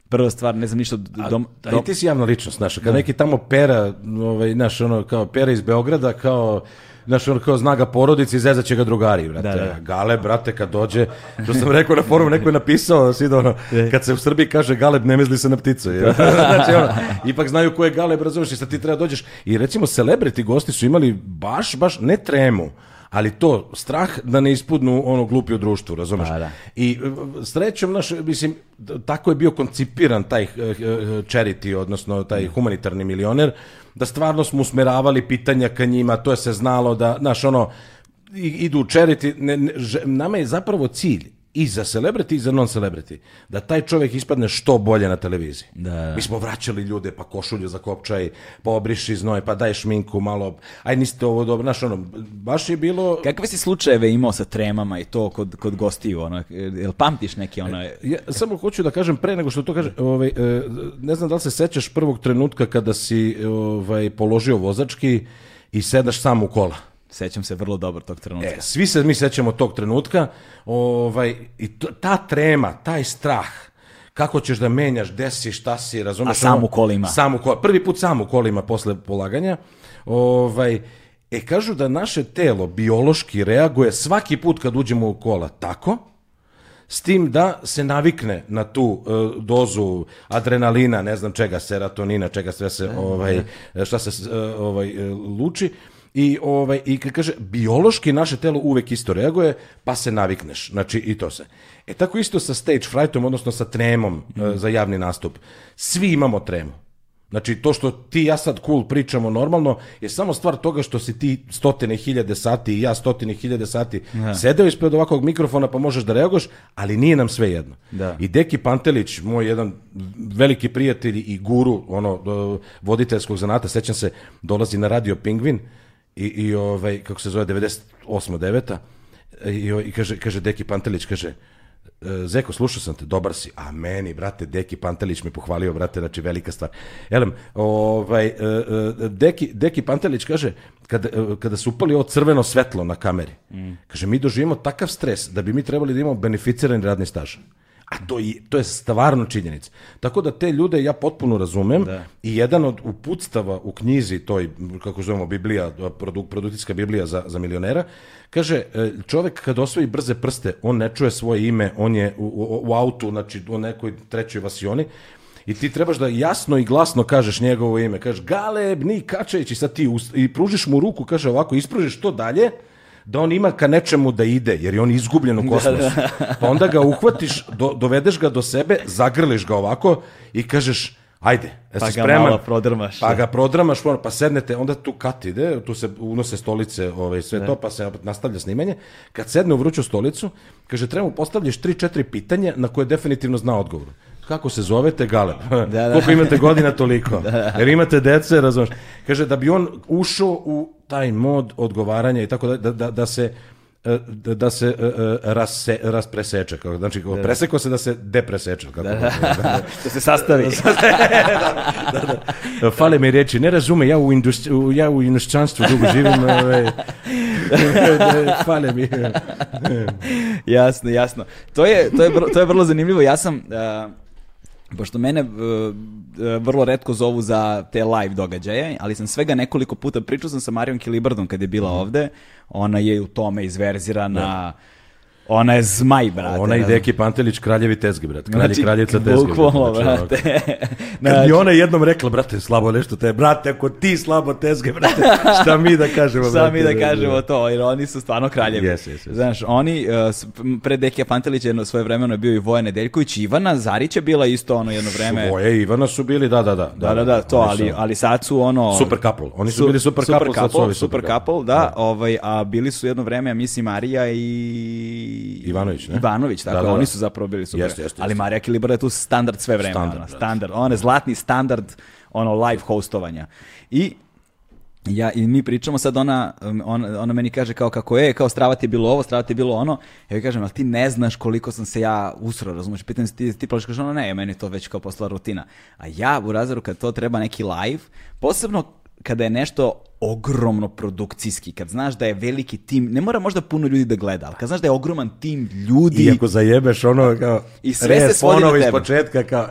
prva stvar, ne znam ništa... Dom, A dom, i ti si javna ličnost, znaš, kad neki tamo pera, ovaj, znaš, ono, kao pera iz Beograda, kao, znaš, ono, kao zna ga porodici, zezat će ga drugari, brate. Da, da. Gale, brate, kad dođe, što sam rekao na forumu, neko je napisao, svi da ono, kad se u Srbiji kaže Galeb, ne misli se na pticu. je. *laughs* znači, ono, ipak znaju ko je Galeb, razumiješ, i sad ti treba dođeš. I recimo, celebrity gosti su imali baš, baš, ne tremu, ali to, strah da ne ispudnu ono glupi u društvu, razumeš? Da, da. I e, srećom, naš, mislim, tako je bio koncipiran taj eh, eh, charity, odnosno taj humanitarni milioner, da stvarno smo usmeravali pitanja ka njima, to je se znalo da, znaš, ono, idu u charity, ne, ne, nama je zapravo cilj i za celebrity i za non-celebrity, da taj čovjek ispadne što bolje na televiziji. Da. Mi smo vraćali ljude, pa košulju za kopčaj, pa obriši znoj, pa daj šminku malo, aj niste ovo dobro, znaš, ono, baš je bilo... Kakve si slučajeve imao sa tremama i to kod, kod gostiju? Ono, jel pamtiš neki ono... Ja samo hoću da kažem pre nego što to kaže, ovaj, e, ne znam da li se sećaš prvog trenutka kada si ovaj, položio vozački i sedaš sam u kola. Sećam se vrlo dobro tog trenutka. E, svi se mi sećamo tog trenutka ovaj, i to, ta trema, taj strah, kako ćeš da menjaš, gde si, šta si, razumeš? A sam u kolima. Sam u kolima. Prvi put sam u kolima posle polaganja. Ovaj, e, kažu da naše telo biološki reaguje svaki put kad uđemo u kola tako, s tim da se navikne na tu e, dozu adrenalina, ne znam čega, serotonina, čega sve se ovaj šta se e, ovaj e, luči i ovaj i kaže biološki naše telo uvek isto reaguje, pa se navikneš. Znači i to se. E tako isto sa stage frightom, odnosno sa tremom e, za javni nastup. Svi imamo tremu. Znači, to što ti i ja sad cool pričamo normalno je samo stvar toga što si ti stotine hiljade sati i ja stotine hiljade sati sedeo ispred ovakvog mikrofona pa možeš da reaguješ, ali nije nam sve jedno. Da. I Deki Pantelić, moj jedan veliki prijatelj i guru ono, do- voditeljskog zanata, sećam se, dolazi na radio Pingvin i, i ovaj, kako se zove, 98. 9. I, i kaže, kaže Deki Pantelić, kaže, E, Zeko, slušao sam te, dobar si. A meni, brate, Deki Pantelić me pohvalio, brate, znači velika stvar. Elem, ovaj, e, e, Deki, Deki Pantelić kaže, kada, kada su upali ovo crveno svetlo na kameri, kaže, mi doživimo takav stres da bi mi trebali da imamo beneficirani radni staž. A to, je, to je stvarno činjenica. Tako da te ljude ja potpuno razumem i jedan od uputstava u knjizi toj, kako zovemo, Biblija, produ, produkcijska Biblija za, za milionera, kaže, e, čovek kad osvoji brze prste, on ne čuje svoje ime, on je u, u, u autu, znači u nekoj trećoj vasioni, i ti trebaš da jasno i glasno kažeš njegovo ime. Kažeš Galeb, Kačević i sad ti i pružiš mu ruku, kaže ovako, ispružiš to dalje, da on ima ka nečemu da ide, jer je on izgubljen u kosmosu. Pa onda ga uhvatiš, do, dovedeš ga do sebe, zagrliš ga ovako i kažeš, ajde, jesi Pa ga spreman? malo prodrmaš, Pa da. ga prodramaš, ono, pa sednete, onda tu kat ide, tu se unose stolice, ovaj, sve to, pa se nastavlja snimanje. Kad sedne u vruću stolicu, kaže, treba mu postavljaš 3-4 pitanja na koje definitivno zna odgovor. Kako se zovete, Galeb? da. Koliko imate godina, toliko. *laughs* Jer imate dece, razumiješ. Kaže, da bi on ušao u taj mod odgovaranja i tako da, da, da, da se e, da, da se e, rase, raspreseče. Kako, znači, kako preseko se da se depreseče. Kako, Da *laughs* se sastavi. *laughs* Fale mi reči, ne razume, ja u, industri- ja u inostranstvu dugo živim, ovaj, fale mi. jasno, jasno. To je, to je, to je vrlo zanimljivo. Ja sam, uh, pošto mene uh, uh, vrlo redko zovu za te live događaje, ali sam svega nekoliko puta pričao sam sa Marijom Kilibardom kad je bila Mhm. ovde. Ona je u tome izverzirana. Ona je zmaj, brate. Ona i Deki Pantelić, kraljevi tezgi, brat. Kralj, Znači, kraljica tezgi. bukvalno, Znači, ono, brate. *laughs* Kad Znači, mi ona jednom rekla, brate, slabo nešto te, brate, ako ti slabo tezge, brate, šta mi da kažemo, *laughs* Šta mi brate, da kažemo to, jer oni su stvarno kraljevi. Yes, yes, yes. Znaš, oni, uh, pre Dekija Pantelića jedno svoje vremeno je bio i Vojan Nedeljković, Ivana Zarić je bila isto ono jedno vreme. Svoje Ivana su bili, da, da, da. Da, da, da, to, ali, su ali sad su ono... Super couple. Oni su bili super couple, sad su ovi super super couple. couple, da, ovaj, a bili su jedno vreme, ja mislim, Marija i... Ivanović, ne? Ivanović, tako, Da, da, da. oni su zapravo bili super. Jeste, jeste, ali. Marija Kilibar je tu standard sve vreme, Standard, standard, brate. standard, on je zlatni standard, ono, live hostovanja. I ja, i mi pričamo sad, ona, um, ona, ona meni kaže kao kako je, kao strava ti je bilo ovo, strava ti je bilo ono. Ja joj kažem, ali ti ne znaš koliko sam se ja usro, razumiješ? Pitam se ti, ti plaš, kaže ono, ne, meni to već kao postala rutina. A ja u razaru kad to treba neki live, posebno kada je nešto ogromno produkcijski, kad znaš da je veliki tim, ne mora možda puno ljudi da gleda, ali kad znaš da je ogroman tim ljudi... I ako zajebeš ono kao... I sve se svodi na iz tebe. početka kao...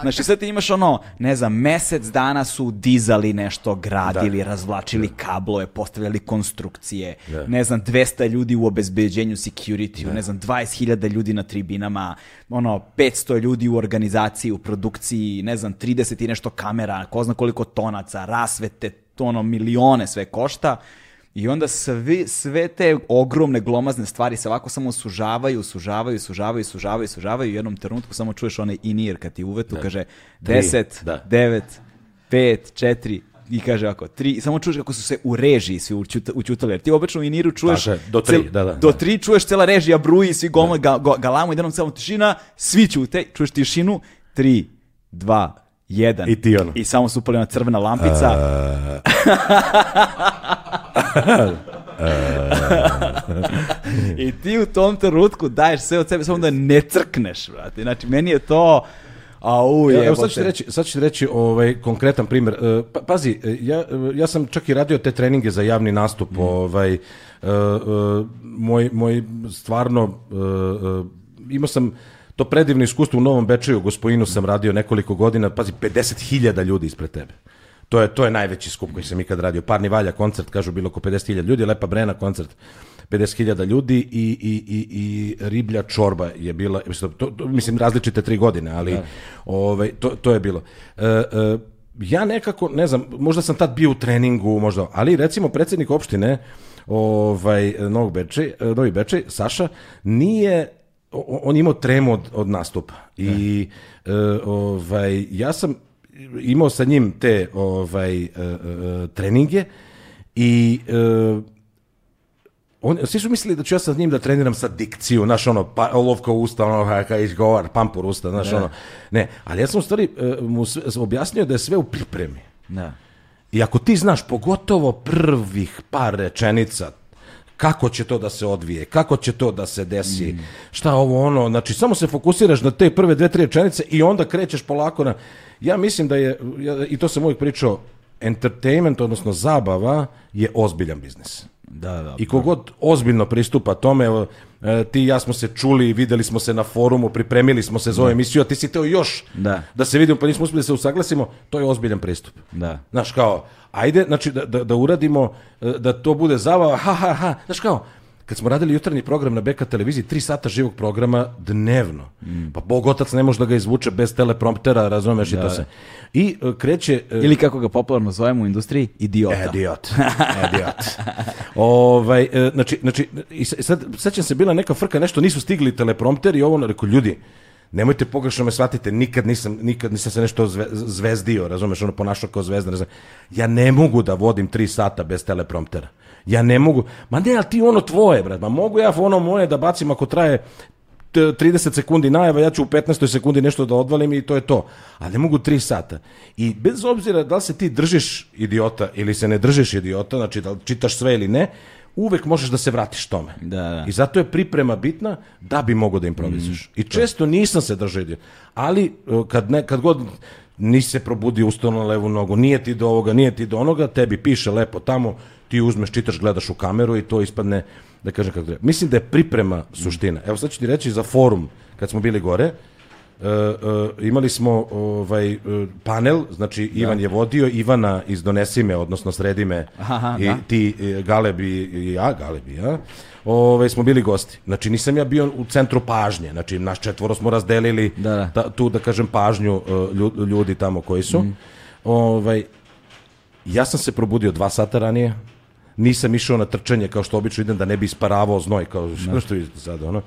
Znači sad ti imaš ono, ne znam, mesec dana su dizali nešto, gradili, razvlačili kablove, postavljali konstrukcije, Da. ne znam, 200 ljudi u obezbeđenju security, ne znam, 20.000 ljudi na tribinama, ono, 500 ljudi u organizaciji, u produkciji, ne znam, 30 i nešto kamera, ko zna koliko tonaca, rasvete, to ono, milione sve košta. I onda svi, sve te ogromne glomazne stvari se ovako samo sužavaju, sužavaju, sužavaju, sužavaju, sužavaju i u jednom trenutku samo čuješ onaj in-ear kad ti uvetu kaže 10, da. 9, 5, 4 i kaže ovako, 3, i samo čuješ kako su se u režiji svi učuta, učutali, jer ti obično u in-earu čuješ Tako do tri, cel- da, da, do da. 3 čuješ cela režija bruji, svi goma, ga, go- galamu, jednom samo tišina, svi ćute, čuješ tišinu, 3, 2, 1. I ti ono. I samo se upali ona crvena lampica. *laughs* I ti u tom trenutku daješ sve od sebe samo da ne crkneš, brate. Znači, meni je to... Au, Ja, evo jebote. sad ću reći, sad ću reći ovaj, konkretan primjer. E, Pa, pazi, e, ja, e, ja sam čak i radio te treninge za javni nastup. Mm. Ovaj, moj, moj stvarno, imao sam to predivno iskustvo u Novom Bečeju, gospojinu sam radio nekoliko godina, pazi, 50.000 ljudi ispred tebe. To je, to je najveći skup koji sam ikad radio. Parni valja koncert, kažu bilo oko 50.000 ljudi, Lepa Brena koncert 50.000 ljudi i, i, i, i riblja čorba je bila, mislim, to, to, mislim različite tri godine, ali ovaj, to, to je bilo. E, e, ja nekako, ne znam, možda sam tad bio u treningu, možda, ali recimo predsjednik opštine ovaj, Novog Bečej, Novi Bečej, Saša, nije on je imao tremu od, od nastupa i e, ovaj, ja sam imao sa njim te ovaj, e, e, treninge i e, on, svi su mislili da ću ja sa njim da treniram sa dikciju, znaš ono, pa, olovka usta, ono, ha, ka izgovar, pampur usta, znaš ono. Ne, ali ja sam u stvari e, mu sve, objasnio da je sve u pripremi. Da. I ako ti znaš pogotovo prvih par rečenica kako će to da se odvije, kako će to da se desi, šta ovo ono, znači samo se fokusiraš na te prve dve, tri rečenice i onda krećeš polako na... Ja mislim da je, ja, i to sam uvijek pričao, entertainment, odnosno zabava, je ozbiljan biznis. Da, da. I kogod ozbiljno pristupa tome, evo, ti i ja smo se čuli, videli smo se na forumu, pripremili smo se za ovu emisiju, a ti si teo još Da. se vidimo, pa nismo uspjeli da se usaglasimo, to je ozbiljan pristup. Da. Znaš kao, ajde, znači da, da, da uradimo, e, da to bude zabava, ha, ha, ha, znaš kao, kad smo radili jutarnji program na BK televiziji, tri sata živog programa dnevno, pa Bog otac ne može da ga izvuče bez telepromptera, razumeš i to se. I e, kreće... e, Ili kako ga popularno zovemo u industriji, idiota. Idiot. *laughs* Idiot. ovaj, e, znači, znači, i sad, sećam se, bila neka frka, nešto nisu stigli teleprompter i ovo, rekao, ljudi, nemojte pogrešno me shvatite, nikad nisam, nikad nisam se nešto zve, zvezdio, razumeš, ono, ponašao kao zvezda, ne znam. Ja ne mogu da vodim tri sata bez telepromptera. Ja ne mogu, ma ne, ali ti ono tvoje, brat, ma mogu ja ono moje da bacim ako traje t- 30 sekundi najava, ja ću u 15 sekundi nešto da odvalim i to je to. A ne mogu 3 sata. I bez obzira da li se ti držiš idiota ili se ne držiš idiota, znači da li čitaš sve ili ne, uvek možeš da se vratiš tome. Da, da. I zato je priprema bitna da bi mogao da improvizuješ. I često nisam se držao idiota. Ali e, kad, ne, kad god nisi se probudio, ustao na levu nogu, nije ti do ovoga, nije ti do onoga, tebi piše lepo tamo, ti uzmeš, čitaš, gledaš u kameru i to ispadne, da kažem kako treba. Mislim da je priprema suština. Evo sad ću ti reći za forum, kad smo bili gore, e, e, imali smo ovaj e, panel, znači Ivan je vodio, Ivana iz Donesime, odnosno Sredime, Aha, i da. ti e, Galeb i, ja, Galeb i ja, ovaj, smo bili gosti. Znači nisam ja bio u centru pažnje, znači naš četvoro smo razdelili Da, da. ta- tu da kažem pažnju e, lju- ljudi tamo koji su. Mhm. Ovaj, ja sam se probudio dva sata ranije, nisam išao na trčanje kao što obično idem da ne bi isparavao znoj kao što što je sad ono.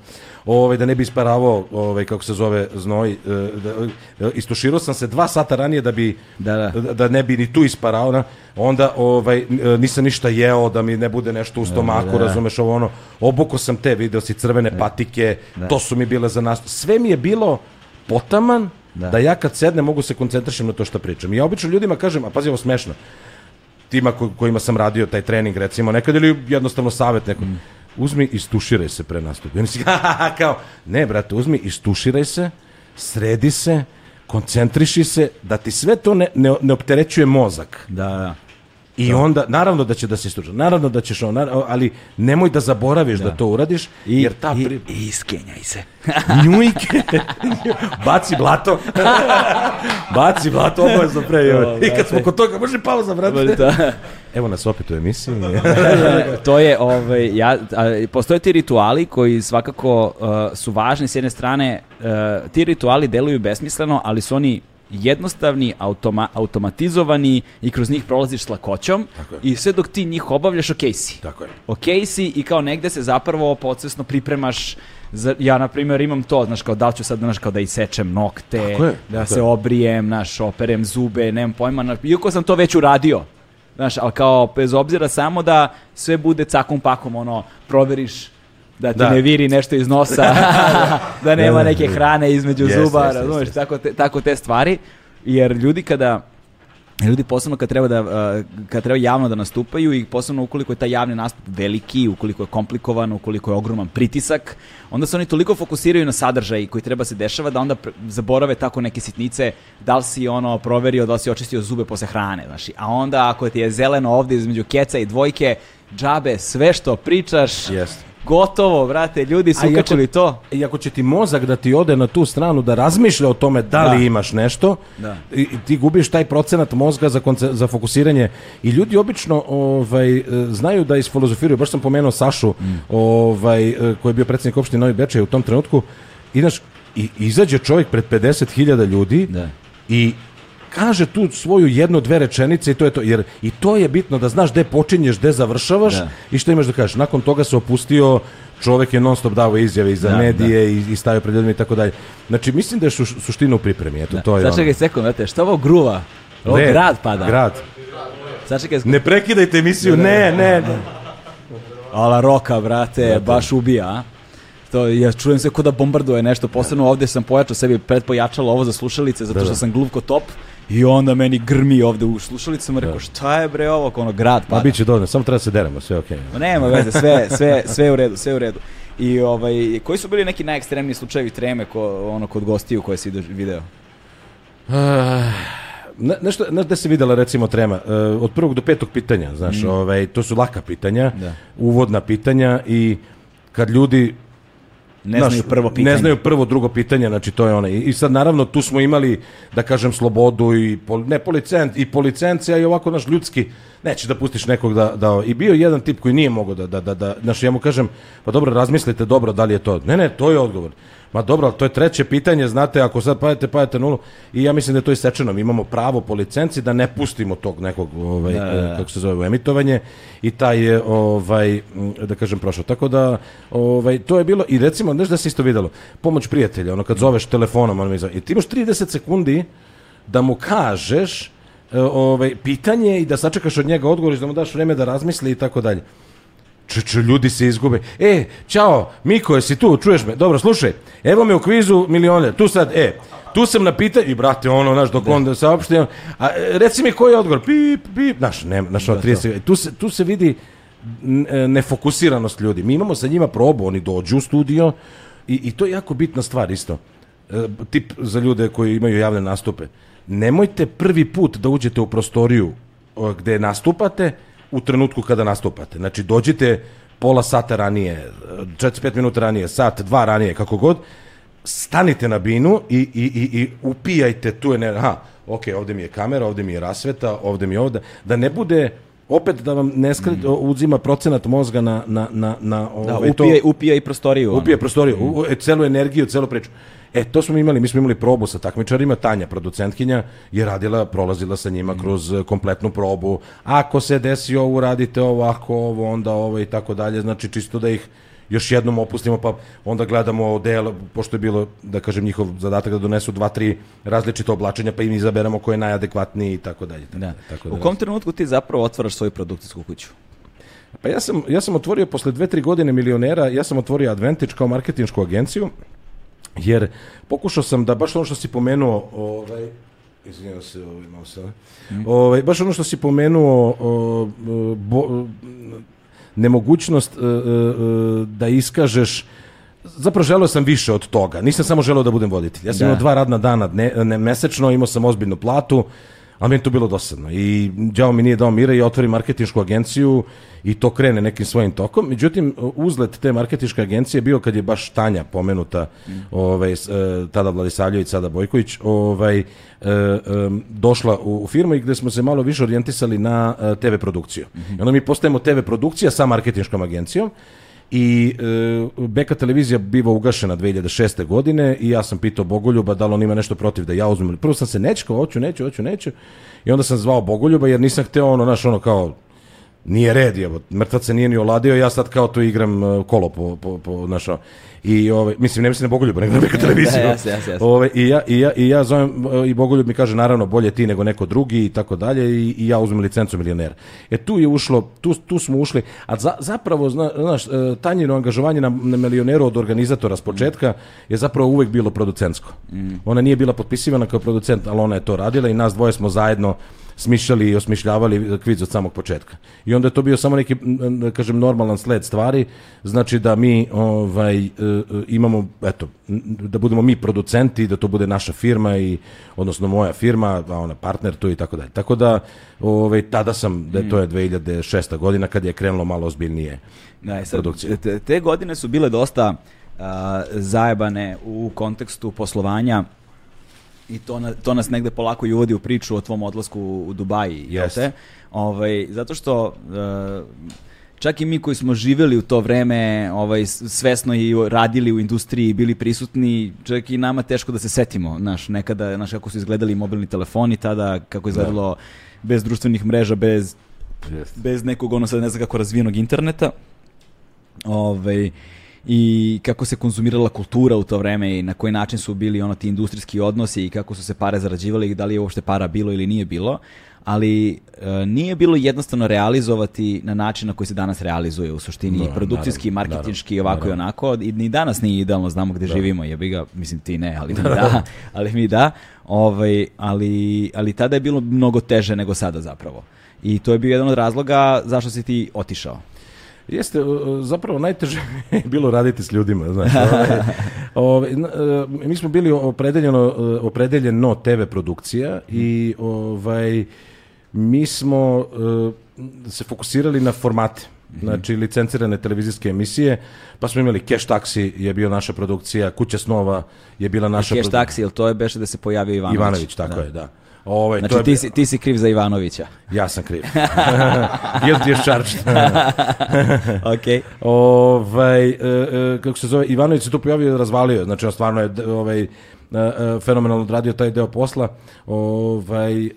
Ovaj da ne bi isparavao ovaj kako se zove znoj, e, da, e, istuširao sam se dva sata ranije da bi Da, da. da ne bi ni tu isparao, na, onda ovaj, e, nisam ništa jeo, da mi ne bude nešto u stomaku, da. razumeš ovo ono, obuko sam te, video si crvene patike, to su mi bile za nas, sve mi je bilo potaman, da. Da. ja kad sednem mogu se koncentrišem na to što pričam. I ja obično ljudima kažem, a pazi ovo smešno, tima ko, kojima sam radio taj trening recimo nekad ili jednostavno savjet nekom, Mm. uzmi i stuširaj se pre nastupa. Oni si *laughs* kao, ne brate, uzmi i stuširaj se, sredi se, koncentriši se, da ti sve to ne, ne, ne opterećuje mozak. Da, da. I onda, naravno da će da se istuča, naravno da ćeš on, ali nemoj da zaboraviš da, to uradiš, I, jer ta i, pri... i iskenjaj se. *laughs* njujke, baci blato, *laughs* baci blato, obavezno pre. I kad smo kod toga, može pauza, brate. Da. *laughs* Evo nas opet u emisiji. to je, ovaj, ja, a, postoje ti rituali koji svakako uh, su važni s jedne strane, uh, ti rituali deluju besmisleno, ali su oni jednostavni, automa, automatizovani i kroz njih prolaziš s lakoćom i sve dok ti njih obavljaš, ok si. Tako je. Ok si i kao negde se zapravo podsvesno pripremaš za, ja, na primjer, imam to, znaš, kao da ću sad, znaš, kao da isečem nokte, Tako je, da tako se je. obrijem, znaš, operem zube, nemam pojma, na, iako sam to već uradio, znaš, ali kao, bez obzira samo da sve bude cakom pakom, ono, proveriš da ti Da. ne viri nešto iz nosa, *laughs* *laughs* da nema Da, da, neke da. hrane između Jeste, zuba, jeste, razumeš, jeste. tako te, tako te stvari, jer ljudi kada Ljudi posebno kad treba da uh, kad treba javno da nastupaju i posebno ukoliko je taj javni nastup veliki, ukoliko je komplikovan, ukoliko je ogroman pritisak, onda se oni toliko fokusiraju na sadržaj koji treba se dešava da onda zaborave tako neke sitnice, da li si ono proverio, da li si očistio zube posle hrane, znaš. A onda ako ti je zeleno ovde između keca i dvojke, džabe, sve što pričaš, Jeste. Gotovo, brate, ljudi su ukačili to. I ako će ti mozak da ti ode na tu stranu da razmišlja o tome da li Da. imaš nešto, Da. i, i ti gubiš taj procenat mozga za, konce- za fokusiranje. I ljudi obično ovaj, e, znaju da isfilozofiraju, baš sam pomenuo Sašu, ovaj, e, koji je bio predsjednik opštine Novi Bečej u tom trenutku, i, znaš, i izađe čovjek pred 50.000 ljudi Da. i kaže tu svoju jednu, dve rečenice i to je to. Jer i to je bitno da znaš gde počinješ, gde završavaš Da. i što imaš da kažeš. Nakon toga se opustio, čovek je non stop davo izjave i za Da, medije i, i stavio pred ljudima i tako dalje. Znači, mislim da je suš- suština u pripremi. Eto, to je Sad ono. čekaj sekund, brate, šta ovo gruva? Ovo Ne, grad pada. Grad. Sad čekaj, Ne prekidajte emisiju, ne, ne. ne. Ala roka, brate, baš ubija, a? To, ja čujem se ko da bombarduje nešto, posebno ovde sam pojačao sebi predpojačalo ovo za slušalice, zato Da, što da. sam gluv ko top, i onda meni grmi ovde u slušalicama, rekao, šta je bre ovo, ono grad Ma pada. bit će dovoljno, samo treba da se deremo, sve okej. Ma nema veze, sve, sve, sve u redu, sve u redu. I ovaj, koji su bili neki najekstremniji slučajevi treme ko, ono, kod gostiju koje si video? Ne, nešto, znaš gde se videla recimo trema? E, od prvog do petog pitanja, znaš, ovaj, to su laka pitanja, Da. uvodna pitanja i kad ljudi Ne Znaš, znaju prvo pitanje. Ne znaju prvo, drugo pitanje, znači to je ono. I, sad naravno tu smo imali, da kažem, slobodu i pol, ne policent, i policencija i ovako naš ljudski, nećeš da pustiš nekog da, da, i bio jedan tip koji nije mogao da, da, da, da, znaš, ja mu kažem, pa dobro, razmislite dobro da li je to. Ne, ne, to je odgovor. Ma dobro, ali to je treće pitanje, znate, ako sad padete, padete nulu, i ja mislim da je to isečeno. Mi imamo pravo po licenci da ne pustimo tog nekog, ovaj, Da, da, da. kako se zove, u emitovanje i taj je, ovaj, da kažem, prošao. Tako da, ovaj, to je bilo, i recimo, znaš da se isto videlo, pomoć prijatelja, ono kad zoveš telefonom, ono mi zove, i ti imaš 30 sekundi da mu kažeš e, ovaj, pitanje i da sačekaš od njega odgovor i da mu daš vreme da razmisli i tako dalje. Čeče, ljudi se izgube. E, čao, Miko, jesi tu, čuješ me? Dobro, slušaj, evo me u kvizu milione, tu sad, e, tu sam na pitanje, i brate, ono, znaš, dok on saopšti, on, a reci mi koji je odgovor, pip, pip, znaš, ne, znaš, ono, 30, tu se, tu se vidi e, nefokusiranost ljudi. Mi imamo sa njima probu, oni dođu u studio i, i to je jako bitna stvar isto. E, tip za ljude koji imaju javne nastupe. Nemojte prvi put da uđete u prostoriju gde nastupate u trenutku kada nastupate. Znači, dođite pola sata ranije, 45 minuta ranije, sat, dva ranije, kako god, stanite na binu i, i, i, i upijajte tu energiju. Aha, ok, ovde mi je kamera, ovde mi je rasveta, ovde mi je ovde. Da ne bude opet da vam ne skri, uzima procenat mozga na, na, na, na Mm. Da, ovaj, to- upije, i prostoriju. ono. upije prostoriju, u, e, celu energiju, celu priču. E, to smo imali, mi smo imali probu sa takmičarima, Tanja, producentkinja, je radila, prolazila sa njima kroz e, kompletnu probu. Ako se desi ovo, uradite ovo, ako ovo, onda ovo i tako dalje. Znači, čisto da ih još jednom opustimo, pa onda gledamo del, pošto je bilo, da kažem, njihov zadatak da donesu dva, tri različite oblačenja, pa im izaberemo ko je najadekvatniji i tako dalje. Tako, Da. tako U kom trenutku ti zapravo otvaraš svoju produkcijsku kuću? Pa ja sam, ja sam otvorio posle dve, tri godine milionera, ja sam otvorio Advantage kao marketinšku agenciju, jer pokušao sam da baš ono što si pomenuo, ovaj, izvinjam se, ovaj, malo se, ovaj, baš ono što si pomenuo, o, bo, nemogućnost e, e, e, da iskažeš Zapravo želeo sam više od toga. Nisam samo želeo da budem voditelj. Ja sam Da. imao dva radna dana dne, ne, mesečno, imao sam ozbiljnu platu, Ali meni to bilo dosadno i đavo mi nije dao mira i ja otvorim marketinšku agenciju i to krene nekim svojim tokom. Međutim, uzlet te marketinške agencije je bio kad je baš Tanja pomenuta, ovaj, s- e, tada Vladisavljević, sada Bojković, ovaj, e, došla u, firmu i gde smo se malo više orijentisali na e, TV produkciju. I onda mi postajemo TV produkcija sa marketinškom agencijom i e, Beka televizija biva ugašena 2006. godine i ja sam pitao Bogoljuba da li on ima nešto protiv da ja uzmem. Prvo sam se nečekao, hoću, neću, hoću, neću. I onda sam zvao Bogoljuba jer nisam hteo ono, znaš, ono kao, nije red, evo, mrtvac se nije ni oladio, ja sad kao tu igram e, kolo po, po, po znaš, ono. I ovaj, mislim, ne mislim na Bogoljuba, nego na Beka *laughs* televiziju. Da. Ovaj, i, ja, i, ja, I ja zovem, i Bogoljub mi kaže, naravno, bolje ti nego neko drugi i tako dalje, i, i ja uzmem licencu milionera. E tu je ušlo, tu, tu smo ušli, a za, zapravo, zna, znaš, e, tanjino angažovanje na, na milioneru od organizatora s početka je zapravo uvek bilo producentsko. Ona nije bila potpisivana kao producent, ali ona je to radila i nas dvoje smo zajedno smišljali i osmišljavali kviz od samog početka. I onda je to bio samo neki, da kažem, normalan sled stvari, znači da mi ovaj, e, e, imamo, eto, da budemo mi producenti, da to bude naša firma i, odnosno moja firma, a ona partner tu i tako dalje. Tako da, ovaj, tada sam, da to je 2006. godina kad je krenulo malo ozbiljnije Da, e sad, produkcije. te, te godine su bile dosta a, zajebane u kontekstu poslovanja i to, na, to nas negde polako i uvodi u priču o tvom odlasku u Dubaji, Jeste. te? Ovaj, zato što e, čak i mi koji smo živjeli u to vreme, ovaj, svesno i radili u industriji bili prisutni, čak i nama teško da se setimo, znaš, nekada, znaš, kako su izgledali mobilni telefoni tada, kako je izgledalo bez društvenih mreža, bez bez nekog ono sad ne znam kako razvijenog interneta. Ovaj i kako se konzumirala kultura u to vreme i na koji način su bili ono ti industrijski odnosi i kako su se pare zarađivali i da li je uopšte para bilo ili nije bilo, ali e, nije bilo jednostavno realizovati na način na koji se danas realizuje u suštini Da, produkcijski, naravno, marketinški, naravno, ovako i onako. I ni danas nije idealno, znamo gde živimo, jebi ga, mislim ti ne, ali mi da, *laughs* ali mi da, ovaj, ali, ali tada je bilo mnogo teže nego sada zapravo. I to je bio jedan od razloga zašto si ti otišao. Jeste, zapravo najteže *laughs* je bilo raditi s ljudima, znaš. Ovaj, *laughs* ovaj, e, mi smo bili opredeljeno, e, opredeljeno TV produkcija i ovaj, mi smo e, se fokusirali na formate. Znači, licencirane televizijske emisije, pa smo imali Cash Taxi je bio naša produkcija, Kuća snova je bila naša Cash produkcija. taksi, jel to je beše da se pojavio Ivanović? Ivanović, tako je, da. Ovaj, to Znači je ti si, ti si kriv za Ivanovića. Ja sam kriv. *laughs* Guilty as charged. *laughs* ok. ovaj, e, e, kako se zove, Ivanović se tu pojavio i razvalio, znači on stvarno je ovaj, e, e, fenomenalno odradio taj deo posla. Ovaj, e,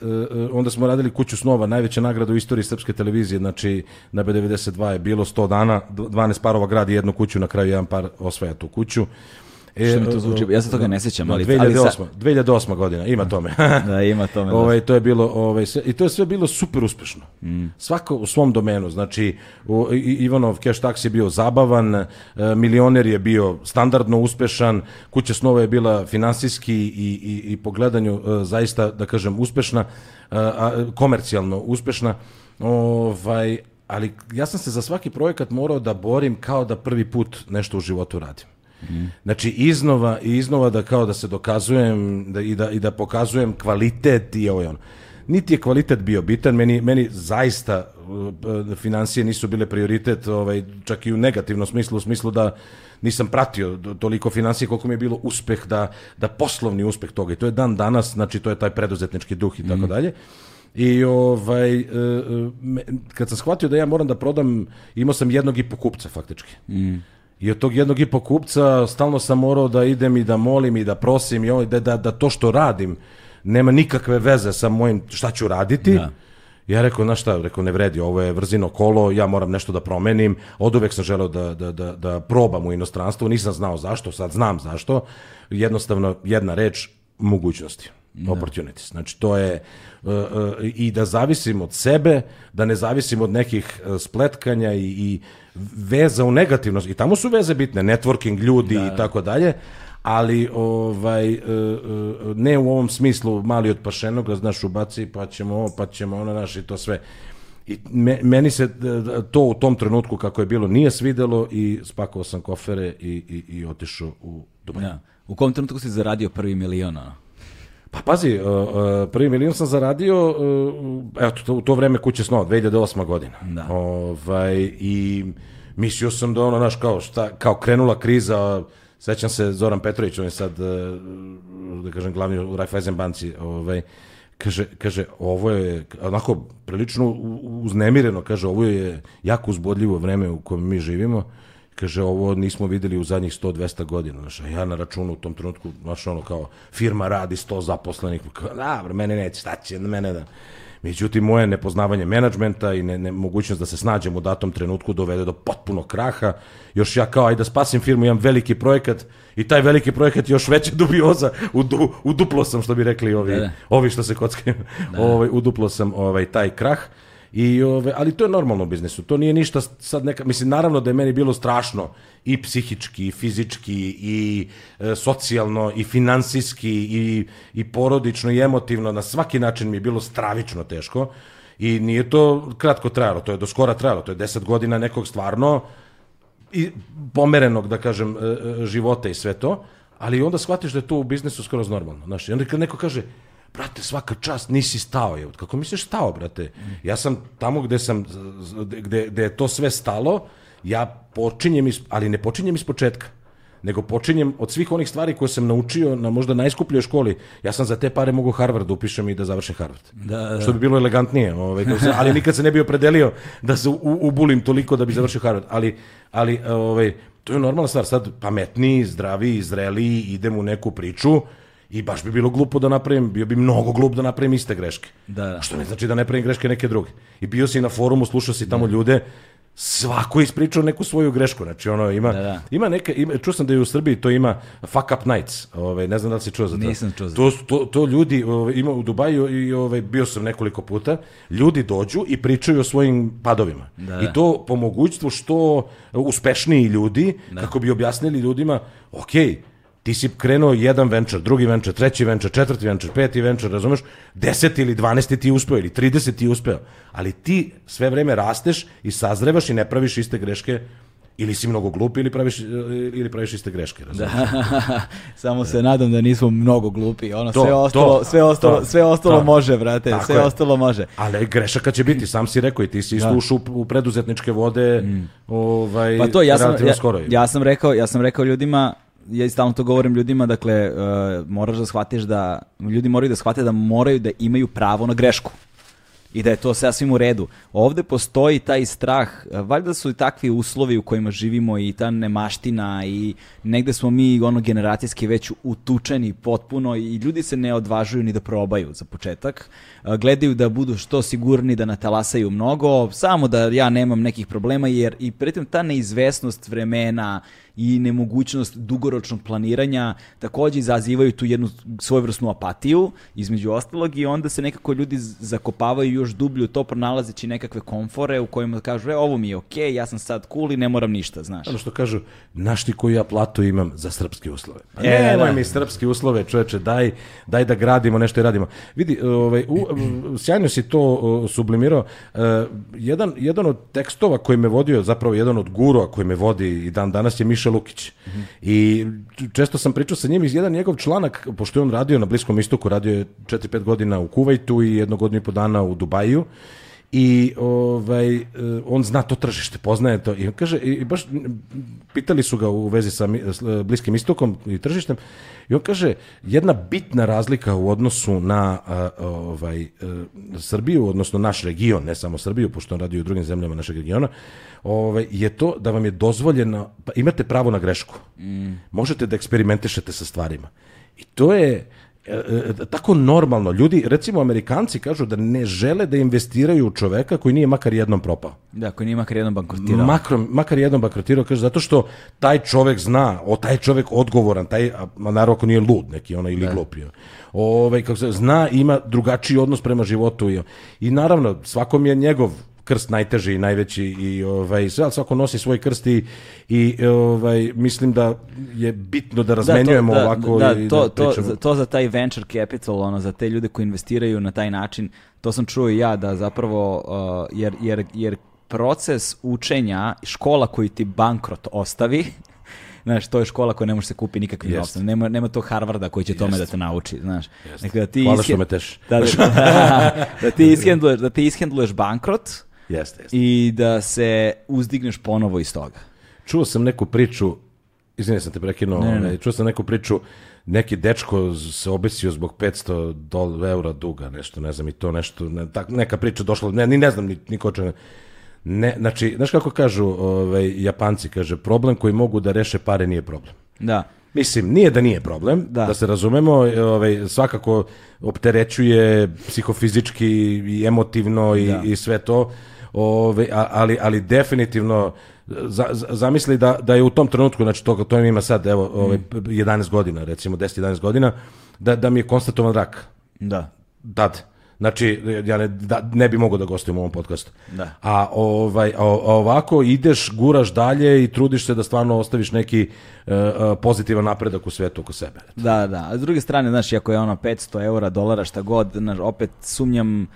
onda smo radili Kuću snova, najveća nagrada u istoriji srpske televizije, znači na B92 je bilo 100 dana, d- 12 parova gradi jednu kuću, na kraju jedan par osvaja tu kuću. E, Što mi to zvuči? Ja se toga ne sjećam, ali- 2008, ali sa- 2008 godina, ima tome. *laughs* Da, ima tome. da. Ovaj to je bilo ovaj sve, i to je sve bilo super uspešno. Svako u svom domenu, znači u, Ivanov Cash Taxi je bio zabavan, e, Milioner je bio standardno uspešan, Kuća snova je bila finansijski i, i, i po gledanju e, zaista da kažem uspešna, e, a, komercijalno uspešna. Ovaj ali ja sam se za svaki projekat morao da borim kao da prvi put nešto u životu radim. Znači iznova i iznova da kao da se dokazujem da, i, da, i da pokazujem kvalitet i ovo i ono. Niti je kvalitet bio bitan, meni, meni zaista uh, financije nisu bile prioritet, ovaj, čak i u negativnom smislu, u smislu da nisam pratio toliko financije koliko mi je bilo uspeh da, da poslovni uspeh toga i to je dan danas, znači to je taj preduzetnički duh i tako dalje. I ovaj, e, e, me- kad sam shvatio da ja moram da prodam, imao sam jednog i po kupca faktički. I od tog jednog i po kupca stalno sam morao da idem i da molim i da prosim i ovaj, da, da, da to što radim nema nikakve veze sa mojim šta ću raditi. Da. Ja rekao, znaš šta, rekao, ne vredi, ovo je vrzino kolo, ja moram nešto da promenim, od uvek sam želeo da, da, da, da probam u inostranstvu, nisam znao zašto, sad znam zašto, jednostavno jedna reč, mogućnosti, opportunities. Znači, to je uh, uh, i da zavisim od sebe, da ne zavisim od nekih uh, spletkanja i, i veza u negativnost. I tamo su veze bitne, networking, ljudi i tako dalje, ali ovaj, uh, uh, ne u ovom smislu mali od pašenoga, znaš, ubaci, pa ćemo ovo, pa ćemo ono, naš, i to sve. I me- meni se d- to u tom trenutku kako je bilo nije svidelo i spakovao sam kofere i, i, i otišao u Dubaj. Da. U kom trenutku si zaradio prvi milion? ono? Pa pazi, uh, uh, prvi milion sam zaradio, uh, evo, to, u to vreme kuće snova, 2008. godina. Da. Ovaj, I mislio sam da ono, znaš, kao, šta, kao krenula kriza, sećam se Zoran Petrović, on je sad, uh, da kažem, glavni u Raiffeisen banci, ovaj, kaže, kaže, ovo je onako prilično uznemireno, kaže, ovo je jako uzbodljivo vreme u kojem mi živimo, kaže, ovo nismo videli u zadnjih 100-200 godina, znaš, a ja na računu u tom trenutku, znaš, ono, kao, firma radi 100 zaposlenih, kao, dobro, mene neće, šta će, mene da... Međutim, moje nepoznavanje menadžmenta i ne, ne, mogućnost da se snađem u datom trenutku dovede do potpunog kraha. Još ja kao, aj da spasim firmu, imam veliki projekat i taj veliki projekat je još veća *laughs* dubioza, u, du, u duplo sam, što bi rekli ovi, Da, da. ovi što se kockaju, ovaj, uduplo sam ovaj, taj krah. I, ove, ali to je normalno u biznisu, to nije ništa sad neka, mislim, naravno da je meni bilo strašno i psihički, i fizički, i e, socijalno, i finansijski, i, i porodično, i emotivno, na svaki način mi je bilo stravično teško. I nije to kratko trajalo, to je do skora trajalo, to je deset godina nekog stvarno i pomerenog, da kažem, e, e, života i sve to, ali onda shvatiš da je to u biznisu skoro normalno. Znaš, i onda kad neko kaže, brate, svaka čast, nisi stao. Je. Kako misliš stao, brate? Ja sam tamo gde, sam, gde, gde je to sve stalo, ja počinjem, iz, ali ne počinjem iz početka nego počinjem od svih onih stvari koje sam naučio na možda najskupljoj školi. Ja sam za te pare mogu Harvard da upišem i da završim Harvard. Da, da. Što bi bilo elegantnije, ovaj, ali nikad se ne bi opredelio da se u- ubulim toliko da bi završio Harvard. Ali, ali ovaj, to je normalna stvar. Sad pametniji, zdraviji, zreliji, idem u neku priču i baš bi bilo glupo da napravim, bio bi mnogo glup da napravim iste greške. Da, da. Što ne znači da ne pravim greške neke druge. I bio si na forumu, slušao si tamo ljude, svako je ispričao neku svoju grešku. Znači, ono, ima, Da, da. ima neka, ima, čuo sam da i u Srbiji to ima fuck up nights, ovaj, ne znam da li si čuo za to. Nisam čuo za to. To, to ljudi, ovaj, ima u Dubaju i ovaj, bio sam nekoliko puta, ljudi dođu i pričaju o svojim padovima. Da, I da. to po mogućstvu što uspešniji ljudi, kako bi objasnili ljudima, ok, ti si krenuo jedan venture, drugi venture, treći venture, četvrti venture, peti venture, razumeš? Deset ili dvanesti ti uspeo ili trideset ti uspeo. Ali ti sve vreme rasteš i sazrevaš i ne praviš iste greške ili si mnogo glup ili praviš, ili praviš iste greške, razumeš? *laughs* Samo se nadam da nismo mnogo glupi. Ono, To, sve ostalo, to, sve ostalo, to, sve ostalo to. može, brate. Sve je. ostalo može. Ali grešaka će biti, sam si rekao i ti si isto ušao u- preduzetničke vode ovaj, Mm. Pa to ja sam ja, skoro. ja sam rekao, ja sam rekao ljudima ja stalno to govorim ljudima, dakle, uh, moraš da shvatiš da, ljudi moraju da shvate da moraju da imaju pravo na grešku. I da je to sasvim u redu. Ovde postoji taj strah, valjda su i takvi uslovi u kojima živimo i ta nemaština i negde smo mi ono generacijski već utučeni potpuno i ljudi se ne odvažuju ni da probaju za početak. E, Gledaju da budu što sigurni da natalasaju mnogo, samo da ja nemam nekih problema jer i pritom ta neizvesnost vremena i nemogućnost dugoročnog planiranja takođe izazivaju tu jednu svojevrsnu apatiju između ostalog i onda se nekako ljudi zakopavaju još dublje u to pronalazeći nekakve komfore u kojima kažu e ovo mi je okej, ja sam sad cool i ne moram ništa, znaš. Ono što kažu, znaš ti koju ja platu imam za srpske uslove. Pa E, nemoj da. mi srpske uslove, čoveče, daj, daj da gradimo nešto i radimo. Vidi, ovaj, u, sjajno si to sublimirao. E, jedan, jedan od tekstova koji me vodio, zapravo jedan od gurua koji me vodi i dan danas je Miša Lukić. I često sam pričao sa njim iz jedan njegov članak, pošto je on radio na Bliskom istoku, radio je 4-5 godina u Kuvajtu i jedno godinu i po dana u Dubaju i ovaj e, on zna to tržište, poznaje to i kaže i baš pitali su ga u vezi sa mi- s, e, bliskim istokom i tržištem i on kaže jedna bitna razlika u odnosu na a, ovaj Srbiju, odnosno naš region, ne samo Srbiju, pošto on radi u drugim zemljama našeg regiona, ovaj je to da vam je dozvoljeno pa imate pravo na grešku. Možete da eksperimentišete sa stvarima. I to je tako normalno. Ljudi, recimo Amerikanci kažu da ne žele da investiraju u čoveka koji nije makar jednom propao. Da, ako nije makar jednom bankrotirao. Makar, makar jednom bankrotirao, kaže, zato što taj čovek zna, o taj čovek odgovoran, taj, a naravno ako nije lud neki, ono, ili glupio. Ovaj, kako se, zna, ima drugačiji odnos prema životu. I, I naravno, svakom je njegov krst najteži i najveći i ovaj sve ali svako nosi svoj krst i, i ovaj mislim da je bitno da razmenjujemo da, ovako da, i to, da to, za, to za taj venture capital, ono, za te ljude koji investiraju na taj način, to sam čuo i ja, da zapravo, uh, jer, jer, jer proces učenja, škola koju ti bankrot ostavi, *laughs* znaš, to je škola koja ne može se kupi nikakvim Jest. novcem. Nema, nema to Harvarda koji će tome da te nauči, znaš. Dakle, da ti Hvala ishe- što me teš. Da, da, da, ti ishendluješ, *laughs* da ti ishendluješ bankrot Jeste, jeste. i da se uzdigneš ponovo iz toga. Čuo sam neku priču, izvini sam te prekinuo, Ne, ne, ne. ovaj, čuo sam neku priču, neki dečko se obesio zbog 500 dol, eura duga, nešto, ne znam, i to nešto, ne, tak, neka priča došla, ne, ni ne znam, ni, ni ko će- Ne, znači, znaš kako kažu ovaj, Japanci, kaže, problem koji mogu da reše pare nije problem. Da. Mislim, nije da nije problem, Da. da, se razumemo, ovaj, svakako opterećuje psihofizički i emotivno i, Da. i sve to, a- ali, ali definitivno za, za- zamisli da, da je u tom trenutku, znači to, to ima sad evo, Mm. 11 godina, recimo 10-11 godina, da, da mi je konstatovan rak. Da. Tad. Znači, ja ne, da, ne bi mogao da gostujem u ovom podcastu. Da. A, ovaj, a, ovako ideš, guraš dalje i trudiš se da stvarno ostaviš neki e, pozitivan napredak u svetu oko sebe. Da, da. A s druge strane, znaš, ako je ono 500 eura, dolara, šta god, znaš, opet sumnjam,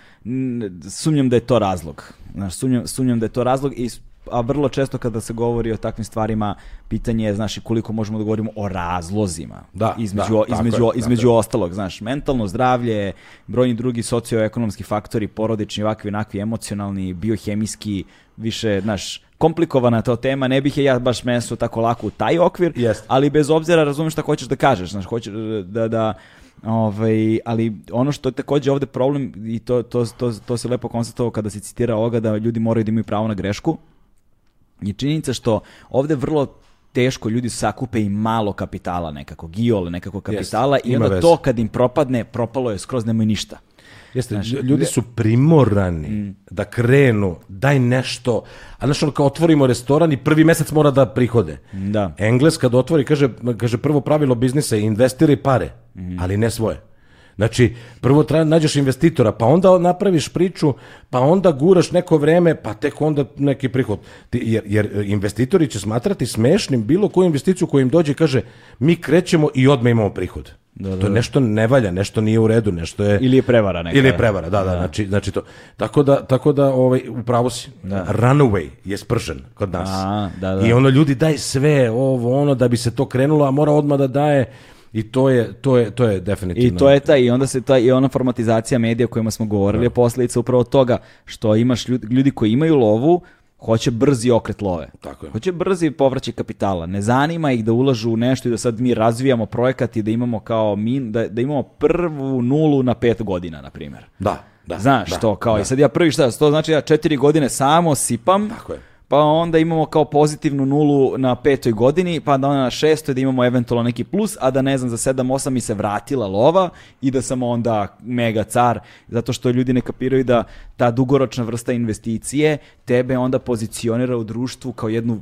sumnjam da je to razlog. Znaš, sumnjam, sumnjam da je to razlog i a vrlo često kada se govori o takvim stvarima, pitanje je, znaš, koliko možemo da govorimo o razlozima. Da, između, da, tako između, je, između tako ostalog, znaš, mentalno zdravlje, brojni drugi socioekonomski faktori, porodični, ovakvi, onakvi, emocionalni, biohemijski, više, znaš, komplikovana to tema, ne bih je ja baš meso tako lako u taj okvir, Jeste. ali bez obzira razumeš šta hoćeš da kažeš, znaš, hoćeš da, da Ovaj, ali ono što je takođe ovde problem i to, to, to, to se lepo konstatovao kada se citira ovoga da ljudi moraju da imaju pravo na grešku je činjenica što ovde vrlo teško ljudi sakupe i malo kapitala nekako, giole nekako kapitala i ima onda veze. to kad im propadne, propalo je skroz nemoj ništa. Jeste, Znaš, lj- ljudi su primorani da krenu, daj nešto, a znaš ono kao otvorimo restoran i prvi mesec mora da prihode. Da. Engles kad otvori, kaže, kaže prvo pravilo biznisa je investiraj pare, ali ne svoje. Znači, prvo treba nađeš investitora, pa onda napraviš priču, pa onda guraš neko vreme, pa tek onda neki prihod. Ti, jer, jer investitori će smatrati smešnim bilo koju investiciju koja im dođe i kaže mi krećemo i odmah imamo prihod. to je nešto ne valja, nešto nije u redu, nešto je... Ili je prevara neka. Ili je prevara, da, da, znači, znači to. Tako da, tako da ovaj, upravo si, runaway je spržen kod nas. A, da, da. I ono ljudi daj sve, ovo, ono, da bi se to krenulo, a mora odmah da daje i to je, to je, to je definitivno. I to je taj, i onda se ta, i ona formatizacija medija o kojima smo govorili je posledica upravo toga što imaš ljudi, ljudi koji imaju lovu, hoće brzi okret love. Tako je. Hoće brzi povraćaj kapitala. Ne zanima ih da ulažu u nešto i da sad mi razvijamo projekat i da imamo kao min, da, da imamo prvu nulu na pet godina, na primjer. Da, da. Znaš da, to, kao da. i sad ja prvi šta, to znači ja četiri godine samo sipam, Tako je. Pa onda imamo kao pozitivnu nulu na petoj godini, pa da onda na šestoj da imamo eventualno neki plus, a da ne znam, za sedam, osam mi se vratila lova i da sam onda mega car, zato što ljudi ne kapiraju da ta dugoročna vrsta investicije tebe onda pozicionira u društvu kao jednu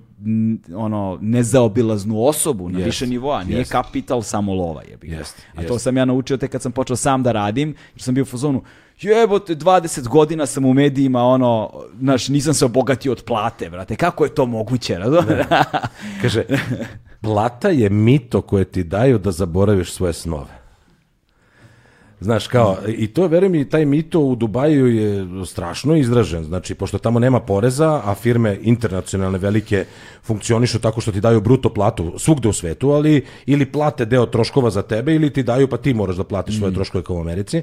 ono nezaobilaznu osobu na Jest, više nivoa, nije jest. kapital samo lova jebi. Jest, A to sam ja naučio tek kad sam počeo sam da radim, jer sam bio u fazonu, jebote, 20 godina sam u medijima, ono, znaš, nisam se obogatio od plate, brate, kako je to moguće, razumiješ? Kaže, *laughs* plata je mito koje ti daju da zaboraviš svoje snove. Znaš, kao, i to, verujem mi, taj mito u Dubaju je strašno izražen. Znači, pošto tamo nema poreza, a firme internacionalne velike funkcionišu tako što ti daju bruto platu svugde u svetu, ali ili plate deo troškova za tebe, ili ti daju pa ti moraš da platiš svoje troškove kao u Americi.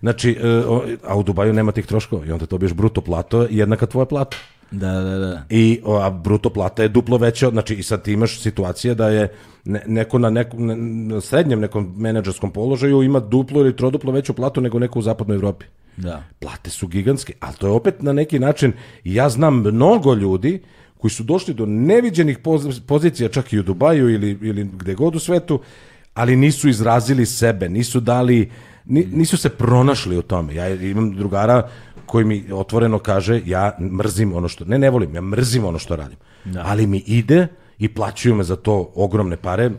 Znači, e, a u Dubaju nema tih troškova i onda dobiješ bruto plato jednaka tvoja plata. Da, da, da. I a bruto plata je duplo veća, znači i sad ti imaš situacije da je ne- neko na, nekom, na- srednjem nekom menadžerskom položaju ima duplo ili troduplo veću platu nego neko u zapadnoj Evropi. Da. Plate su gigantske, ali to je opet na neki način, ja znam mnogo ljudi koji su došli do neviđenih poz- pozicija čak i u Dubaju ili, ili gde god u svetu, ali nisu izrazili sebe, nisu dali, ni- nisu se pronašli u tome. Ja imam drugara koji mi otvoreno kaže ja mrzim ono što, ne ne volim, ja mrzim ono što radim, ali mi ide i plaćaju me za to ogromne pare,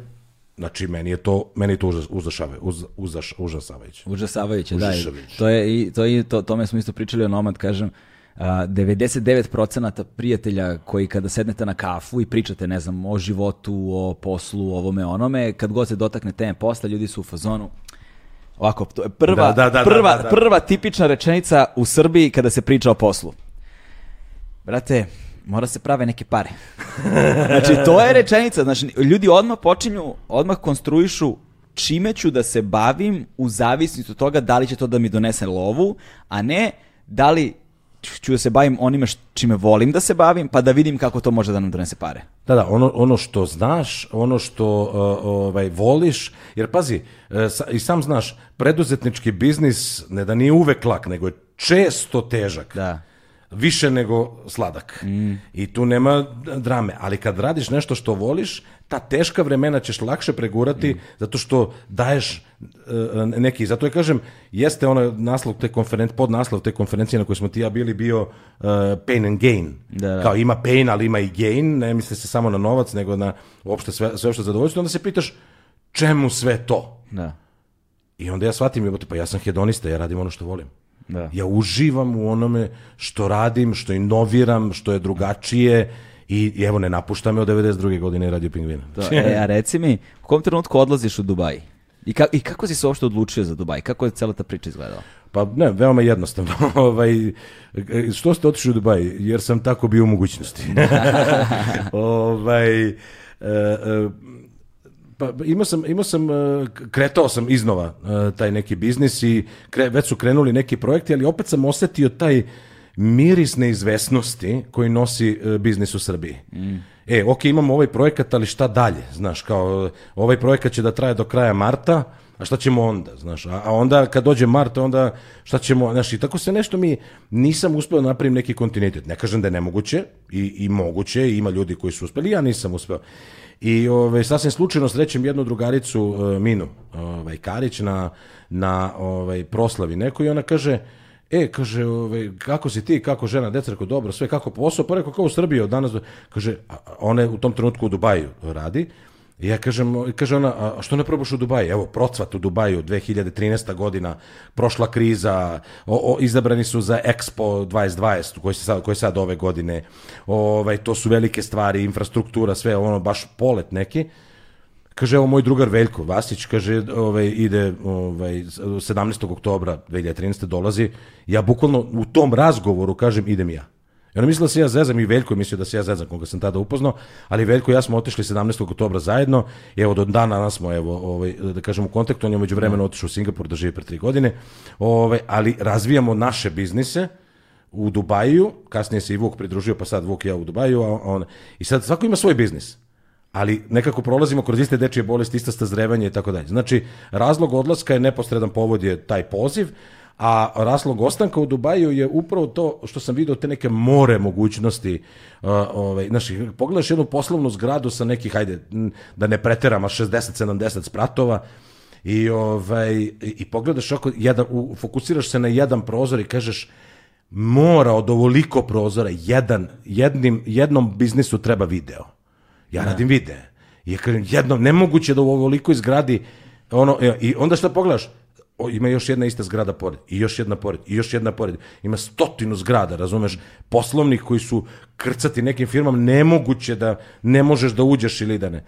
znači meni je to, meni je to užas, užasava- uz, užas, užasavajuće. Užasavajuće, da. i. To je, i, to, je, to, tome smo isto pričali o Nomad, kažem, a, 99% prijatelja koji kada sednete na kafu i pričate, ne znam, o životu, o poslu, ovome, onome, kad god se dotakne teme posla, ljudi su u fazonu, Ovako, to je prva, Da, da, da, prva, da, da. prva tipična rečenica u Srbiji kada se priča o poslu. Brate, mora se prave neke pare. *laughs* znači, to je rečenica. Znači, ljudi odmah počinju, odmah konstruišu čime ću da se bavim u zavisnosti od toga da li će to da mi donese lovu, a ne da li ću da se bavim onime čime volim da se bavim, pa da vidim kako to može da nam donese pare. Da, da, ono, ono što znaš, ono što uh, ovaj, voliš, jer pazi, uh, sa- i sam znaš, preduzetnički biznis ne da nije uvek lak, nego je često težak. Da. Više nego sladak. I tu nema drame. Ali kad radiš nešto što voliš, ta teška vremena ćeš lakše pregurati zato što daješ uh, neki, zato ja kažem, jeste ono naslov te konferencije, pod naslov te konferencije na kojoj smo ti ja bili bio uh, pain and gain. Da, da. Kao ima pain, ali ima i gain, ne misli se samo na novac, nego na uopšte sve, sve što je zadovoljstvo. Onda se pitaš čemu sve to? Da. I onda ja shvatim, jebote, pa ja sam hedonista, ja radim ono što volim. Da. Ja uživam u onome što radim, što inoviram, što je drugačije i, i evo ne napušta me od 92. godine Radio Pingvina. Da, *laughs* e, a reci mi, u kom trenutku odlaziš u Dubaj? I, ka, I kako si se uopšte odlučio za Dubaj? Kako je cela ta priča izgledala? Pa ne, veoma jednostavno. *laughs* ovaj, što ste otišli u Dubaj? Jer sam tako bio u mogućnosti. *laughs* ovaj, e, e, pa imao sam, imao sam, e, kretao sam iznova e, taj neki biznis i kre, već su krenuli neki projekti, ali opet sam osetio taj miris neizvesnosti koji nosi e, biznis u Srbiji. E, ok, imamo ovaj projekat, ali šta dalje? Znaš, kao, ovaj projekat će da traje do kraja marta, a šta ćemo onda, znaš, a, onda kad dođe mart, onda šta ćemo, znaš, i tako se nešto mi nisam uspeo da napravim neki kontinuitet. Ne kažem da je nemoguće, i, i moguće, i ima ljudi koji su uspeli, ja nisam uspeo. I ove, sasvim slučajno srećem jednu drugaricu e, Minu ovaj, Karić na, na ovaj, proslavi neko i ona kaže, e, kaže, ovaj, kako si ti, kako žena, deca, rekao, dobro, sve, kako posao, pa rekao, kao u Srbiji od danas, kaže, ona je u tom trenutku u Dubaju radi, I ja kažem, kaže ona, a što ne probaš u Dubaju? Evo, procvat u Dubaju, 2013. godina, prošla kriza, o, o, izabrani su za Expo 2020, koji, se sad, koji sad ove godine. Ovaj, to su velike stvari, infrastruktura, sve, ono, baš polet neki. Kaže, evo moj drugar Veljko Vasić, kaže, ovaj, ide ovaj, 17. oktobra 2013. dolazi. Ja bukvalno u tom razgovoru kažem, idem ja. I ona mislila da se ja zezam i Veljko je mislio da se ja zezam koga sam tada upoznao, ali Veljko i ja smo otišli 17. oktobra zajedno i evo do dana danas smo evo, ovaj, da kažem u kontaktu, on je među vremenu otišao u Singapur da živi pre tri godine, ovaj, ali razvijamo naše biznise, u Dubaju, kasnije se i Vuk pridružio, pa sad Vuk i ja u Dubaju, a on, i sad svako ima svoj biznis ali nekako prolazimo kroz iste dečije bolesti, ista stazrevanje i tako dalje. Znači, razlog odlaska je neposredan povod je taj poziv, a razlog ostanka u Dubaju je upravo to što sam vidio te neke more mogućnosti. Uh, ovaj, znači, pogledaš jednu poslovnu zgradu sa nekih, hajde, da ne preterama, 60-70 spratova, i, ovaj, i, i pogledaš oko, jedan, u, fokusiraš se na jedan prozor i kažeš, mora od ovoliko prozora, jedan, jednim, jednom biznisu treba video. Ja radim videe. I ja kažem, jednom, nemoguće da u ovoliko izgradi, ono, i onda šta pogledaš? O, ima još jedna ista zgrada pored, i još jedna pored, i još jedna pored. Ima stotinu zgrada, razumeš, poslovnih koji su krcati nekim firmama, nemoguće da ne možeš da uđeš ili da ne.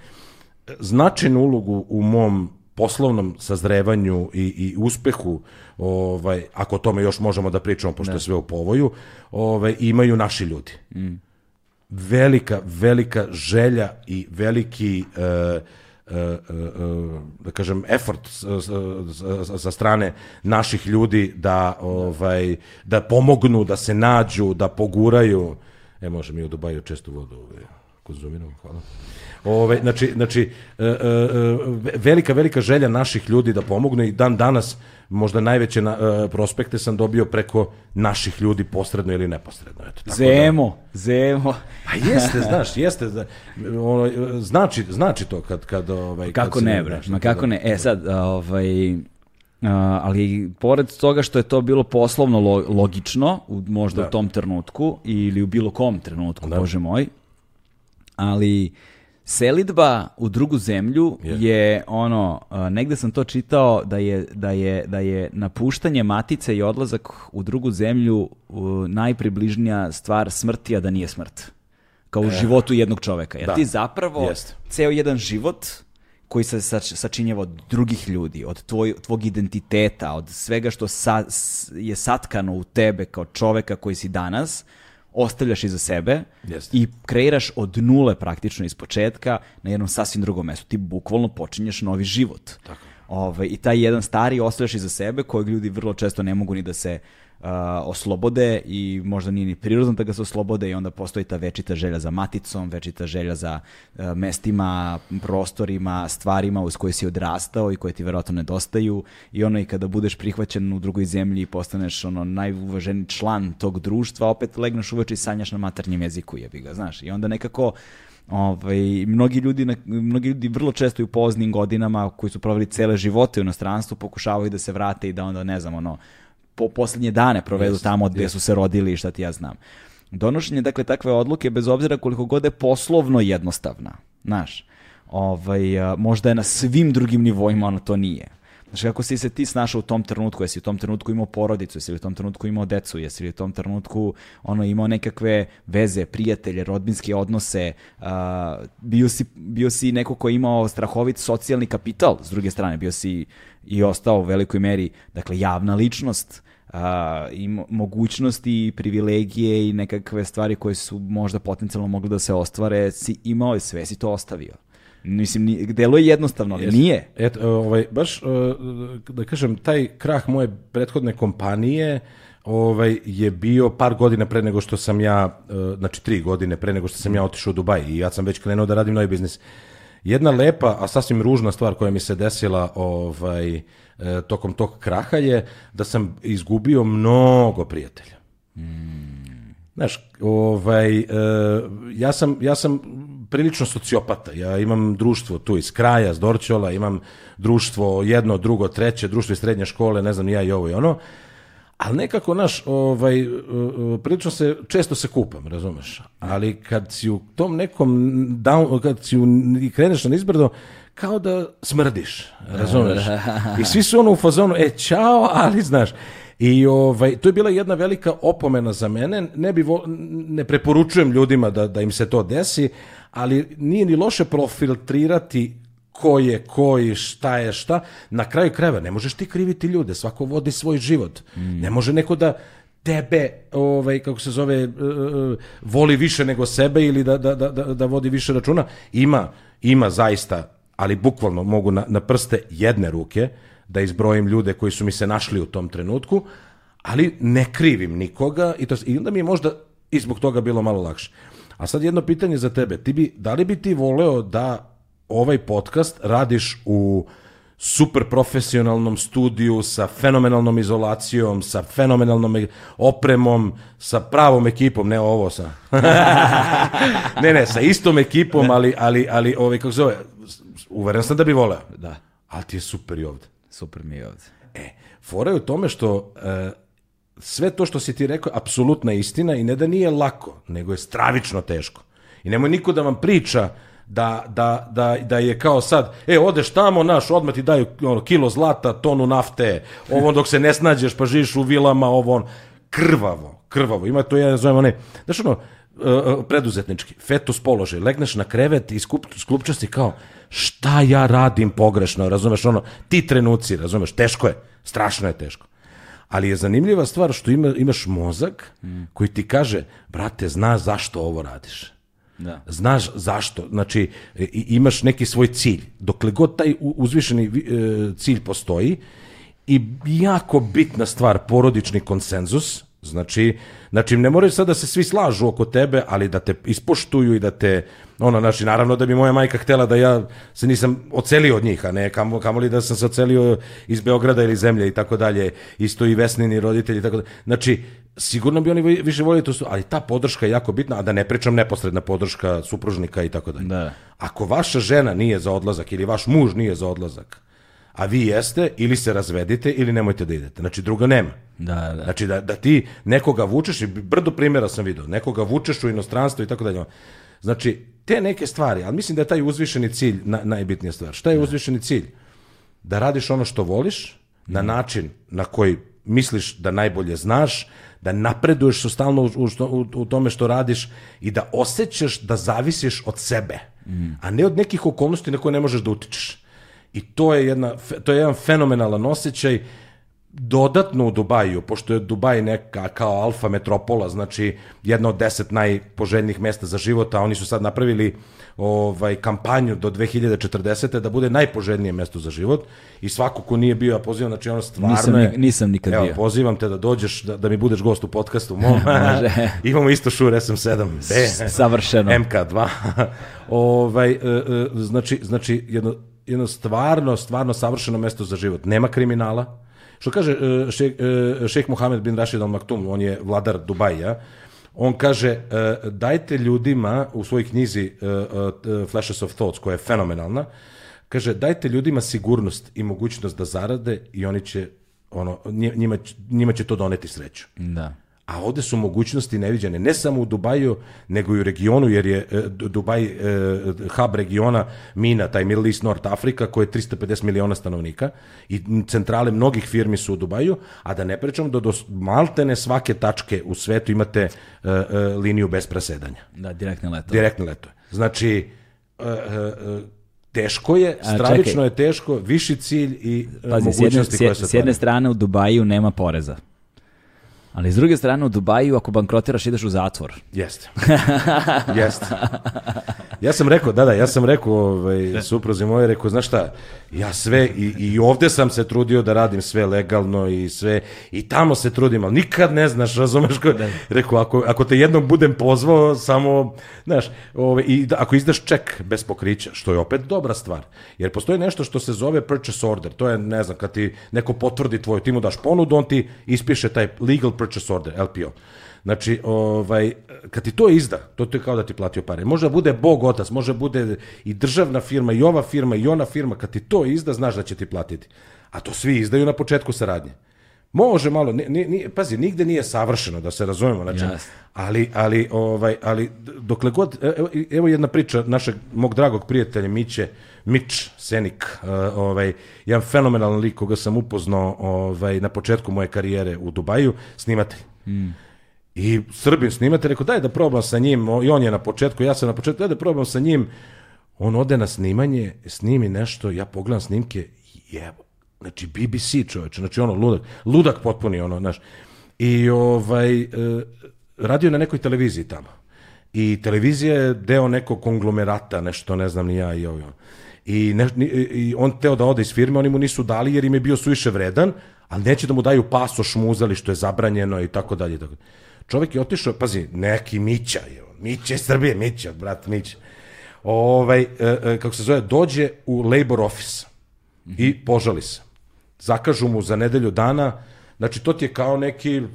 Značajnu ulogu u mom poslovnom sazrevanju i, i uspehu, ovaj, ako o tome još možemo da pričamo, pošto je sve u povoju, ovaj, imaju naši ljudi velika, velika želja i veliki e, da kažem effort s- s- s- sa strane naših ljudi da ovaj da pomognu, da se nađu, da poguraju. E može mi u Dubaju često vodu ovaj, konzumiramo, hvala. Ove, znači, znači e, e, e, velika, velika želja naših ljudi da pomognu i dan danas možda najveće na, e, prospekte sam dobio preko naših ljudi posredno ili neposredno. Eto, tako da- Zemo, zemo. a jeste, *laughs* znaš, jeste. da- Ono, znači, znači to kad... kad ovaj, kad Kako se ne, bre, ma da- kako ne. E sad, ovaj, a, ali pored toga što je to bilo poslovno lo- logično, u, možda Da. u tom trenutku, ili u bilo kom trenutku, bože moj, ali selidba u drugu zemlju Je. je ono, negde sam to čitao da je, da je, da je napuštanje matice i odlazak u drugu zemlju u, najpribližnija stvar smrti, a da nije smrt. Kao u životu jednog čoveka. Jer da. ti zapravo Jeste. ceo jedan život koji se sač- sačinjava od drugih ljudi, od tvoj, tvog identiteta, od svega što sa, je satkano u tebe kao čoveka koji si danas, ostavljaš iza sebe Jeste. i kreiraš od nule praktično iz početka na jednom sasvim drugom mestu. Ti bukvalno počinješ novi život. Tako. Ove, I taj jedan stari ostavljaš iza sebe kojeg ljudi vrlo često ne mogu ni da se uh, oslobode i možda nije ni prirodno da ga se oslobode i onda postoji ta večita želja za maticom, večita želja za uh, mestima, prostorima, stvarima uz koje si odrastao i koje ti verovatno nedostaju i ono i kada budeš prihvaćen u drugoj zemlji i postaneš ono najuvaženiji član tog društva, opet legneš uveče i sanjaš na maternjem jeziku, jebi ga, znaš. I onda nekako Ovaj, mnogi, ljudi, na- mnogi ljudi vrlo često i u poznim godinama koji su proveli cele živote u inostranstvu pokušavaju da se vrate i da onda, ne znam, ono, po poslednje dane provedu tamo gde su se rodili i šta ti ja znam. Donošenje, dakle, takve odluke, bez obzira koliko god je poslovno jednostavna, znaš, ovaj, možda je na svim drugim nivoima ono to nije. Znaš, kako si se ti snašao u tom trenutku, jesi u tom trenutku imao porodicu, jesi li u tom trenutku imao decu, jesi li u tom trenutku ono, imao nekakve veze, prijatelje, rodbinske odnose, a, bio, si, bio si neko ko je imao strahovit socijalni kapital, s druge strane, bio si i ostao u velikoj meri, dakle, javna ličnost, a, i mo- mogućnosti i privilegije i nekakve stvari koje su možda potencijalno mogle da se ostvare, si imao i sve si to ostavio. Mislim, ni- delo je jednostavno, ali nije. Et, ovaj, baš, e, da kažem, taj krah moje prethodne kompanije ovaj, je bio par godina pre nego što sam ja, e, znači tri godine pre nego što sam ja otišao u Dubaj i ja sam već krenuo da radim novi biznis. Jedna lepa, a sasvim ružna stvar koja mi se desila ovaj, e, tokom tog kraha je da sam izgubio mnogo prijatelja. Znaš, ovaj, e, ja, sam, ja sam prilično sociopata. Ja imam društvo tu iz kraja, s Dorćola, imam društvo jedno, drugo, treće, društvo iz srednje škole, ne znam ja i ovo i ono. Ali nekako, naš, ovaj, e, e, prilično se, često se kupam, razumeš? Ali kad si u tom nekom, down, kad si u, kreneš na izbrdo, kao da smrdiš, razumeš? I svi su ono u fazonu, e, čao, ali znaš, i ovaj, to je bila jedna velika opomena za mene, ne, bi vo, ne preporučujem ljudima da, da im se to desi, ali nije ni loše profiltrirati ko je ko i šta je šta. Na kraju krajeva ne možeš ti kriviti ljude, svako vodi svoj život. Ne može neko da tebe, ovaj, kako se zove, e, e, voli više nego sebe ili da, da, da, da, da vodi više računa. Ima, ima zaista, ali bukvalno mogu na, na prste jedne ruke da izbrojim ljude koji su mi se našli u tom trenutku, ali ne krivim nikoga i, to, i onda mi je možda i zbog toga bilo malo lakše. A sad jedno pitanje za tebe. Ti bi, da li bi ti voleo da ovaj podcast radiš u super profesionalnom studiju sa fenomenalnom izolacijom, sa fenomenalnom e- opremom, sa pravom ekipom, ne ovo sa... *laughs* ne, ne, sa istom ekipom, ali, ali, ali ovaj, kako zove, uveren sam da bi voleo. Da, Ali ti je super i ovde. super mi je ovde. E, fora je u tome što e, sve to što si ti rekao apsolutna istina i ne da nije lako, nego je stravično teško. I nemoj niko da vam priča da, da, da, da je kao sad, e, odeš tamo, naš, odmah ti daju ono, kilo zlata, tonu nafte, ovo dok se ne snađeš pa živiš u vilama, ovo on, krvavo, krvavo. Ima to, ja zovem onaj, znaš ono, e, preduzetnički, fetus položaj, legneš na krevet i skup, sklupčaš si kao, šta ja radim pogrešno, razumeš, ono, ti trenuci, razumeš, teško je, strašno je teško. Ali je zanimljiva stvar što ima, imaš mozak koji ti kaže, brate, znaš zašto ovo radiš. Da. Znaš zašto, znači imaš neki svoj cilj. Dokle god taj uzvišeni vi- e, cilj postoji i jako bitna stvar, porodični konsenzus, znači, znači ne moraju sad da se svi slažu oko tebe, ali da te ispoštuju i da te, ono, znači, naravno da bi moja majka htela da ja se nisam ocelio od njih, a ne kamo, kamoli da sam se ocelio iz Beograda ili zemlje i tako dalje, isto i Vesnini roditelji i tako dalje. Znači, sigurno bi oni vi- više voljeli to, su- ali ta podrška je jako bitna, a da ne pričam neposredna podrška supružnika i tako dalje. Da. Ako vaša žena nije za odlazak ili vaš muž nije za odlazak, a vi jeste, ili se razvedite ili nemojte da idete. Znači, druga nema. Da, da. Znači, da, da ti nekoga vučeš, i brdo primjera sam vidio, nekoga vučeš u inostranstvo i tako dalje. Znači, te neke stvari, ali mislim da je taj uzvišeni cilj na, najbitnija stvar. Šta je uzvišeni cilj? Da radiš ono što voliš, na način na koji misliš da najbolje znaš, da napreduješ stalno u, u, što- u, tome što radiš i da osjećaš da zavisiš od sebe, a ne od nekih okolnosti na koje ne možeš da utičeš. I to je, jedna, to je jedan fenomenalan osjećaj dodatno u Dubaju, pošto je Dubaj neka kao alfa metropola, znači jedna od deset najpoželjnijih mesta za život, a oni su sad napravili ovaj kampanju do 2040. da bude najpoželjnije mesto za život i svako ko nije bio, ja pozivam, znači ono stvarno Nisam, je, ni- nisam nikad evo, bio. pozivam te da dođeš, da, da mi budeš gost u podcastu mom. *laughs* *laughs* Imamo isto Shure SM7B. Savršeno. MK2. *laughs* ovaj, e, e, znači, znači jedno, jedno stvarno, stvarno savršeno mesto za život. Nema kriminala. Što kaže e, šejh, e, šejh Mohamed bin Rashid Al Maktoum, on je vladar Dubaja, on kaže, e, dajte ljudima u svojoj knjizi Flashes of Thoughts, koja je fenomenalna, kaže, dajte ljudima sigurnost i mogućnost da zarade i oni će, ono, njima, njima će to doneti sreću. Da. A ovde su mogućnosti neviđene, ne samo u Dubaju, nego i u regionu, jer je e, Du- Dubaj e, hub regiona Mina, taj Middle East North Afrika, koji je 350 miliona stanovnika i centrale mnogih firmi su u Dubaju, a da ne pričam da do maltene svake tačke u svetu imate e, e, liniju bez presedanja. Da, direktne leto. Direktne letove. Znači, e, e, e, teško je, stravično je teško, viši cilj i e, Pazi, s jedne, mogućnosti s, koje je- se s jedne strane u Dubaju nema poreza. Ali s druge strane u Dubaju ako bankrotiraš ideš u zatvor. Jeste. Jeste. Ja sam rekao, da, da, ja sam rekao ovaj, supruzi moje, rekao, znaš šta, ja sve, i, i ovde sam se trudio da radim sve legalno i sve, i tamo se trudim, ali nikad ne znaš, razumeš, ko, rekao, ako, ako te jednom budem pozvao, samo, znaš, ovaj, i da, ako izdaš ček bez pokrića, što je opet dobra stvar, jer postoji nešto što se zove purchase order, to je, ne znam, kad ti neko potvrdi tvoju, ti mu daš ponudu, on ti ispiše taj legal purchase order, LPO. Znači, ovaj, kad ti to izda, to je kao da ti platio pare. Može da bude Bog otac, može da bude i državna firma, i ova firma, i ona firma. Kad ti to izda, znaš da će ti platiti. A to svi izdaju na početku saradnje. Može malo, ni, ni, pazi, nigde nije savršeno, da se razumemo, znači, Jasno. ali, ali, ovaj, ali dokle god, evo, evo jedna priča našeg, mog dragog prijatelja Miće, Mić Senik, uh, ovaj, jedan fenomenalan lik koga sam upoznao ovaj, na početku moje karijere u Dubaju, snimatelj. I Srbin snimate, rekao daj da probam sa njim, i on je na početku, ja sam na početku, daj da probam sa njim. On ode na snimanje, snimi nešto, ja pogledam snimke, jevo, znači BBC čoveče, znači ono ludak, ludak potpuni ono, znaš. I ovaj, e, radio je na nekoj televiziji tamo. I televizija je deo nekog konglomerata, nešto ne znam ni ja i ovo. I, ne, I on teo da ode iz firme, oni mu nisu dali jer im je bio suviše vredan, ali neće da mu daju pasoš muzali što je zabranjeno i tako dalje. tako. Čovjek je otišao, pazi, neki Mića, je, on, Mića iz Srbije, Mića, brat Mića. Ovaj, e, e, kako se zove, dođe u labor office i požali se. Zakažu mu za nedelju dana, znači to ti je kao neki uh,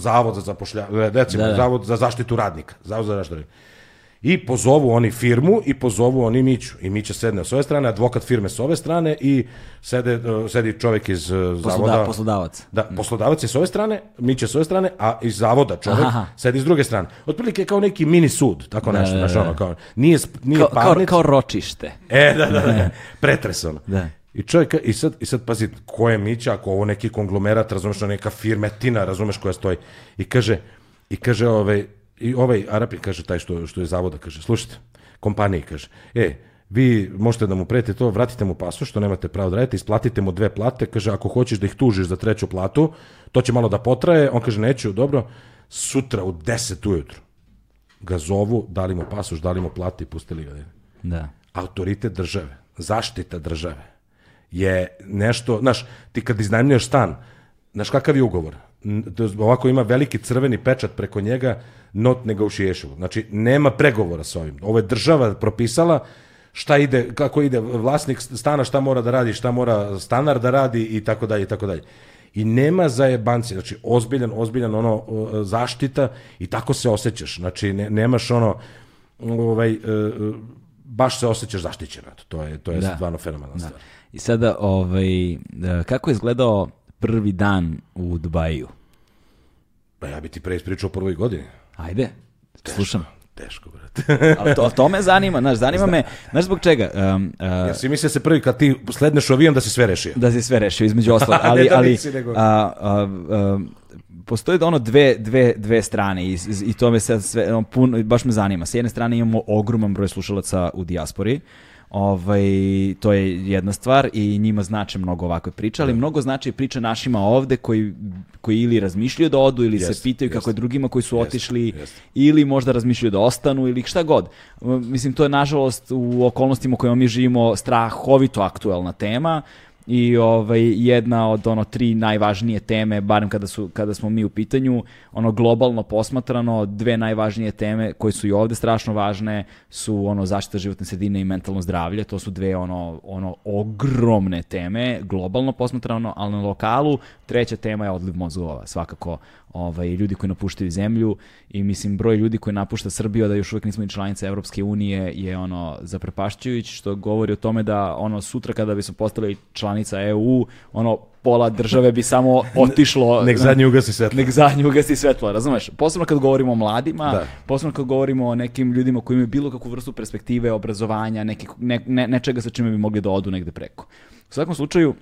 zavod za zapošljavanje, recimo, Da, da. zavod za zaštitu radnika, zavod za zaštitu radnika. I pozovu oni firmu i pozovu oni Miću. I Mića sedne s ove strane, advokat firme s ove strane i sede, uh, sedi čovjek iz uh, Posloda, zavoda. poslodavac. Da, poslodavac je s ove strane, Mića s ove strane, a iz zavoda čovjek Aha. sedi s druge strane. Otprilike kao neki mini sud, tako Da, nešto, da, znaš, da. ono, kao, nije, nije Kao, kao, parnica. kao ročište. E, da, da, da. Pretres ono. Da. I čovjek, i sad, i sad pazi, ko je Mića, ako ovo neki konglomerat, razumeš, neka firmetina, razumeš koja stoji. I kaže, i kaže, ovaj, i ovaj Arapi, kaže, taj što, što je zavoda, kaže, slušajte, kompaniji, kaže, e, vi možete da mu prete to, vratite mu pasoš, što nemate pravo da radite, isplatite mu dve plate, kaže, ako hoćeš da ih tužiš za treću platu, to će malo da potraje, on kaže, neću, dobro, sutra u 10 ujutru ga zovu, dali mu pasoš, dali mu plate i pustili ga. da Da. autoritet države, zaštita države je nešto, znaš, ti kad iznajmljuješ stan, znaš kakav je ugovor? Ovako ima veliki crveni pečat preko njega, not negotiable. Znači, nema pregovora sa ovim. Ovo je država propisala šta ide, kako ide vlasnik stana, šta mora da radi, šta mora stanar da radi i tako dalje i tako dalje. I nema zajebanci, znači ozbiljan, ozbiljan ono zaštita i tako se osjećaš. Znači ne, nemaš ono ovaj e, e, baš se osjećaš zaštićeno. eto, To je to je Da. stvarno fenomenalna stvar. I sada, ovaj, e, kako je izgledao prvi dan u Dubaju? Pa ja bi ti pre ispričao o prvoj godini. Ajde, slušam. Teško, brate. *laughs* A to, to me zanima, znaš, zanima me, znaš zbog čega? Um, uh, ja si mislio se prvi kad ti sledneš u avion da si sve rešio. da si sve rešio, između *laughs* ostalog, ali, da ali nego- a, a, a, postoje ono dve, dve, dve strane i, i to me sad sve, ono, puno, baš me zanima. S jedne strane imamo ogroman broj slušalaca u dijaspori, Ovaj, to je jedna stvar i njima znače mnogo ovakve priče, ali mnogo znači priče našima ovde koji, koji ili razmišljaju da odu ili Jeste, se pitaju kako jeste. je drugima koji su Jeste, otišli ili možda razmišljaju da ostanu ili šta god. Mislim, to je nažalost u okolnostima u kojima mi živimo strahovito aktuelna tema i ovaj jedna od ono tri najvažnije teme barem kada su kada smo mi u pitanju ono globalno posmatrano dve najvažnije teme koje su i ovde strašno važne su ono zaštita životne sredine i mentalno zdravlje. To su dve ono ono ogromne teme globalno posmatrano ali na lokalu. Treća tema je odliv mozgova svakako ovaj ljudi koji napuštaju zemlju i mislim broj ljudi koji napušta Srbiju da još uvijek nismo ni članica Evropske unije je ono zaprepašćujući što govori o tome da ono sutra kada bi smo postali članica EU ono pola države bi samo *laughs* otišlo Nek zadnji ugasi svetlo. nek zadnji ugasi svetlo, razumeš? Posebno kad govorimo o mladima, Da. posebno kad govorimo o nekim ljudima koji imaju bilo kakvu vrstu perspektive, obrazovanja, neki, ne, ne, nečega sa čime bi mogli da odu negde preko. U svakom slučaju,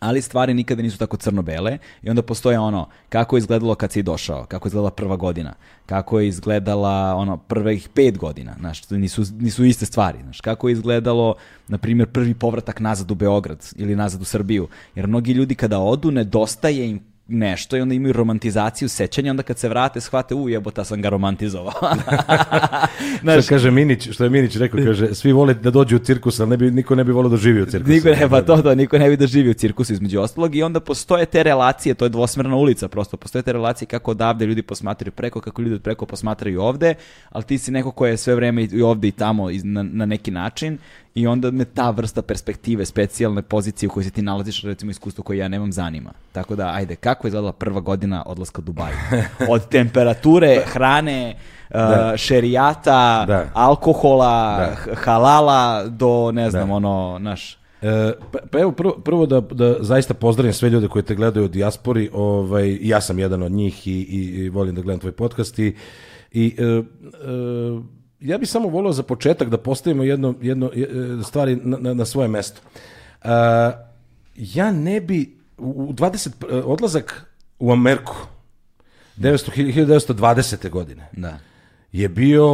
ali stvari nikada nisu tako crno-bele i onda postoje ono kako je izgledalo kad si došao, kako je izgledala prva godina, kako je izgledala ono prvih pet godina, znaš, nisu, nisu iste stvari, znaš, kako je izgledalo, na primjer, prvi povratak nazad u Beograd ili nazad u Srbiju, jer mnogi ljudi kada odu nedostaje im nešto i onda imaju romantizaciju sećanja, onda kad se vrate shvate, u jebota sam ga romantizovao. *laughs* Znaš, Što kaže Minić, što je Minić rekao, kaže, svi vole da dođu u cirkus, ali ne bi, niko ne bi volio da živi u cirkusu. Niko ne, pa to da, niko ne bi da živi u cirkusu između ostalog i onda postoje te relacije, to je dvosmerna ulica prosto, postoje te relacije kako odavde ljudi posmatraju preko, kako ljudi od preko posmatraju ovde, ali ti si neko ko je sve vreme i ovde i tamo na, na neki način i onda me ta vrsta perspektive, specijalne pozicije u kojoj se ti nalaziš, recimo iskustvo koje ja nemam, zanima. Tako da, ajde, kako je izgledala prva godina odlaska u Dubaju? *laughs* Od temperature, hrane, uh, šerijata, Da. alkohola, Da. halala do, ne znam, Da. ono, naš... E, pa, pa evo prvo, prvo da, da zaista pozdravim sve ljude koji te gledaju u dijaspori, ovaj, ja sam jedan od njih i, i, i volim da gledam tvoj podcast i, i e, e, ja bih samo volio za početak da postavimo jedno, jedno e, stvari na, na, na svoje mesto. E, ja ne bi u u 20 e, odlazak u Ameriku 900, 1920. godine Da. je bio,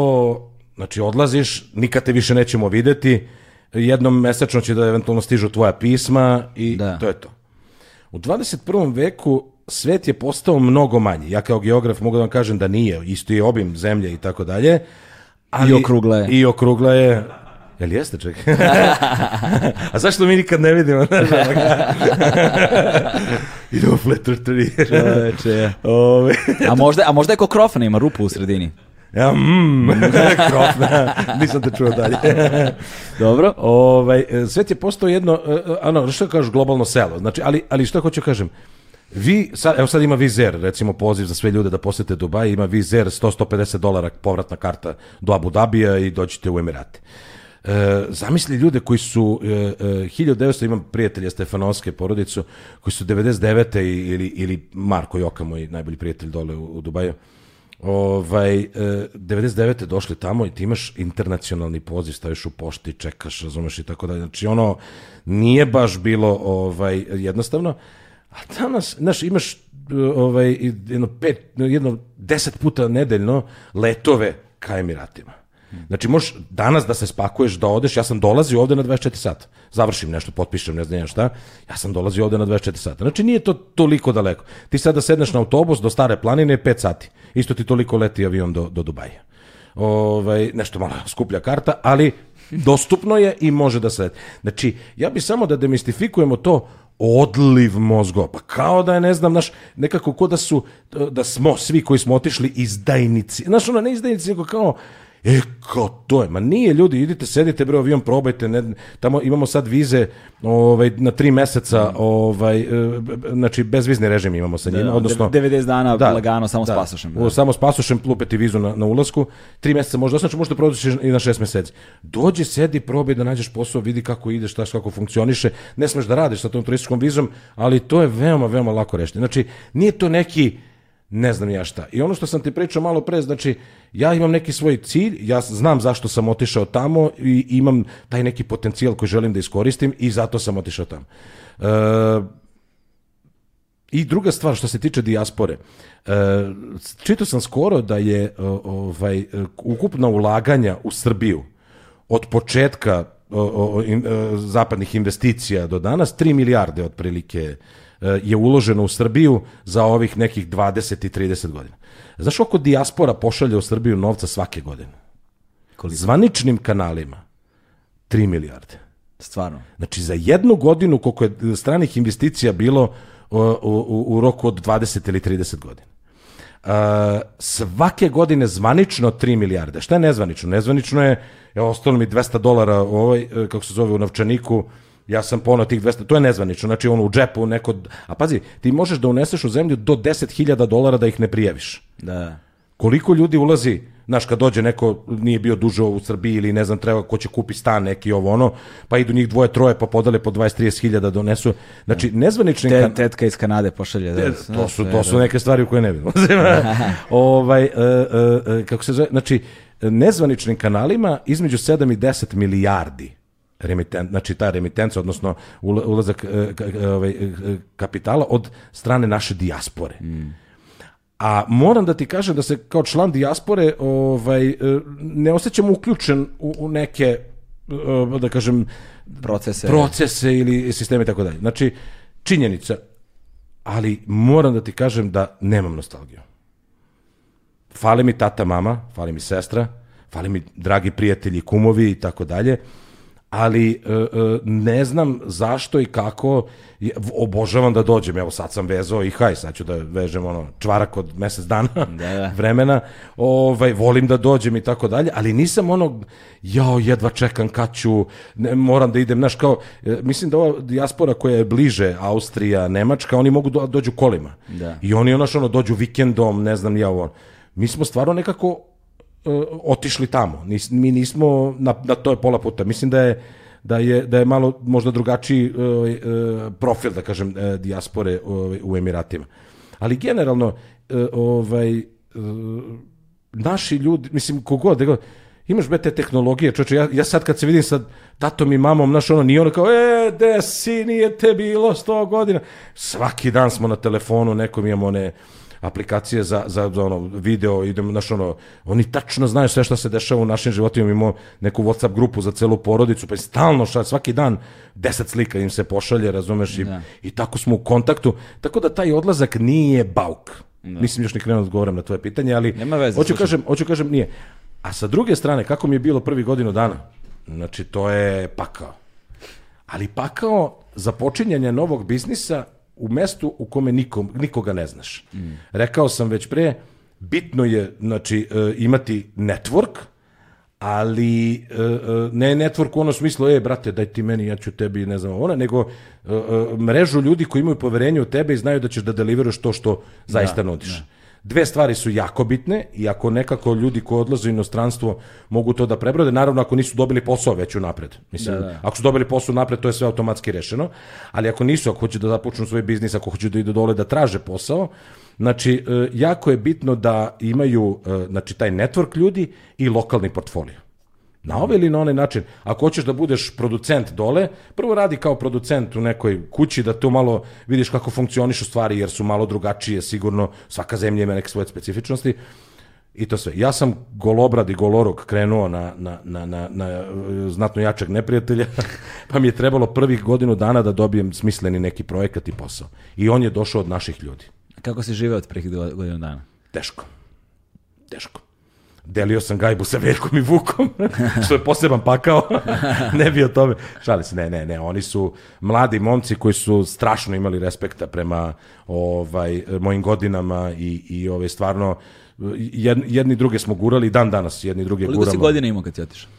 znači odlaziš, nikad te više nećemo videti, jednom mesečno će da eventualno stižu tvoja pisma i Da. to je to. U 21. veku svet je postao mnogo manji. Ja kao geograf mogu da vam kažem da nije, isto je obim zemlje i tako dalje. Ali, I okrugla je. I okrugla je. Jel jeste, čekaj? *laughs* A zašto mi nikad ne vidimo? *laughs* Idemo flat earth Čoveče. Ove, A možda, a možda je ko krofana, ima rupu u sredini. Ja, mm, *laughs* krofna, nisam te čuo dalje. Dobro. ovaj, e, svet je postao jedno, e, e, ano, što kažeš, globalno selo. Znači, ali, ali što hoću kažem, vi, sad, evo sad ima Vizer, recimo poziv za sve ljude da posete Dubaj, ima Vizer 100-150 dolara povratna karta do Abu Dabija i dođete u Emirate. E, zamisli ljude koji su e, e, 1900, imam prijatelja Stefanovske porodicu, koji su 99. i- ili, ili Marko Joka, moj najbolji prijatelj dole u, u Dubaju, ovaj, e, 99. došli tamo i ti imaš internacionalni poziv, staviš u pošti, čekaš, razumeš i tako dalje. Znači ono, nije baš bilo ovaj, jednostavno, a danas, znaš, imaš e, ovaj, jedno, pet, jedno deset puta nedeljno letove ka Emiratima. Znači, možeš danas da se spakuješ, da odeš, ja sam dolazio ovde na 24 sata. Završim nešto, potpišem, ne znam šta. Ja sam dolazio ovde na 24 sata. Znači, nije to toliko daleko. Ti sada sedneš na autobus do Stare planine 5 sati. Isto ti toliko leti avion do, do Dubaja. Ovaj, nešto malo skuplja karta, ali dostupno je i može da se leti. Znači, ja bi samo da demistifikujemo to odliv mozgova. Pa kao da je, ne znam, naš, nekako ko da su, da smo svi koji smo otišli izdajnici. Znaš, ono, ne izdajnici, nego kao, E, kao to je, ma nije ljudi, idite, sedite bre avion, probajte, ne, tamo imamo sad vize ovaj, na tri meseca, ovaj, e, znači bezvizni režim imamo sa njima, odnosno... 90 dana lagano samo s pasošem. U- Samo s pasošem lupe ti vizu na, na ulasku, tri meseca možda, znači možda prođeš i na šest meseci. Dođi, sedi, probaj da nađeš posao, vidi kako ideš, šta kako funkcioniše, ne smeš da radiš sa tom turističkom vizom, ali to je veoma, veoma lako rešiti. Znači, nije to neki ne znam ja šta. I ono što sam ti pričao malo pre, znači, ja imam neki svoj cilj, ja znam zašto sam otišao tamo i imam taj neki potencijal koji želim da iskoristim i zato sam otišao tamo. E, I druga stvar što se tiče dijaspore, e, čitao sam skoro da je o, ovaj, e, ukupna ulaganja u Srbiju od početka o, o, in, e, zapadnih investicija do danas, 3 milijarde otprilike e, je uloženo u Srbiju za ovih nekih 20 i 30 godina. Znaš koliko dijaspora pošalje u Srbiju novca svake godine? Zvaničnim kanalima 3 milijarde. Stvarno. Znači za jednu godinu koliko je stranih investicija bilo u, u, u roku od 20 ili 30 godina. Uh, svake godine zvanično 3 milijarde. Šta je nezvanično? Nezvanično je, evo, ostalo mi 200 dolara ovaj, kako se zove u novčaniku, ja sam ponao tih 200, to je nezvanično, znači ono u džepu neko, a pazi, ti možeš da uneseš u zemlju do 10.000 dolara da ih ne prijaviš. Da. Koliko ljudi ulazi, znaš, kad dođe neko, nije bio duže u Srbiji ili ne znam, treba ko će kupi stan neki ovo ono, pa idu njih dvoje, troje, pa podale po 20-30 hiljada donesu. Znači, nezvanični... Te, kan- tetka iz Kanade pošalje. Da, E, to su, to su neke stvari u koje ne vidimo. *laughs* *laughs* ovaj, e, e, e, kako se zove, znači, nezvaničnim kanalima između 7 i 10 milijardi remiten, znači ta remitenca, odnosno ula- ulazak e, e, ovaj, e, kapitala od strane naše dijaspore. A moram da ti kažem da se kao član dijaspore ovaj, ne osjećam uključen u, u neke, da kažem, Procese. procese ili sisteme i tako dalje. Znači, činjenica, ali moram da ti kažem da nemam nostalgiju. Fale mi tata, mama, fali mi sestra, fali mi dragi prijatelji, kumovi i tako dalje, ali e, e, ne znam zašto i kako obožavam da dođem. Evo sad sam vezao i haj, sad ću da vežem ono čvarak od mesec dana da. *laughs* vremena. Ovaj volim da dođem i tako dalje, ali nisam onog jao jedva čekam kad ću, ne, moram da idem, znaš kao e, mislim da ova dijaspora koja je bliže Austrija, Nemačka, oni mogu do, dođu kolima. Da. I oni ono što ono dođu vikendom, ne znam ja ovo. Mi smo stvarno nekako otišli tamo. Nis, mi nismo na, na to je pola puta. Mislim da je da je da je malo možda drugačiji e, e, profil da kažem e, dijaspore ovaj, u Emiratima. Ali generalno e, ovaj e, naši ljudi, mislim kogod, da imaš be te tehnologije, čoče, ja, ja sad kad se vidim sa tatom i mamom, znaš, ono, nije ono kao, e, de si, nije te bilo sto godina. Svaki dan smo na telefonu, nekom imamo one aplikacije za, za, za ono video, idemo, znaš, ono, oni tačno znaju sve što se dešava u našim životima, imamo neku WhatsApp grupu za celu porodicu, pa je stalno šta, svaki dan deset slika im se pošalje, razumeš, i, Da. i tako smo u kontaktu, tako da taj odlazak nije bauk. Nisam još ni krenuo da odgovoram na tvoje pitanje, ali Nema veze, hoću kažem, hoću kažem nije. A sa druge strane, kako mi je bilo prvi godinu dana? Znači, to je pakao. Ali pakao za počinjanje novog biznisa u mestu u kome nikom, nikoga ne znaš. Rekao sam već pre, bitno je znači, e, imati network, ali e, e, ne network u ono smislu, e, brate, daj ti meni, ja ću tebi, ne znam, ona, nego mrežu ljudi koji imaju poverenje u tebe i znaju da ćeš da deliveraš to što zaista nudiš. Dve stvari su jako bitne i ako nekako ljudi koji odlaze u inostranstvo mogu to da prebrode, naravno ako nisu dobili posao već unapred. Mislim, Da, da. ako su dobili posao napred, to je sve automatski rešeno, ali ako nisu, ako hoće da započnu svoj biznis, ako hoće da idu dole da traže posao, znači, e, jako je bitno da imaju e, znači, taj network ljudi i lokalni portfolio. Na ovaj ili na onaj način. Ako hoćeš da budeš producent dole, prvo radi kao producent u nekoj kući, da to malo vidiš kako funkcionišu stvari, jer su malo drugačije, sigurno svaka zemlja ima neke svoje specifičnosti. I to sve. Ja sam golobrad i golorog krenuo na, na, na, na, na e, znatno jačeg neprijatelja, *laughs* pa mi je trebalo prvih godinu dana da dobijem smisleni neki projekat i posao. I on je došao od naših ljudi. Kako si živeo od prvih godinu dana? Teško. Teško. Delio sam gajbu sa Veljkom i Vukom, *laughs* što je poseban pakao. *laughs* ne bi o tome. Šali se, ne, ne, ne. Oni su mladi momci koji su strašno imali respekta prema ovaj, mojim godinama i, i ovaj, stvarno jed- jedni druge smo gurali dan danas jedni druge Koliko guramo. si godina imao kad si otišao?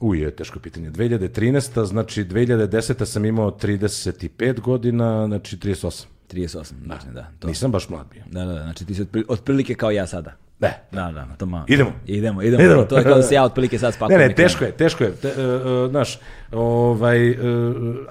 Uj, je teško pitanje. 2013. znači 2010. sam imao 35 godina, znači 38. 38, znači da. To. Nisam baš mlad bio. Da, da, da, znači ti si otpri- otprilike kao ja sada. Ne, Da, da, to malo. Idemo. Idemo, idemo. Idemo. To je kao da se ja otprilike sad Ne, spakujem. ne, krenem. teško je, teško je. Te, e, znaš, ovaj, e,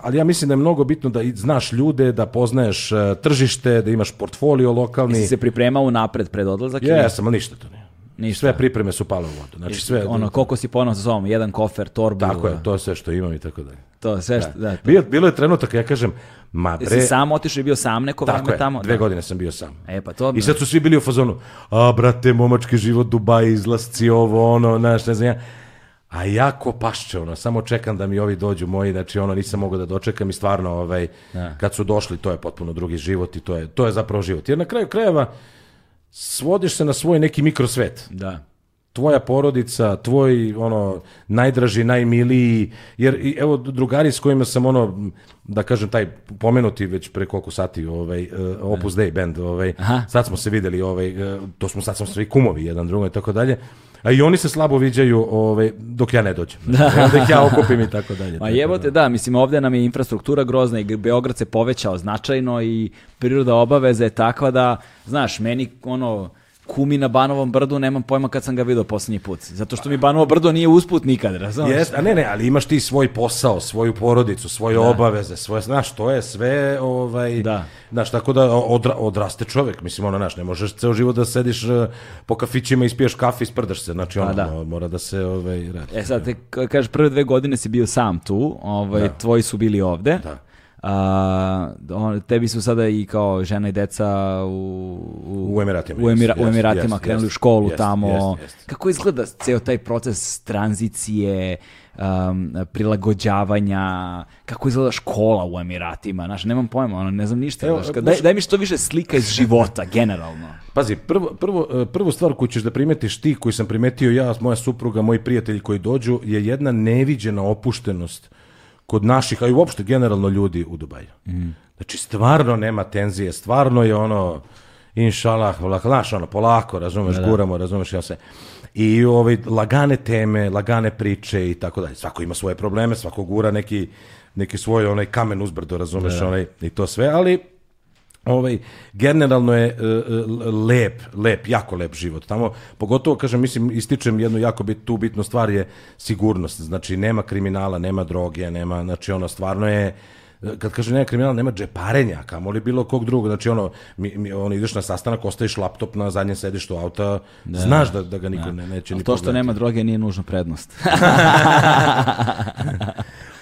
ali ja mislim da je mnogo bitno da znaš ljude, da poznaješ e, tržište, da imaš portfolio lokalni. Si se pripremao napred pred odlazak? Jesam, ali ništa to nije. Ništa. Sve pripreme su pale u vodu. Znači sve, Ono, koliko si ponao sa sobom? Jedan kofer, torbu. tako je, to je sve što imam i tako dalje. To, sve što, da. to. Bio, bilo je trenutak, ja kažem, ma Jesi bre, sam otišao i bio sam neko tako vreme je, tamo? dve Da. godine sam bio sam. E, pa to... I sad su svi bili u fazonu, a brate, momački život, Dubaj, izlasci, ovo, ono, znaš, ne znam ja. a ja ko pašće, ono, samo čekam da mi ovi dođu moji, znači ono, nisam mogao da dočekam i stvarno, ovaj, kad su došli, to je potpuno drugi život i to je, to je zapravo život. Jer na kraju krajeva, svodiš se na svoj neki mikrosvet Da. tvoja porodica, tvoj ono najdraži, najmiliji, jer i, evo drugari s kojima sam ono da kažem taj pomenuti već pre koliko sati ovaj uh, Opus Dei band, ovaj Aha. sad smo se videli ovaj uh, to smo sad smo svi kumovi jedan drugom i tako dalje. A i oni se slabo viđaju ovaj dok ja ne dođem. *laughs* Znači, onda ih ja okupim i tako dalje. Ma Tako jebote, da, mislim, ovde nam je infrastruktura grozna i Beograd se povećao značajno i priroda obaveza je takva da, znaš, meni ono, kumi na Banovom brdu, nemam pojma kad sam ga vidio poslednji put. Zato što mi Banovo brdo nije usput nikad, razumiješ? Jest, a ne, ne, ali imaš ti svoj posao, svoju porodicu, svoje obaveze, svoje, znaš, to je sve, ovaj, Da. znaš, tako da odra, odraste čovjek, mislim, ono, znaš, ne možeš ceo život da sediš eh, po kafićima i spiješ kafe i sprdaš se, znači, ono, da. mo- mora da se, ovaj, radi. E sad, te kažeš, prve dve godine si bio sam tu, ovaj, tvoji su bili ovde. Da. A, on, tebi su sada i kao žena i deca u, U Emiratima, u, Emira- jest, u Emiratima jest, krenuli u jest, školu tamo. Kako izgleda ceo taj proces tranzicije, um, prilagođavanja, kako izgleda škola u Emiratima, znaš, nemam pojma, ono, ne znam ništa. Evo, znaš, daj, daj mi što više slika iz života, *laughs* generalno. Pazi, prvo, prvo, eh, prvu stvar koju ćeš da primetiš ti, koju sam primetio ja, moja supruga, moji prijatelji koji dođu, je jedna neviđena opuštenost kod naših, a i uopšte generalno ljudi u Dubaju. Znači, stvarno nema tenzije, stvarno je ono, inšalah, znaš, ono, polako, razumeš, guramo, razumeš, ja se... I ovaj, lagane teme, lagane priče i tako dalje. Svako ima svoje probleme, svako gura neki, neki svoj onaj kamen uzbrdo, razumeš, onaj, i to sve, ali ovaj generalno je e, lep, lep, jako lep život. Tamo pogotovo kažem, mislim ističem jednu jako bit, tu bitnu stvar je sigurnost. Znači nema kriminala, nema droge, nema, znači ono stvarno je kad kažem nema kriminala, nema džeparenja, kamoli bilo kog drugog. Znači ono, mi, mi, ono ideš na sastanak, ostaviš laptop na zadnjem sedištu auta, znaš da, da ga niko ne, neće Ali ni to što pogledati. nema droge nije nužno prednost. *laughs*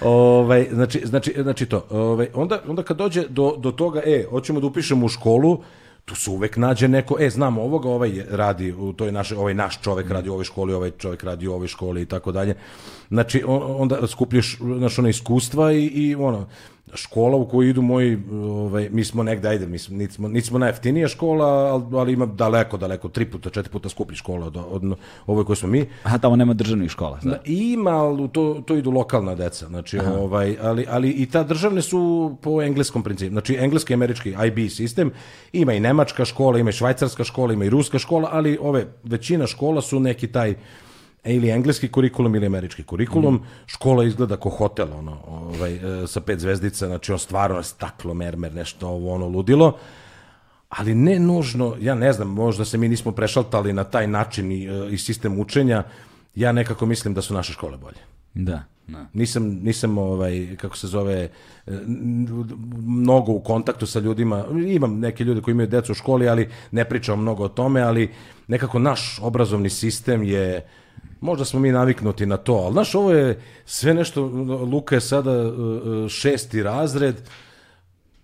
Ovaj, znači, znači, znači to. Ovaj, onda, onda kad dođe do, do toga, e, hoćemo da upišemo u školu, tu se uvek nađe neko, e, znamo ovoga, ovaj radi u toj naše, ovaj naš čovek radi u ovoj školi, ovaj čovek radi u ovoj školi i tako dalje. Znači, on- onda skupljaš, znaš, ono iskustva i, i ono, škola u koju idu moji, ovaj, mi smo negde, ajde, mi smo, niti smo, niti smo najjeftinija škola, ali, ali ima daleko, daleko, tri puta, četiri puta skuplji škola od, od, ovoj koju smo mi. Aha, tamo nema državnih škola. Da, ima, ali to, to idu lokalna deca, znači, ovaj, ali, ali i ta državne su po engleskom principu, znači engleski američki IB sistem, ima i nemačka škola, ima i švajcarska škola, ima i ruska škola, ali ove, većina škola su neki taj ili engleski kurikulum ili američki kurikulum, škola izgleda kao hotel, ono, ovaj, e, sa pet zvezdica, znači on stvarno je staklo, mermer, nešto ovo, ono, ludilo, ali ne nužno, ja ne znam, možda se mi nismo prešaltali na taj način i, e, i sistem učenja, ja nekako mislim da su naše škole bolje. Da, da. Nisam, nisam ovaj, kako se zove, e, mnogo u kontaktu sa ljudima, imam neke ljude koji imaju decu u školi, ali ne pričam mnogo o tome, ali nekako naš obrazovni sistem je, možda smo mi naviknuti na to, ali znaš, ovo je sve nešto, Luka je sada e, e, šesti razred,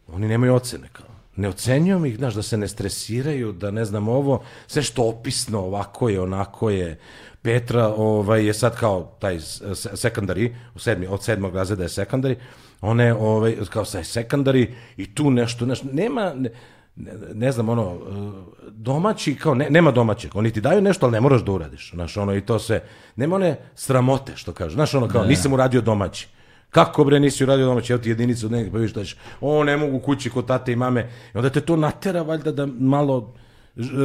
oni nemaju ocene kao. Ne ocenjujem ih, znaš, da se ne stresiraju, da ne znam ovo, sve što opisno, ovako je, onako je. Petra ovaj, je sad kao taj se- sekundari, u sedmi, od sedmog razreda je sekundari, ona je ovaj, kao taj sekundari i tu nešto, nešto nema, ne, ne, ne znam, ono, e, domaći, kao, ne, nema domaćeg, oni ti daju nešto, ali ne moraš da uradiš, znaš, ono, i to se, nema one sramote, što kažu, znaš, ono, kao, nisam uradio domaći, kako bre nisi uradio domaći, evo ti jedinicu od negdje, pa vidiš da ćeš, o ne mogu kući kod tate i mame, i onda te to natera valjda da malo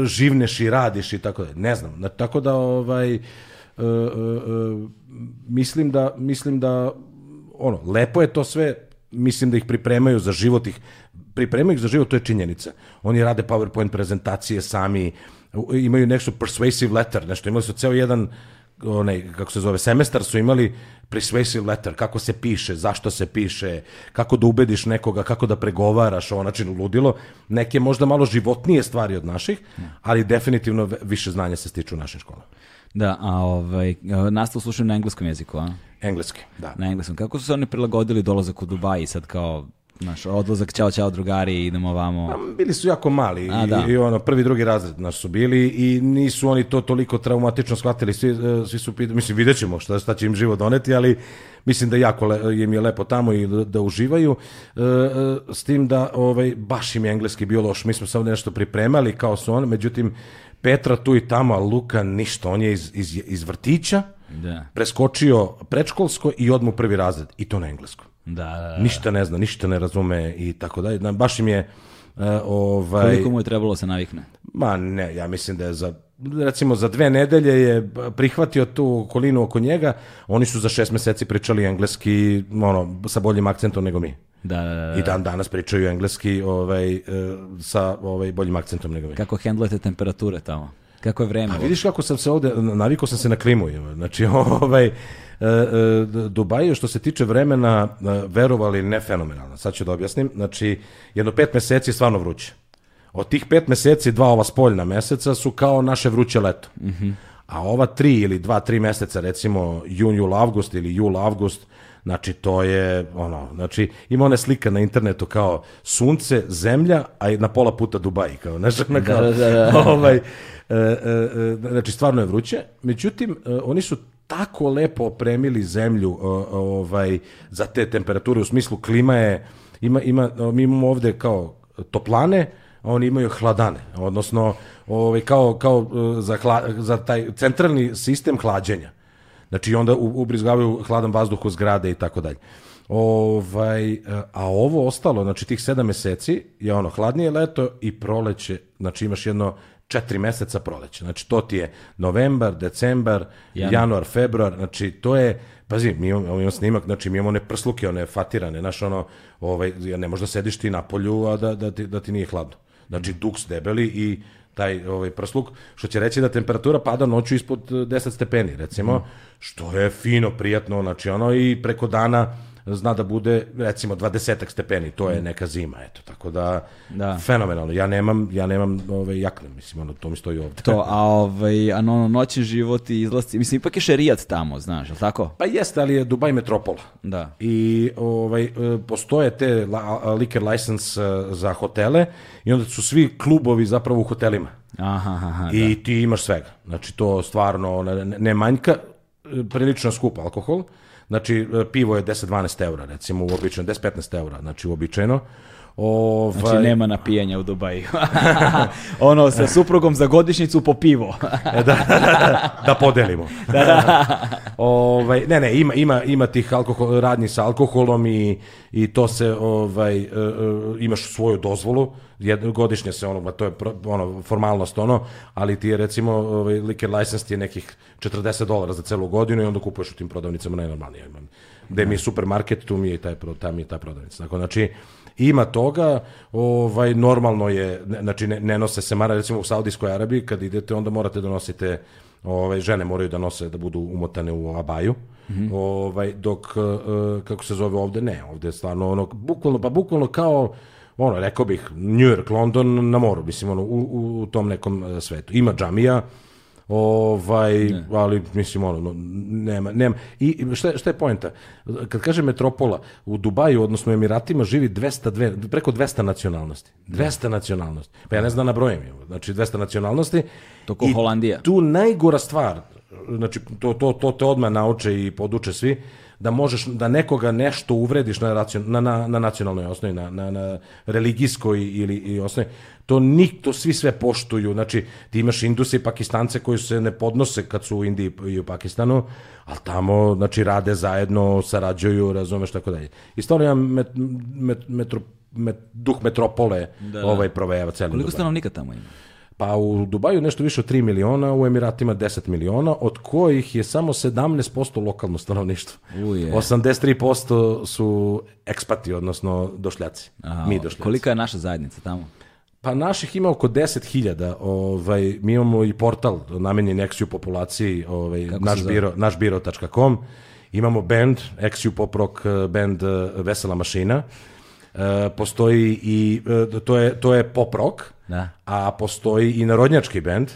živneš i radiš i tako da, ne znam, Na- tako da ovaj, e, e, e, mislim da, mislim da, ono, lepo je to sve, mislim da ih pripremaju za život, ih pripremaju ih za život, to je činjenica. Oni rade PowerPoint prezentacije sami, imaju nešto persuasive letter, nešto, imali su ceo jedan onaj, kako se zove, semestar su imali persuasive letter, kako se piše, zašto se piše, kako da ubediš nekoga, kako da pregovaraš, ovo način ludilo. Neke možda malo životnije stvari od naših, ali definitivno više znanja se stiču u našim školama. Da, a ovaj, nastavu slušaju na engleskom jeziku, a? Engleski, da. Na engleskom. Kako su se oni prilagodili dolazak u Dubai sad kao Naš odlazak, čao, čao drugari, idemo ovamo. Pa, bili su jako mali A, i, da. i ono prvi drugi razred naš su bili i nisu oni to toliko traumatično shvatili svi, e, svi su pitali, mislim vidjet ćemo šta, šta će im život doneti ali mislim da jako le, im je lepo tamo i da, da uživaju e, e, s tim da ovaj, baš im je engleski bio loš mi smo sad nešto pripremali kao su on međutim Petra tu i tamo Luka ništa on je iz, iz, iz vrtića Da. preskočio predškolsko i odmah u prvi razred i to na engleskom Da, da, da. ništa ne zna, ništa ne razume i tako dalje. Na- Baš im je e, ovaj Koliko mu je trebalo se navikne? ma ne, ja mislim da je za recimo za dve nedelje je prihvatio tu okolinu oko njega, oni su za šest meseci pričali engleski ono, sa boljim akcentom nego mi. Da, da, da. I dan danas pričaju engleski ovaj, e, sa ovaj, boljim akcentom nego mi. Kako hendlujete temperature tamo? Kako je vreme? A vidiš kako sam se ovde, navikao sam se na klimu. Znači, *laughs* ovaj, e, e, Dubaj, što se tiče vremena, e, verovali ne fenomenalno. Sad ću da objasnim. Znači, jedno pet meseci je stvarno vruće. Od tih pet meseci, dva ova spoljna meseca su kao naše vruće leto. A ova tri ili dva, tri meseca, recimo jun, jul, avgust ili jul, avgust, znači to je ono, znači ima one slika na internetu kao sunce, zemlja, a na pola puta Dubai, kao, znaš, kao, da, da. *laughs* ovaj, e, e, e, znači stvarno je vruće, međutim, e, oni su tako lepo opremili zemlju ovaj, za te temperature, u smislu klima je, ima, ima, mi imamo ovde kao toplane, a oni imaju hladane, odnosno ovaj, kao, kao e, za, hla, za taj centralni sistem hlađenja. Znači onda ubrizgavaju hladan vazduh u zgrade i tako dalje. Ovaj, e, a ovo ostalo, znači tih sedam meseci je ono hladnije leto i proleće, znači imaš jedno četiri meseca proleće. Znači to ti je novembar, decembar, Januar. januar, februar, znači to je, pazi, mi imamo, imamo snimak, znači mi imamo one prsluke, one fatirane, znaš ono, ovaj, ne možeš da sediš ti na polju, a da, da, ti, da ti nije hladno. Znači duks debeli i taj ovaj prsluk, što će reći da temperatura pada noću ispod eh, 10 stepeni, recimo, što je fino, prijatno, znači ono i preko dana zna da bude recimo 20 stepeni, to je neka zima, eto, tako da, Da. fenomenalno. Ja nemam, ja nemam ovaj jakne, mislim, ono, to mi stoji ovde. To, a, ovaj, a no, noćni život i izlasci, mislim, ipak je šerijat tamo, znaš, je tako? Pa jeste, ali je Dubaj metropola. Da. I ovaj, e, postoje te la, liquor license e, za hotele i onda su svi klubovi zapravo u hotelima. Aha, aha, aha, da. I ti imaš svega. Znači to stvarno ne, ne manjka, e, prilično skup alkohol. Znači e, pivo je 10-12 eura recimo uobičajeno, 10-15 eura, znači uobičajeno. Ovaj, Znači, nema napijanja u Dubaju. *laughs* ono, sa suprugom za godišnjicu po pivo. *laughs* *laughs* da, da podelimo. ovaj, ne, ne, ima, ima, ima tih alkohol, radnji sa alkoholom i, i to se, ovaj, e, e, imaš svoju dozvolu, jedno, godišnje se ono, ma to je pro- ono, formalnost ono, ali ti je recimo, ovaj, liquor license ti je nekih 40 dolara za celu godinu i onda kupuješ u tim prodavnicama najnormalnije. Imam. Gde mi je supermarket, tu mi je taj, tam je ta prodavnica. Tako, znači, ima toga, ovaj, normalno je, znači ne, ne nose se mara, recimo u Saudijskoj Arabiji, kad idete, onda morate da nosite, ovaj, žene moraju da nose, da budu umotane u abaju, ovaj, dok, eh, kako se zove ovde, ne, ovde je stvarno ono, bukvalno, pa bukvalno kao, ono, rekao bih, New York, London na moru, mislim, ono, u, u, tom nekom eh, svetu. Ima džamija, ovaj, ali mislim ono, no, nema, nema. I šta, je- šta je poenta? Kad kaže metropola, u Dubaju, odnosno u Emiratima, živi 202, preko 200 nacionalnosti. 200 nacionalnosti. Pa ja ne znam na brojem, znači 200 nacionalnosti. To ko Holandija. Tu najgora stvar, znači to, to, to te odmah nauče i poduče svi, da možeš da nekoga nešto uvrediš na, racion, na, na, na nacionalnoj osnovi, na, na, na religijskoj ili i osnovi, to nik, to svi sve poštuju, znači ti imaš Induse i Pakistance koji se ne podnose kad su u Indiji i u Pakistanu, ali tamo, znači, rade zajedno, sarađuju, razumeš, tako dalje. I stvarno ja met, met, metro, met, duh metropole da. ovaj provejava celim Koliko stanovnika tamo ima? Pa u Dubaju nešto više od 3 miliona, u Emiratima 10 miliona, od kojih je samo 17% lokalno stanovništvo. Uje. 83% su ekspati, odnosno došljaci. Aha, mi došljaci. Kolika je naša zajednica tamo? Pa naših ima oko 10.000, ovaj, mi imamo i portal namenjen eksiju populaciji, ovaj, se naš, biro, našbiro.com, imamo band, eksiju poprok eh, band eh, Vesela mašina, postoji i, e, to je, to je pop rock, Da. a postoji i narodnjački bend,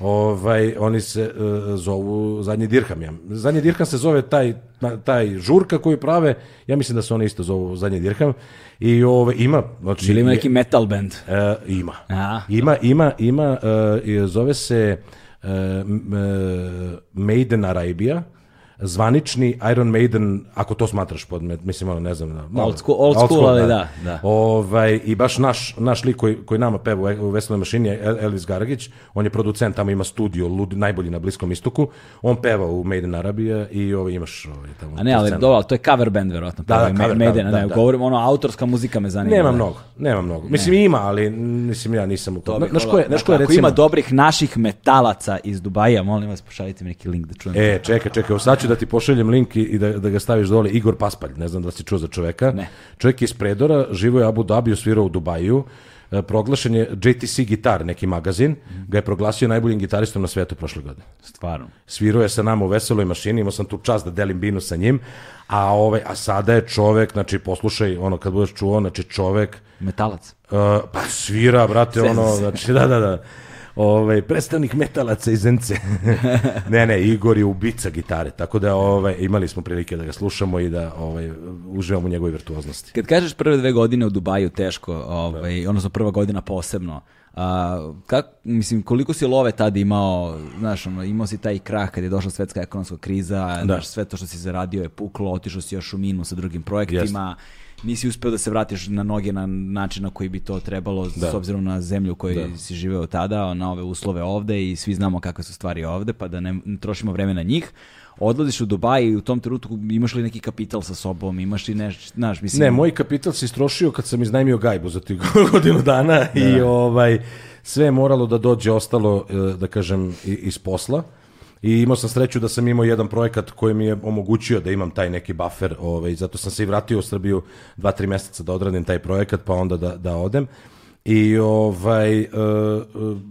Ovaj, oni se e, zovu Zadnji dirham. Ja. Zadnji dirham se zove taj, taj žurka koju prave, ja mislim da se oni isto zovu Zadnji dirham. I ovaj, ima, znači... Ili ima je- neki metal band. E, ima. A. Ima, ima, ima, e, i zove se Maiden Arabia, zvanični Iron Maiden, ako to smatraš pod, me- mislim, ono, ne znam. da, malo- Old school- old school, ali da, da. Ovaj, I baš naš, naš lik koji, koji nama peva u E- u Veselinoj mašini je El- Elvis Garagić, on je producent, tamo ima studio, lud, najbolji na Bliskom istoku, on peva u Maiden Arabia i ovaj, imaš ovaj, tamo. A ne, ali dobro, ali to je cover band, verovatno. Da, da, cover, Maiden, da, ne, da. govorim, ono, autorska muzika me zanima. Nema da. mnogo, nema mnogo. Mislim, ima, ali mislim, ja nisam u To bih Znaš ko je, Dakle, ko je ako recimo... ima dobrih naših metalaca iz Dubaja, molim vas, pošaljite mi neki link da čujem. E, čekaj, čekaj, sad ću da ti pošaljem link i, da, da ga staviš dole. Igor Paspalj, ne znam da si čuo za čoveka. Ne. Čovjek je iz Predora, živo je Abu Dhabiju, svirao u Dubaju. E, proglašen je JTC Gitar, neki magazin, ga je proglasio najboljim gitaristom na svetu prošle godine. Stvarno. Svirao je sa nama u veseloj mašini, imao sam tu čast da delim binu sa njim, a, ovaj, a sada je čovek, znači poslušaj, ono kad budeš čuo, znači čovek, Metalac. Uh, pa svira, brate, ono, znači, da, da, da. *laughs* Ovaj, predstavnik metalaca iz Zence. *laughs* ne, ne, Igor je ubica gitare, tako da ovaj, imali smo prilike da ga slušamo i da ovaj, uživamo u njegovoj virtuoznosti. Kad kažeš prve dve godine u Dubaju teško, ovaj, odnosno prva godina posebno, a, kak, mislim, koliko si love tad imao, znaš, ono, imao si taj krah kad je došla svetska ekonomska kriza, znaš, sve to što si zaradio je puklo, otišao si još u minus sa drugim projektima, nisi uspeo da se vratiš na noge na način na koji bi to trebalo s obzirom na zemlju u kojoj si živeo tada, na ove uslove ovde i svi znamo kakve su stvari ovde, pa da ne, ne trošimo vreme na njih. Odlaziš u Dubaj i u tom trenutku imaš li neki kapital sa sobom, imaš li nešto, znaš, mislim... Ne, moj kapital se istrošio kad sam iznajmio gajbu za tih *laughs* godinu dana i ovaj, sve je moralo da dođe ostalo, e, da kažem, iz posla. I imao sam sreću da sam imao jedan projekat koji mi je omogućio da imam taj neki buffer, ovaj, zato sam se i vratio u Srbiju dva, tri meseca da odradim taj projekat, pa onda da, da odem. I ovaj, e, e,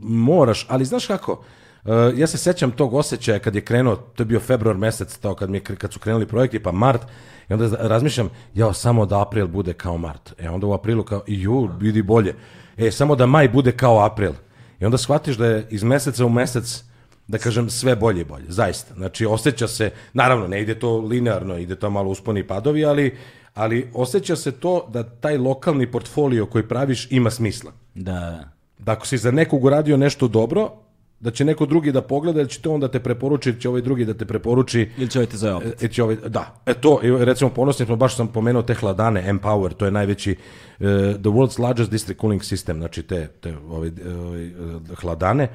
moraš, ali znaš kako, E, ja se sećam tog osjećaja kad je krenuo, to je bio februar mesec, to kad, mi je, kad su krenuli projekti, pa mart, i onda razmišljam, jao, samo da april bude kao mart. E onda u aprilu kao, ju, vidi bolje. E, samo da maj bude kao april. I onda shvatiš da je iz meseca u mesec da kažem sve bolje i bolje, zaista. Znači osjeća se, naravno ne ide to linearno, ide to malo usponi i padovi, ali, ali osjeća se to da taj lokalni portfolio koji praviš ima smisla. Da, Da ako si za nekog uradio nešto dobro, da će neko drugi da pogleda, ili će to onda te preporuči, ili će ovaj drugi da te preporuči. ili će ovaj te zove opet. E, će ovaj, da, e to, recimo ponosni smo, baš sam pomenuo te hladane, Empower, to je najveći, uh, the world's largest district cooling system, znači te, te ovaj, ovaj, eh, hladane,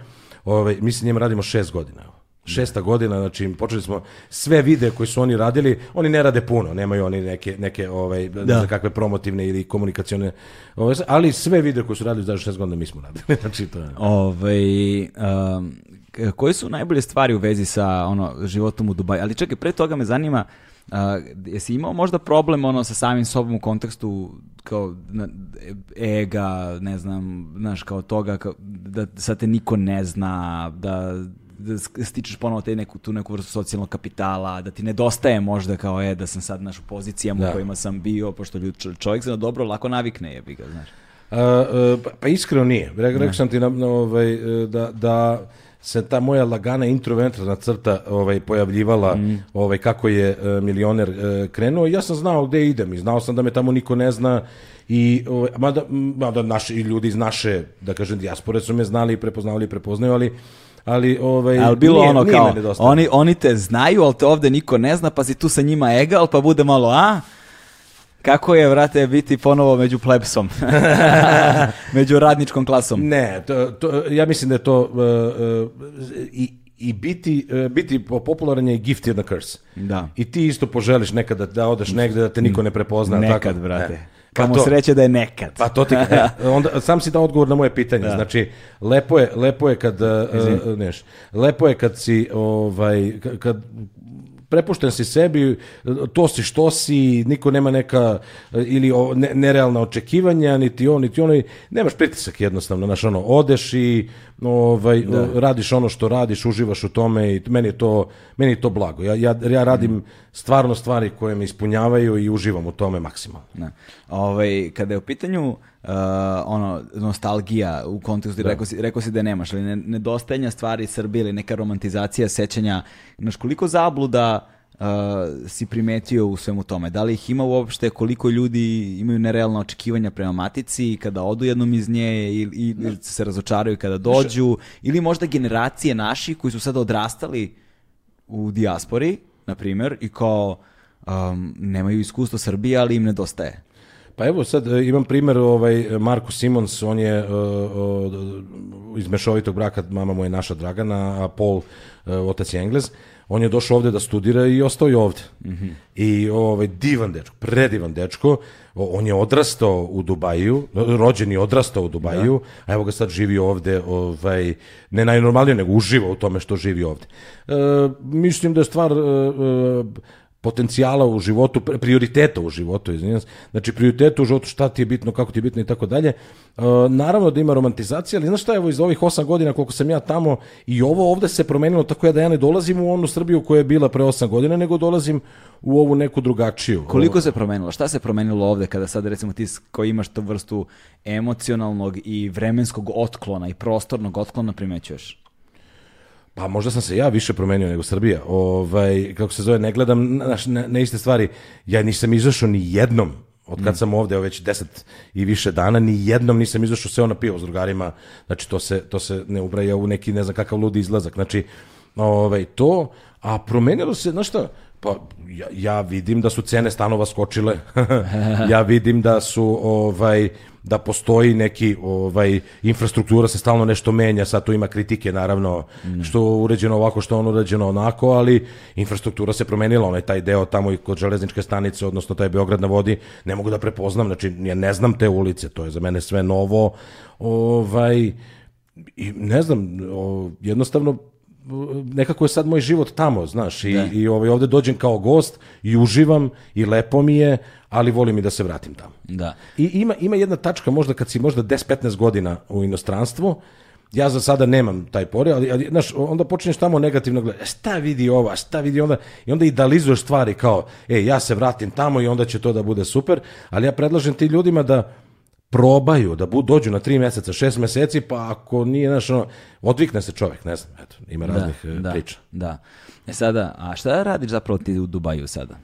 ovaj, mi sa njim radimo šest godina. Šesta godina, znači počeli smo sve videe koji su oni radili, oni ne rade puno, nemaju oni neke, neke ovaj, ne znam kakve promotivne ili komunikacione, ovaj, ali sve videe koji su radili za šest godina mi smo radili. *laughs* znači to je... Ovaj, um, koje su najbolje stvari u vezi sa ono životom u Dubaju? Ali čekaj, pre toga me zanima, uh, jesi imao možda problem ono sa samim sobom u kontekstu kao na, ega, ne znam, znaš, kao toga kao, da sad te niko ne zna, da da stičeš ponovo te neku, tu neku vrstu socijalnog kapitala, da ti nedostaje možda kao je da sam sad naš u pozicijama Da. u kojima sam bio, pošto ljud, čo- čovjek se na dobro lako navikne jebi ga, znaš. A, a, pa, pa iskreno nije. Re, rekao sam ti na, na, ovaj, e, da, da se ta moja lagana introvertna crta ovaj, pojavljivala ovaj, kako je e, milioner e, krenuo. Ja sam znao gde idem i znao sam da me tamo niko ne zna i ovaj, mada, mada naši, ljudi iz naše, da kažem, dijaspore su me znali i prepoznavali i prepoznaju, ali ali ovaj Ali bilo nije- ono nije kao, oni, oni te znaju, ali te ovde niko ne zna, pa si tu sa njima egal, pa bude malo, a? Kako je, vrate, biti ponovo među plebsom? *laughs* među radničkom klasom? Ne, to, to, ja mislim da je to uh, uh, i, i biti, uh, biti popularan je gift and a curse. Da. I ti isto poželiš nekad da, da odeš negde da te niko ne prepozna. Nekad, tako? brate. E. Kamo Pa to- sreće da je nekad. Pa to ti, *laughs* e, onda sam si dao odgovor na moje pitanje. Znači, lepo je, lepo je kad, uh, neš, lepo je kad si, ovaj, ka- kad prepušten si sebi, to si što si, niko nema neka ili o, ne, nerealna očekivanja, niti on, niti ono, nemaš pritisak jednostavno, znaš, ono, odeš i ovaj, radiš ono što radiš, uživaš u tome i meni je to, meni je to blago. Ja, ja, ja radim stvarno stvari koje me ispunjavaju i uživam u tome maksimalno. Da. Ovaj, kada je u pitanju uh, ono, nostalgija u kontekstu, rekao, si, rekao si da je nemaš, ali ne, nedostajanja stvari Srbije ili neka romantizacija sećanja, znaš, koliko zabluda uh, si primetio u svemu tome? Da li ih ima uopšte, koliko ljudi imaju nerealna očekivanja prema matici kada odu jednom iz nje ili, ili se razočaraju kada dođu, ili možda generacije naši koji su sada odrastali u dijaspori, na primjer, i kao um, nemaju iskustvo Srbije, ali im nedostaje. Pa evo sad e, imam primjer ovaj Marko Simons, on je uh, iz mešovitog braka, mama mu je naša Dragana, a Paul, uh, otac je Englez. On je došao ovde da studira i ostao je ovde. Mm -hmm. I ovaj divan dečko, predivan dečko. On je odrastao u Dubaju, rođen i odrastao u Dubaju, da. a evo ga sad živi ovde, ovaj, ne najnormalnije, nego uživa u tome što živi ovde. E, mislim da je stvar e, potencijala u životu, prioriteta u životu, izvinjam se. Znači, prioriteta u životu, šta ti je bitno, kako ti je bitno i tako dalje. E, naravno da ima romantizacija, ali znaš šta, evo iz ovih osam godina koliko sam ja tamo i ovo ovde se promenilo tako da ja ne dolazim u onu Srbiju koja je bila pre osam godina, nego dolazim u ovu neku drugačiju. Koliko se promenilo? Šta se promenilo ovde kada sad recimo ti koji imaš tu vrstu emocionalnog i vremenskog otklona i prostornog otklona primećuješ? Pa možda sam se ja više promenio nego Srbija. Ovaj, kako se zove, ne gledam na, na, na iste stvari. Ja nisam izašao ni jednom od kad mm. sam ovde već deset i više dana, ni jednom nisam izašao sve na pivo s drugarima, znači to se, to se ne ubraja u neki ne znam kakav ludi izlazak, znači ovaj, to, a promenilo se, znaš šta, pa ja, ja vidim da su cene stanova skočile, *laughs* ja vidim da su ovaj, da postoji neki ovaj infrastruktura se stalno nešto menja, sad tu ima kritike naravno mm. što uređeno ovako, što ono uređeno onako, ali infrastruktura se promenila, onaj taj deo tamo i kod železničke stanice, odnosno taj Beograd na vodi, ne mogu da prepoznam, znači ja ne znam te ulice, to je za mene sve novo. Ovaj i ne znam, o, jednostavno nekako je sad moj život tamo, znaš, i, da. i ovaj, ovde dođem kao gost i uživam i lepo mi je, ali volim i da se vratim tamo. Da. I ima, ima jedna tačka, možda kad si možda 10-15 godina u inostranstvu, ja za sada nemam taj pore, ali, ali znaš, onda počinješ tamo negativno gledati, e, šta vidi ova, šta vidi onda, i onda idealizuješ stvari kao, e, ja se vratim tamo i onda će to da bude super, ali ja predlažem ti ljudima da probaju, da budu, dođu na tri meseca, šest meseci, pa ako nije, znaš, ono, odvikne se čovjek, ne znam, eto, ima da, raznih da, priča. Da, E sada, a šta radiš zapravo ti u Dubaju sada?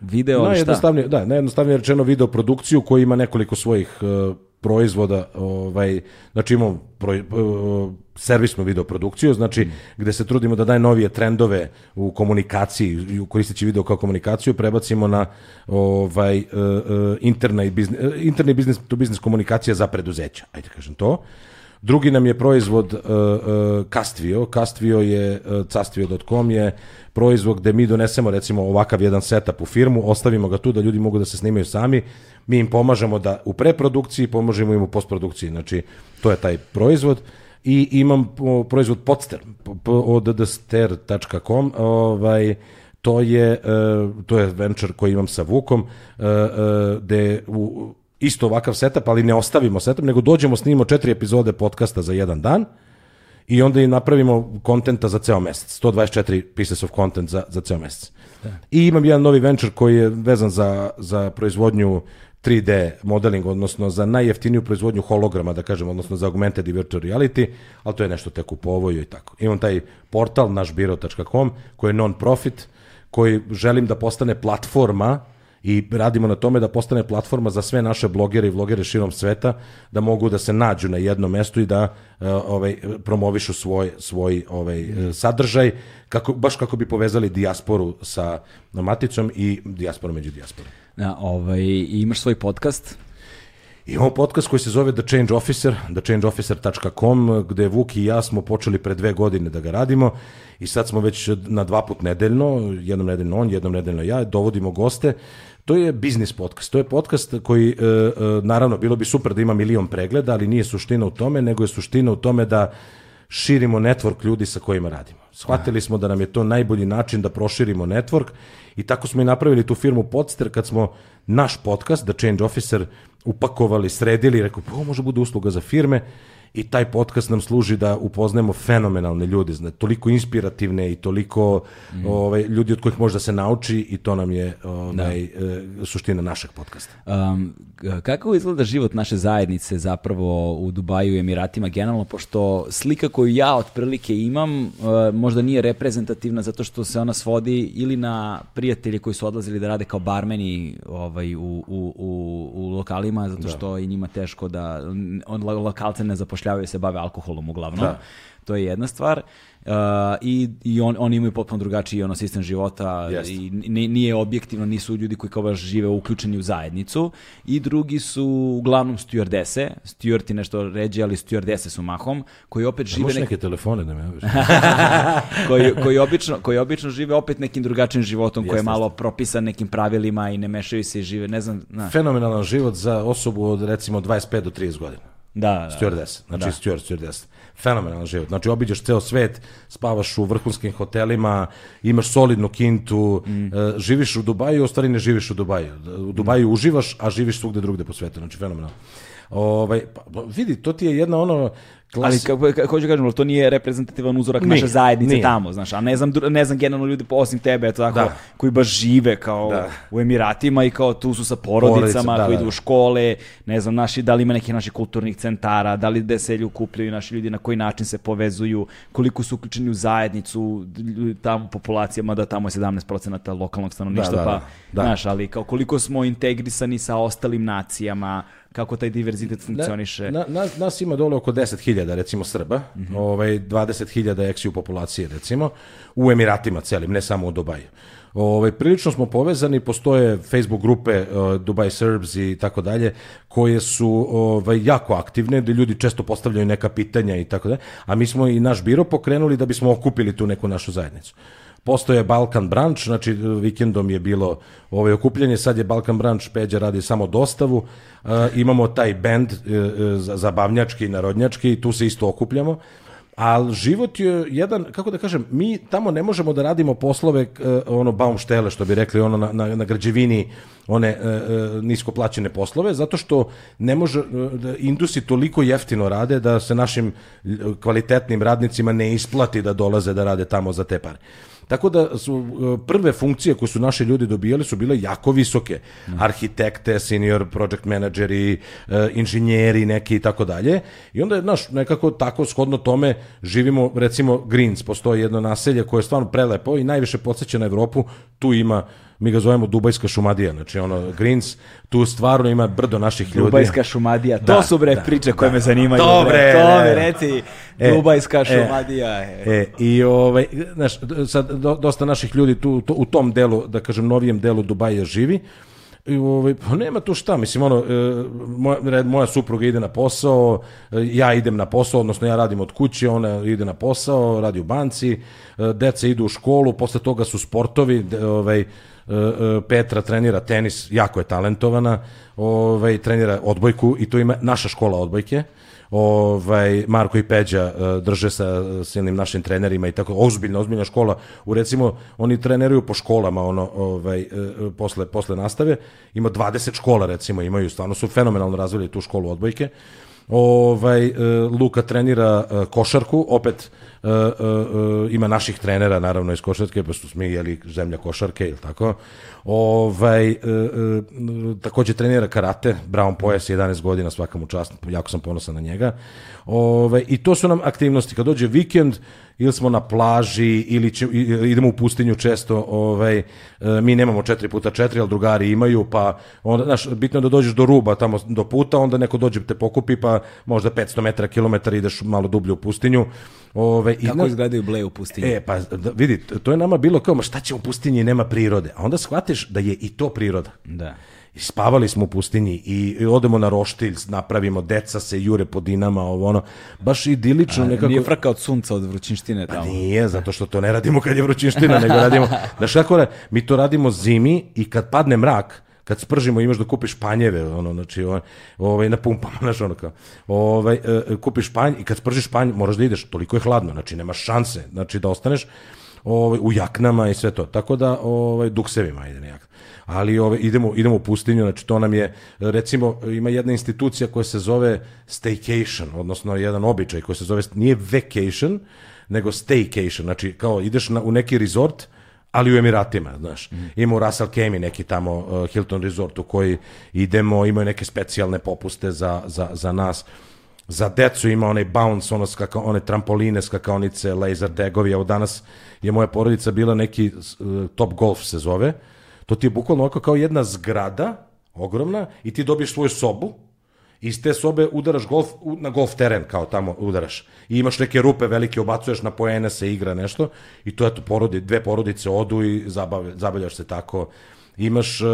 Video, no, šta? Da, najjednostavnije rečeno video produkciju koja ima nekoliko svojih uh, proizvoda, ovaj, znači imamo pro, uh, servisnu video produkciju, znači mm. gde se trudimo da najnovije trendove u komunikaciji, koristeći video kao komunikaciju, prebacimo na ovaj, uh, uh, interna i biznis, uh, interna i biznis to biznis komunikacija za preduzeća, ajde kažem to. Drugi nam je proizvod uh, uh, Castvio. Castvio je, uh, castvio.com je proizvod gde mi donesemo recimo ovakav jedan setup u firmu, ostavimo ga tu da ljudi mogu da se snimaju sami, mi im pomažemo da u preprodukciji, pomažemo im u postprodukciji, znači to je taj proizvod i imam proizvod Podster od dster.com ovaj to je to je venture koji imam sa Vukom gde u isto ovakav setup, ali ne ostavimo setup, nego dođemo, snimimo četiri epizode podcasta za jedan dan i onda i napravimo kontenta za ceo mesec. 124 pieces of content za, za ceo mesec. Da. I imam jedan novi venture koji je vezan za, za proizvodnju 3D modeling, odnosno za najjeftiniju proizvodnju holograma, da kažem, odnosno za augmented i virtual reality, ali to je nešto tek u povoju i tako. Imam taj portal našbiro.com koji je non-profit, koji želim da postane platforma i radimo na tome da postane platforma za sve naše blogere i vlogere širom sveta da mogu da se nađu na jednom mestu i da uh, ovaj promovišu svoj svoj ovaj mm. sadržaj kako baš kako bi povezali dijasporu sa maticom i dijasporu među dijasporom. Da, ovaj imaš svoj podcast Imamo podcast koji se zove The Change Officer, thechangeofficer.com, gde Vuk i ja smo počeli pre dve godine da ga radimo i sad smo već na dva put nedeljno, jednom nedeljno on, jednom nedeljno ja, dovodimo goste To je biznis podcast. To je podcast koji, e, e, naravno, bilo bi super da ima milion pregleda, ali nije suština u tome, nego je suština u tome da širimo network ljudi sa kojima radimo. Shvatili smo da nam je to najbolji način da proširimo network i tako smo i napravili tu firmu Podster kad smo naš podcast, The Change Officer, upakovali, sredili rekao, ovo može bude usluga za firme i taj podcast nam služi da upoznajemo fenomenalne ljude, zna, toliko inspirativne i toliko mm. ovaj, ljudi od kojih može da se nauči i to nam je ovaj, da. suština našeg podcasta. Um, kako izgleda život naše zajednice zapravo u Dubaju i Emiratima generalno, pošto slika koju ja otprilike imam uh, možda nije reprezentativna zato što se ona svodi ili na prijatelje koji su odlazili da rade kao barmeni ovaj, u, u, u, u lokalima, zato da. što da. i njima teško da on, lokalce ne zapošljavaju se bave alkoholom uglavnom. Da. To je jedna stvar. Uh, i, i on, oni imaju potpuno drugačiji ono sistem života Jest. i nije objektivno, nisu ljudi koji kao baš žive uključeni u zajednicu i drugi su uglavnom stewardese, stewardi nešto ređe, ali stewardese su mahom, koji opet žive... Možeš neke telefone da me *laughs* koji, koji, obično, koji obično žive opet nekim drugačijim životom, Jest, koji je malo propisan nekim pravilima i ne mešaju se i žive, ne znam... Na. Fenomenalan život za osobu od recimo 25 do 30 godina. Da, da. Stewardess, znači da. steward, stewardess fenomenalan život. Znači, obiđeš ceo svet, spavaš u vrhunskim hotelima, imaš solidnu kintu, mm. uh, živiš u Dubaju, u stvari ne živiš u Dubaju. U Dubaju mm. uživaš, a živiš svugde drugde po svetu. Znači, fenomenalno. Ovaj, pa, vidi, to ti je jedna ono, Klas... Ali kako, hoću kažem, to nije reprezentativan uzorak nije, naše zajednice nije. tamo, znaš, a ne znam, ne znam generalno ljudi osim tebe, eto tako, da. koji baš žive kao da. u Emiratima i kao tu su sa porodicama, Porodica, da, koji da. idu u škole, ne znam, naši, da li ima nekih naših kulturnih centara, da li gde se kupljaju naši ljudi, na koji način se povezuju, koliko su uključeni u zajednicu, tamo populacijama, da tamo je 17% lokalnog stanovništva, da, da, pa, da, da. znaš, ali kao koliko smo integrisani sa ostalim nacijama, kako taj diverzitet funkcioniše. Na, na, nas ima dole oko 10.000 recimo Srba, mm -hmm. ovaj 20.000 eksiju populacije recimo u Emiratima celim, ne samo u Dubaju. Ovaj prilično smo povezani, postoje Facebook grupe uh, Dubai Serbs i tako dalje koje su ovaj jako aktivne, da ljudi često postavljaju neka pitanja i tako dalje, a mi smo i naš biro pokrenuli da bismo okupili tu neku našu zajednicu. Postoje Balkan Branch, znači vikendom je bilo ovaj okupljanje, sad je Balkan Branch, Peđa radi samo dostavu, uh, imamo taj bend uh, zabavnjački i narodnjački i tu se isto okupljamo. Ali život je jedan, kako da kažem, mi tamo ne možemo da radimo poslove uh, ono baumštele, što bi rekli, ono na, na, na građevini, one uh, nisko plaćene poslove, zato što ne može, uh, indusi toliko jeftino rade da se našim kvalitetnim radnicima ne isplati da dolaze da rade tamo za te pare. Tako da su e, prve funkcije koje su naši ljudi dobijali su bile jako visoke. Arhitekte, senior project menadžeri, e, inženjeri neki i tako dalje. I onda je, znaš, nekako tako shodno tome živimo, recimo Greens, postoji jedno naselje koje je stvarno prelepo i najviše podsjeća na Evropu, tu ima mi ga zovemo Dubajska šumadija, znači ono Greens, tu stvarno ima brdo naših ljudi. Dubajska šumadija, to da, su bre da, priče koje da, me zanimaju. Dobre, to mi reci, e, Dubajska e, šumadija. E, e, I ovaj, znaš, sad dosta naših ljudi tu, to, u tom delu, da kažem, novijem delu Dubaja živi, I ovaj, pa nema tu šta, mislim, ono, e, moja, moja supruga ide na posao, e, ja idem na posao, odnosno ja radim od kuće, ona ide na posao, radi u banci, e, deca idu u školu, posle toga su sportovi, ovaj, E, e, Petra trenira tenis, jako je talentovana, ovaj, trenira odbojku i to ima naša škola odbojke. Ovaj Marko i Peđa e, drže sa silnim našim trenerima i tako ozbiljna ozbiljna škola. U recimo oni treneruju po školama ono ovaj posle posle nastave. Ima 20 škola recimo imaju stvarno su fenomenalno razvili tu školu odbojke. Ovaj Luka trenira košarku opet uh, uh, ima naših trenera, naravno, iz košarke, pa su mi, jeli, zemlja košarke, ili tako. Ovaj, uh, uh, takođe trenira karate, Brown pojas, 11 godina, svaka mu čast, jako sam ponosan na njega. Ovaj, I to su nam aktivnosti. Kad dođe vikend, ili smo na plaži, ili će, idemo u pustinju često, ovaj, mi nemamo 4 puta 4, ali drugari imaju, pa onda, znaš, bitno je da dođeš do ruba, tamo do puta, onda neko dođe te pokupi, pa možda 500 metara, kilometara ideš malo dublje u pustinju, Ove, Kako i, izgledaju ble u pustinji? E, pa da, vidi, to je nama bilo kao, ma šta će u pustinji, nema prirode. A onda shvatiš da je i to priroda. Da. I spavali smo u pustinji i, i odemo na roštilj, napravimo, deca se jure po dinama, ovo ono, baš idilično A, nekako. Nije frka od sunca, od vrućinštine pa tamo. Pa nije, zato što to ne radimo kad je vrućinština, nego radimo, *laughs* znaš kako, mi to radimo zimi i kad padne mrak, kad spržimo imaš da kupiš panjeve, ono, znači, ovaj, na pumpama, *laughs* znaš, ono kao, ovaj, e, e, kupiš panj i kad spržiš panj moraš da ideš, toliko je hladno, znači, nemaš šanse, znači, da ostaneš, ovaj, u jaknama i sve to. Tako da, ovaj, duksevima ide na jakna. Ali ovaj, idemo, idemo u pustinju, znači to nam je, recimo, ima jedna institucija koja se zove staycation, odnosno jedan običaj koji se zove, nije vacation, nego staycation, znači kao ideš na, u neki resort, ali u Emiratima, znaš. Mm. Ima u Kemi neki tamo uh, Hilton Resort u koji idemo, imaju neke specijalne popuste za, za, za nas. Za decu ima onaj bounce, ono skaka, one trampoline, skakaonice, laser tagovi. Evo danas je moja porodica bila neki uh, top golf se zove. To ti je bukvalno ovako kao jedna zgrada, ogromna, i ti dobiješ svoju sobu, iz te sobe udaraš golf na golf teren kao tamo udaraš. I imaš neke rupe velike obacuješ na poene se igra nešto i to eto porodi dve porodice odu i zabavljaš se tako imaš uh,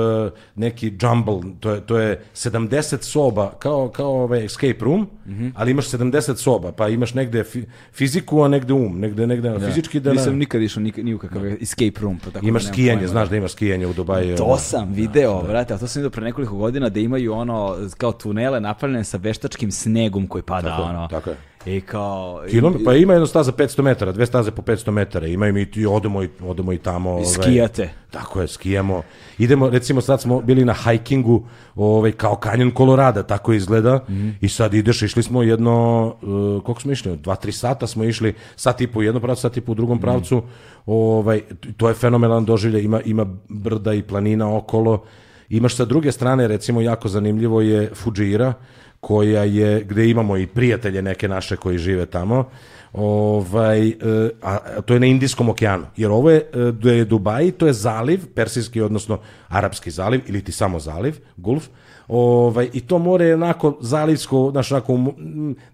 neki jumble, to je, to je 70 soba, kao, kao ovaj escape room, mm -hmm. ali imaš 70 soba, pa imaš negde fi, fiziku, a negde um, negde, negde da. fizički da... Nisam nikad išao ni, ni u kakav escape room. Pa tako imaš da skijanje, pojma. znaš da imaš skijanje u Dubaju. To sam video, da, brate, a to sam vidio pre nekoliko godina da imaju ono, kao tunele napravljene sa veštačkim snegom koji pada, tako, ono. Tako je. I kao... Kilom, pa ima jedna staza 500 metara, dve staze po 500 metara, imaju mi i odemo i, odemo i tamo. I ovaj, skijate. Tako je, skijamo. Idemo, recimo sad smo bili na hikingu, ovaj, kao kanjon Kolorada, tako izgleda, mm -hmm. i sad ideš, išli smo jedno, uh, koliko smo išli, dva, tri sata smo išli, sat i po u jednom pravcu, sat i po u drugom pravcu, mm -hmm. ovaj, to je fenomenalan doživlje, ima, ima brda i planina okolo, imaš sa druge strane, recimo, jako zanimljivo je Fujiira, koja je, gde imamo i prijatelje neke naše koji žive tamo, ovaj, e, a, a to je na Indijskom okeanu, jer ovo je, e, da je Dubai, to je zaliv, persijski, odnosno arapski zaliv, ili ti samo zaliv, gulf, ovaj, i to more je onako zalivsko, znaš, onako,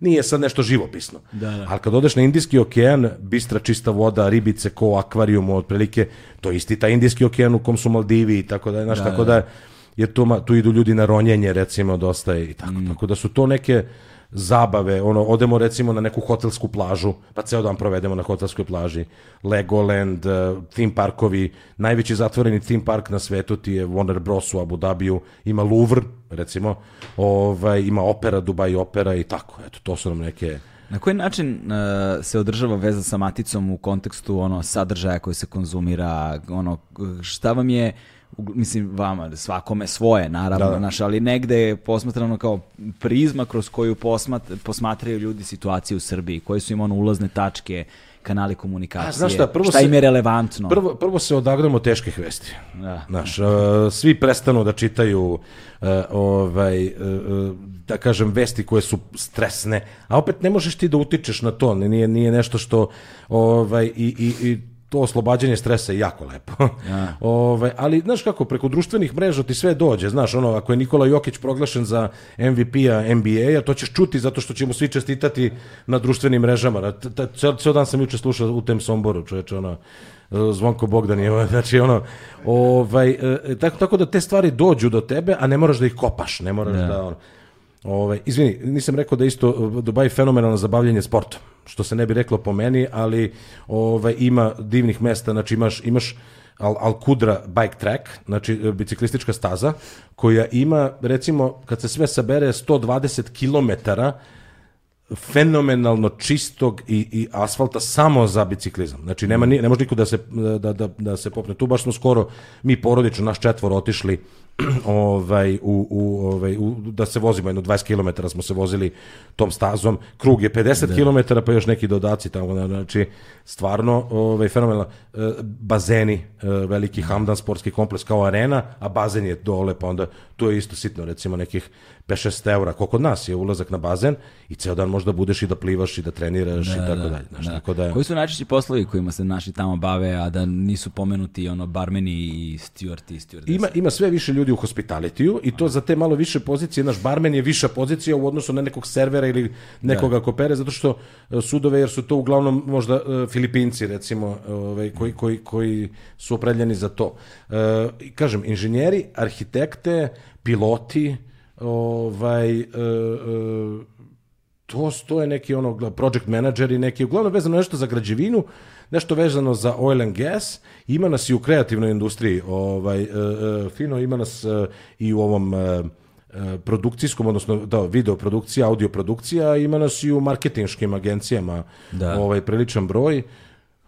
nije sad nešto živopisno. Da, da. Ali kad odeš na Indijski okean, bistra čista voda, ribice ko akvarijum, otprilike, to je isti taj Indijski okean u kom su Maldivi i tako da, znaš, da, tako da, da jer tu, tu idu ljudi na ronjenje recimo dosta i tako, mm. tako da su to neke zabave, ono, odemo recimo na neku hotelsku plažu, pa ceo dan provedemo na hotelskoj plaži, Legoland, uh, theme parkovi, najveći zatvoreni theme park na svetu ti je Warner Bros. u Abu Dhabiju, ima Louvre, recimo, ovaj, ima opera, Dubai opera i tako, eto, to su nam neke... Na koji način uh, se održava veza sa maticom u kontekstu ono sadržaja koji se konzumira, ono šta vam je mislim vama, svakome svoje naravno, da, da. Naš, ali negde je posmatrano kao prizma kroz koju posmat, posmatraju ljudi situaciju u Srbiji, koje su im ono ulazne tačke, kanali komunikacije, A, znaš šta, prvo šta im je relevantno. Prvo, prvo se odagramo teških vesti. Da. Znaš, uh, svi prestanu da čitaju uh, ovaj, uh, da kažem, vesti koje su stresne, a opet ne možeš ti da utičeš na to, nije, nije nešto što ovaj, i, i, i to oslobađanje stresa je jako lepo. Ja. *laughs* Ove, ali, znaš kako, preko društvenih mreža ti sve dođe, znaš, ono, ako je Nikola Jokić proglašen za MVP-a NBA-a, to ćeš čuti zato što ćemo svi čestitati na društvenim mrežama. Ceo, ceo dan sam juče slušao u tem Somboru, čoveče, ono, Zvonko Bogdan je, *laughs* znači ono, ovaj, e, tako, tako da te stvari dođu do tebe, a ne moraš da ih kopaš, ne moraš ja. da, ono, Ove, izvini, nisam rekao da isto Dubai fenomenalno zabavljanje sportom, što se ne bi reklo po meni, ali ove, ima divnih mesta, znači imaš, imaš Al, Al Kudra bike track, znači biciklistička staza, koja ima, recimo, kad se sve sabere, 120 km fenomenalno čistog i, i asfalta samo za biciklizam. Znači, nema, ne može niko da se, da, da, da se popne. Tu baš smo skoro, mi porodično, naš četvor otišli *clears throat* ovaj, u, u, ovaj, u, da se vozimo jedno 20 km smo se vozili tom stazom, krug je 50 da. km pa još neki dodaci tamo, znači stvarno ovaj, fenomenalno e, bazeni, e, veliki Hamdan sportski kompleks kao arena, a bazen je dole, pa onda to je isto sitno, recimo nekih 5-6 eura, koliko kod nas je ulazak na bazen i ceo dan možda budeš i da plivaš i da treniraš da, i tako da, dalje. Znaš, da. Tako da... Koji su najčešći poslovi kojima se naši tamo bave, a da nisu pomenuti ono barmeni i stewardti i stewardese? Ima, ima sve više ljudi u hospitalitiju i to za te malo više pozicije, naš barmen je viša pozicija u odnosu na nekog servera ili nekoga da. ko pere, zato što e, sudove, jer su to uglavnom možda uh, Filipinci recimo, ovaj, koji, koji, koji su opredeljeni za to. Kažem, inženjeri, arhitekte, piloti, ovaj, to, to je neki ono project manager i neki, uglavnom vezano nešto za građevinu, nešto vezano za oil and gas, ima nas i u kreativnoj industriji, ovaj, uh, uh, fino ima nas uh, i u ovom uh, produkcijskom, odnosno da, video produkcija, audio produkcija, ima nas i u marketinškim agencijama, da. ovaj, priličan broj.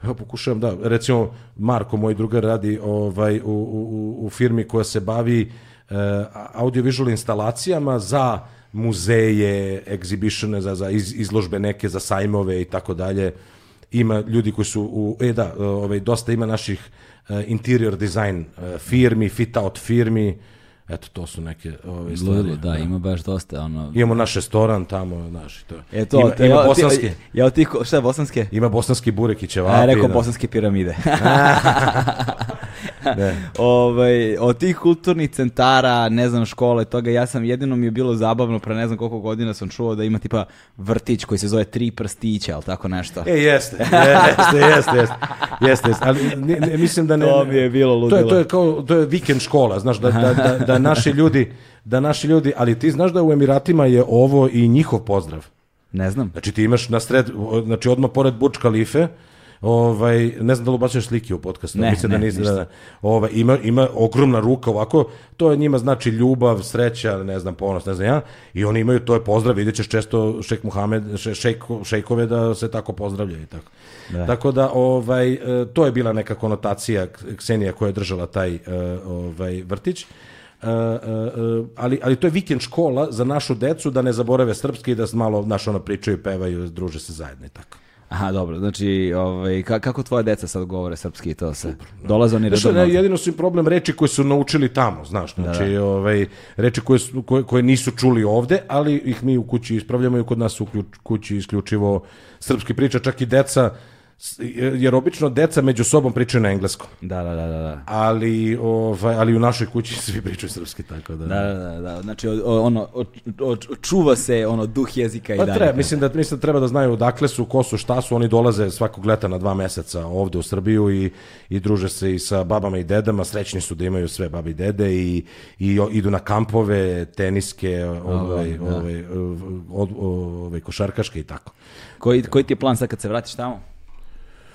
Evo pokušavam da, recimo Marko, moj drugar, radi ovaj, u, u, u firmi koja se bavi uh, audiovisual instalacijama za muzeje, egzibitione, za, za iz, izložbe neke, za sajmove i tako dalje. Ima ljudi koji su u, e da, ovaj, dosta ima naših uh, interior design uh, firmi, fit out firmi, Eto, to su neke ove stvari. Ludilo, da, ima baš dosta. Ono... Imamo naš restoran tamo, naš, to. E to, ima, te, ima ja, bosanske. Ti, ja, ti, šta je bosanske? Ima bosanski burek i ćevapi. A, rekao da. bosanske piramide. *laughs* *laughs* Ne. *laughs* ovaj, od tih kulturnih centara, ne znam, škole, toga, ja sam, jedino mi je bilo zabavno, pre ne znam koliko godina sam čuo da ima tipa vrtić koji se zove Tri prstića, ali tako nešto. E, jeste, jeste, jeste, jeste, jeste, jeste. ali ne, ne, mislim da ne... To mi je bilo To je, ludilo. to je kao, to je vikend škola, znaš, da, da, da, da naši ljudi, da naši ljudi, ali ti znaš da u Emiratima je ovo i njihov pozdrav. Ne znam. Znači ti imaš na sred, znači odmah pored Burj Khalife, ovaj, ne znam da li slike u podcastu, Ne, mislim da ne, nisi, ništa. da, da. ovaj, ima, ima ogromna ruka ovako, to je njima znači ljubav, sreća, ne znam, ponos, ne znam ja, i oni imaju, to je pozdrav, vidjet ćeš često šejk Muhamed, še, šejk, šejkove da se tako pozdravljaju i tako. Da. Tako da, ovaj, e, to je bila neka konotacija Ksenija koja je držala taj e, ovaj, vrtić. E, e, e, ali, ali to je vikend škola za našu decu da ne zaborave srpski i da malo naš ono pričaju, pevaju, druže se zajedno i tako. Aha, dobro, znači, ovaj, ka, kako tvoje deca sad govore srpski i to se? Dolaze oni redovno? ne, jedino su im problem reči koje su naučili tamo, znaš, znači, Ovaj, reči koje, su, koje, koje nisu čuli ovde, ali ih mi u kući ispravljamo i kod nas u kući isključivo srpski priča, čak i deca, jer obično deca među sobom pričaju na engleskom. Da, da, da, da. da. Ali, ovaj, ali u našoj kući *laughs* svi pričaju srpski, tako da... Da, da, da, da. Znači, o- ono, o- o- čuva se ono duh jezika i Pa dalje. treba, mislim da, mislim da treba da znaju odakle su, ko su, šta su, oni dolaze svakog leta na dva meseca ovde u Srbiju i, i druže se i sa babama i dedama, srećni su da imaju sve babe i dede i, i o- idu na kampove, teniske, ovaj, da. ovaj, ovaj, košarkaške i tako. Koji, koji ti je plan sad kad se vratiš tamo?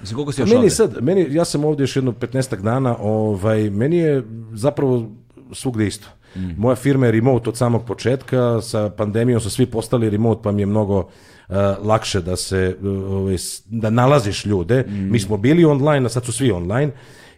Mislim, koliko si još meni ovde? sad, meni, ja sam ovdje još jedno 15 dana, ovaj, meni je zapravo svugde isto. Mm. Moja firma je remote od samog početka, sa pandemijom su svi postali remote, pa mi je mnogo uh, lakše da se, uh, ovaj, da nalaziš ljude. Mm. Mi smo bili online, a sad su svi online.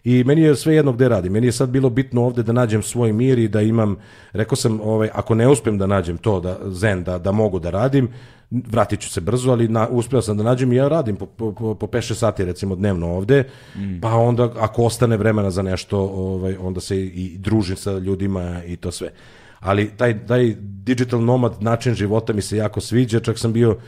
I meni je sve jedno gde radim. Meni je sad bilo bitno ovde da nađem svoj mir i da imam, rekao sam, ovaj, ako ne uspem da nađem to, da, zen, da, da mogu da radim, vratit ću se brzo, ali na, uspeo sam da nađem i ja radim po, po, po, po 5-6 sati recimo dnevno ovde, pa onda ako ostane vremena za nešto, ovaj, onda se i, i družim sa ljudima i to sve. Ali taj, taj digital nomad način života mi se jako sviđa, čak sam bio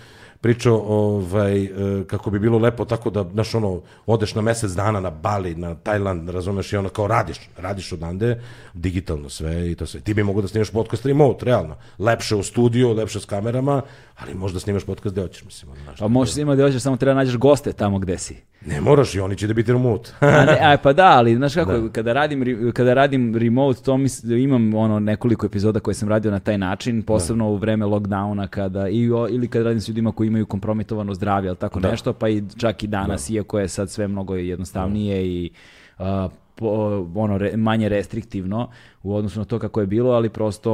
pričao ovaj, e, kako bi bilo lepo tako da, znaš, ono, odeš na mesec dana na Bali, na Tajland, razumeš, i ono kao radiš, radiš odande, digitalno sve i to sve. Ti bi mogo da snimaš podcast remote, realno. Lepše u studiju, lepše s kamerama, ali možda snimaš podcast gde hoćeš, mislim, znaš. Pa možeš imati da hoćeš, samo treba nađeš goste tamo gde si. Ne moraš i oni će da biti remote. *laughs* A ne, aj, pa da, ali znaš kako, kada, radim, kada radim remote, to mis, imam ono nekoliko epizoda koje sam radio na taj način, posebno u vreme lockdowna kada, i, o- ili kada radim s ljudima koji imaju kompromitovano zdravlje, ali tako nešto, pa i čak i danas, iako je sad sve mnogo jednostavnije i a, po- ono re- manje restriktivno u odnosu na to kako je bilo, ali prosto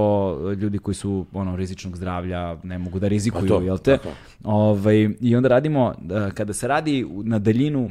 ljudi koji su ono rizičnog zdravlja ne mogu da rizikuju, Pa to, jel te? Ovaj, I onda radimo, da, kada se radi na daljinu,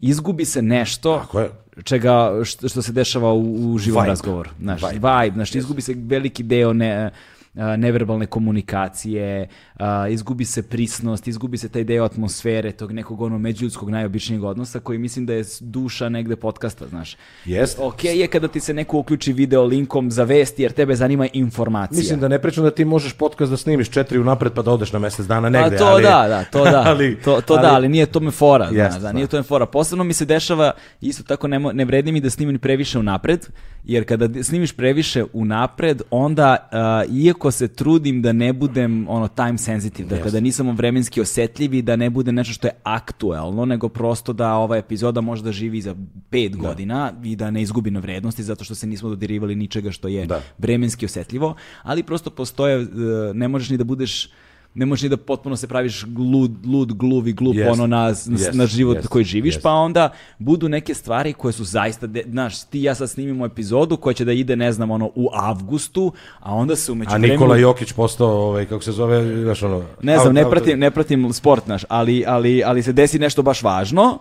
izgubi se nešto Tako je. čega, što, što se dešava u, u živom Vibe. razgovoru. Znaš, Vibe. vibe, znaš, izgubi se veliki deo ne, a, neverbalne komunikacije, a, izgubi se prisnost, izgubi se taj deo atmosfere, tog nekog ono međuljudskog najobičnijeg odnosa koji mislim da je duša negde podcasta, znaš. Jeste. Ok je kada ti se neko uključi video linkom za vesti jer tebe zanima informacija. Mislim da ne pričam da ti možeš podcast da snimiš četiri unapred pa da odeš na mesec dana Pa negde, to ali... da, da, to da. *laughs* ali, to, to da, ali nije to me fora, Jeste, znaš, da, nije to me fora. Posebno mi se dešava, isto tako ne, mo- ne vredi mi da snimim previše unapred, jer kada snimiš previše unapred, onda, a, iako se trudim da ne budem ono time sensitive, dakle da nisam vremenski osetljiv i da ne bude nešto što je aktuelno, nego prosto da ova epizoda možda živi za pet godina i da ne izgubi na vrednosti zato što se nismo dodirivali ničega što je Da. vremenski osetljivo, ali prosto postoje, e, ne možeš ni da budeš ne možeš ni da potpuno se praviš lud, lud gluv i glup Jest, ono na, na, jest, na život jest, koji živiš, jest. pa onda budu neke stvari koje su zaista, de, znaš, ti ja sad snimimo epizodu koja će da ide, ne znam, ono, u avgustu, a onda se umeđu A Nikola Jokić postao, ovaj, kako se zove, znaš ono... ne znam, out- ne out- pratim, ne pratim sport naš, ali, ali, ali se desi nešto baš važno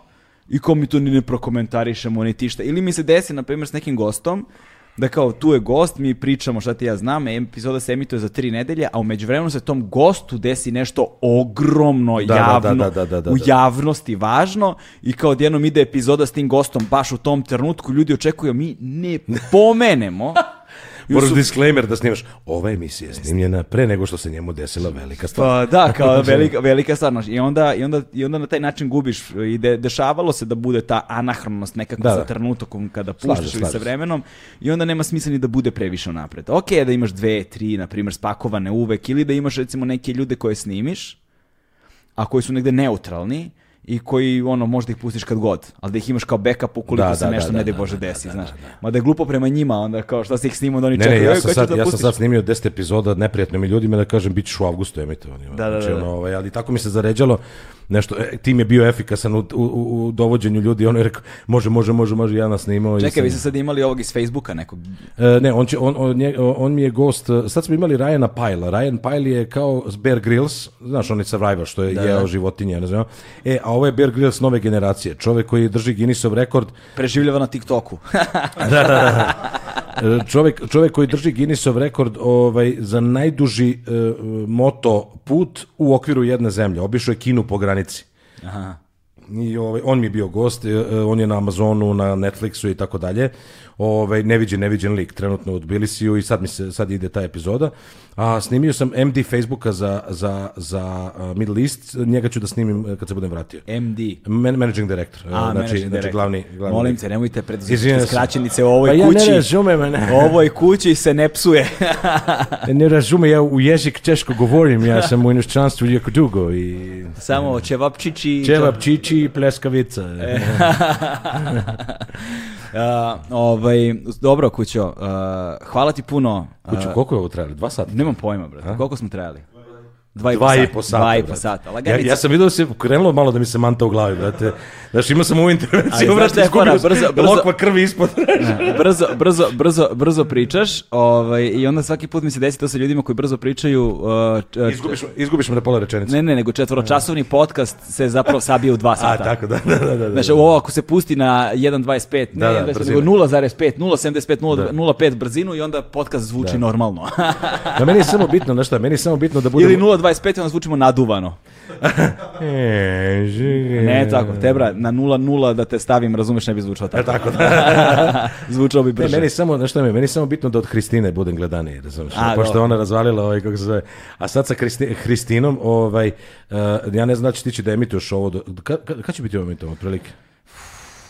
i ko mi to ni ne prokomentarišemo, ni tišta. Ili mi se desi, na primjer, s nekim gostom, da kao tu je gost, mi pričamo šta ti ja znam, epizoda se emituje za tri nedelje, a umeđu vremenu se tom gostu desi nešto ogromno Da, da, javno, da, da, da, da, u da. javnosti važno i kao odjednom ide epizoda s tim gostom baš u tom trenutku, ljudi očekuju, mi ne pomenemo. *laughs* Moraš su- disclaimer da snimaš. Ova emisija je snimljena pre nego što se njemu desila velika stvar. Pa da, kao velika, velika stvar. znaš. I onda, i, onda, I onda na taj način gubiš. I de, dešavalo se da bude ta anahronost nekako Da, za da. trenutkom kada puštaš ili sa vremenom. I onda nema smisla ni da bude previše napred. Ok da imaš dve, tri, na primjer, spakovane uvek. Ili da imaš recimo neke ljude koje snimiš, a koji su negde neutralni i koji ono možda ih pustiš kad god, ali da ih imaš kao backup ukoliko Da, se da, nešto da, ne da, daj Bože da, da, desi, da, znaš. da, da. Je glupo prema njima, onda kao šta se ih snima, onda oni Ne, čekaju. ne, ja "Ej, sam, sad, da ja sam pustiš?" sad snimio 10 epizoda neprijatno mi ljudima da kažem bit ćeš u avgustu emitovani. Da, da, da, da. ono, ovaj, ali tako mi se zaređalo nešto, e, tim je bio efikasan u, u, u, dovođenju ljudi, on je rekao, može, može, može, može, ja nas snimao. i Čekaj, sam- vi ste sad imali ovog iz Facebooka nekog. E, ne, on, će, on, on, nje- on mi je gost, e, sad smo imali Ryana Pyle, Ryan Pyle je kao Bear Grylls, znaš, on je survivor, što je jeo životinje, ne znam. E, a ovo je Bear Grylls nove generacije, čovek koji drži Guinnessov rekord, Preživljava na TikToku. E, *laughs* čovek, čovek koji drži Guinnessov rekord ovaj, za najduži e, moto put u okviru jedne zemlje. Obišao je Kinu po granici. Aha. I ovaj, on mi je bio gost, e, e, on je na Amazonu, na Netflixu i tako dalje. Ovaj neviđen, neviđen lik trenutno u Tbilisiju i sad mi se sad ide ta epizoda. A snimio sam MD Facebooka za za za uh, Middle East, njega ću da snimim e, kad se budem vratio. MD. Man, managing director, A, znači, managing znači director. glavni, glavni Molim te, nemojte preduzeti skraćenice u ovoj Pa ja kući. ne razumem, ne. U ovoj kući se ne psuje. *laughs* Ne razume, ja u jezik teško govorim, ja sam u inostranstvu jako dugo i Samo čevapčići. čevap, čiči i pleskavica. *laughs* A, ovaj, dobro, kućo, a, hvala ti puno. A, Kuću, koliko je ovo trajalo? Dva sata? Nemam pojma, brate. Koliko smo trajali? Dva i, Dva i po sata. Dva i po sata. Ja, ja sam vidio da se krenulo malo da mi se manta u glavi, brate. Znaš, imao sam ovu intervenciju, brate, izgubio Brzo- brzo- lokva krvi ispod. *laughs* brzo, brzo, brzo, brzo pričaš ovaj, i onda svaki put mi se desi to sa ljudima koji brzo pričaju. Uh, č- izgubiš, izgubiš me na pola rečenice. ne, ne, nego četvoročasovni podcast se zapravo sabije u dva A, sata. tako, da, da, da. da, da. Znaš, ovo ako se pusti na 1.25, ne Da, da, 1.25, brzina. nego 0.5, 0.75, 0.5 brzinu i onda podcast zvuči normalno. Da, meni je samo bitno, znaš šta, meni je samo bitno da *laughs* budemo... Ili 0.25 i onda zvučimo naduvano. E. Ne tako, tebra, na 0.0 da te stavim, razumeš, ne bi zvučao tako. E, tako da. *laughs* Zvučao bi Ne, brže. meni je samo, znaš šta mi meni samo bitno da od Hristine budem gledaniji, razumiješ? A, Pošto dobro. ona razvalila ovaj, kako se zove. A sad sa Hristi, Hristinom, ovaj, uh, ja ne znam da će ti će da emituješ ovo, do, ka, ka, kad će biti ovo emitovano, otprilike?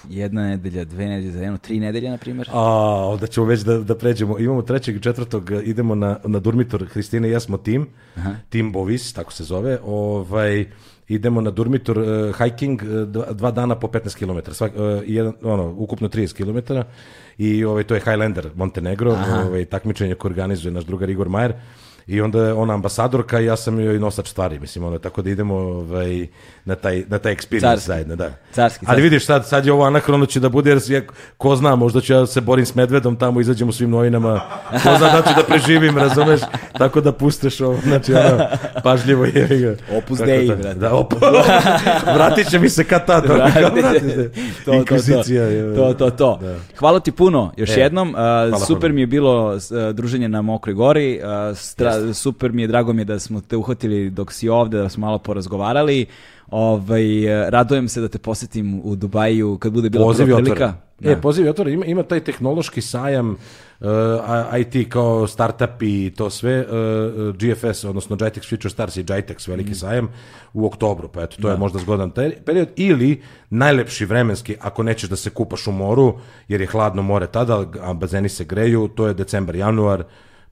Jedna nedelja, dve nedelje, za jedno, tri nedelje, na primjer. A, onda ćemo već da, da pređemo. Imamo trećeg i četvrtog, e, idemo na, na Durmitor. Hristine i ja smo tim, tim Bovis, tako se zove. Ovaj, idemo na Durmitor uh, hiking uh, dva, dva dana po 15 km. Svak, uh, jedan, ono, ukupno 30 km. I ovaj, to je Highlander Montenegro, ovaj, takmičenje koje organizuje naš drugar Igor Majer. I onda je ona ambasadorka i ja sam joj nosač stvari, mislim, ono, tako da idemo ovaj, na, taj, na taj experience Carski. zajedno, da. Carski, Ali carski. vidiš, sad, sad je ovo anahrono će da bude, jer je, ko zna, možda ću ja se borim s medvedom, tamo izađem u svim novinama, ko zna da ću da preživim, razumeš, tako da pustiš ovo, znači, ono, pažljivo je. Opus Dei, to- brate. Da, op, *laughs* vratit će mi se kad tad, *laughs* to, to, to, to, to, to. Hvala ti puno, još E, jednom. A, super mi je bilo a, druženje na Mokroj gori. a, stra- super mi je, drago mi je da smo te uhvatili dok si ovde, da smo malo porazgovarali. Ovaj, a, radujem se da te posetim u Dubaju kad bude bila Poziv prva prilika. E, poziv je otvoren. Ima, ima taj tehnološki sajam uh, a- IT kao startupi i to sve, uh, GFS, odnosno GITEX Future Stars i GITEX, Mm. veliki sajam, u oktobru, pa eto, to je možda zgodan te- period. Ili najlepši vremenski, ako nećeš da se kupaš u moru, jer je hladno more tada, a bazeni se greju, to je decembar, januar,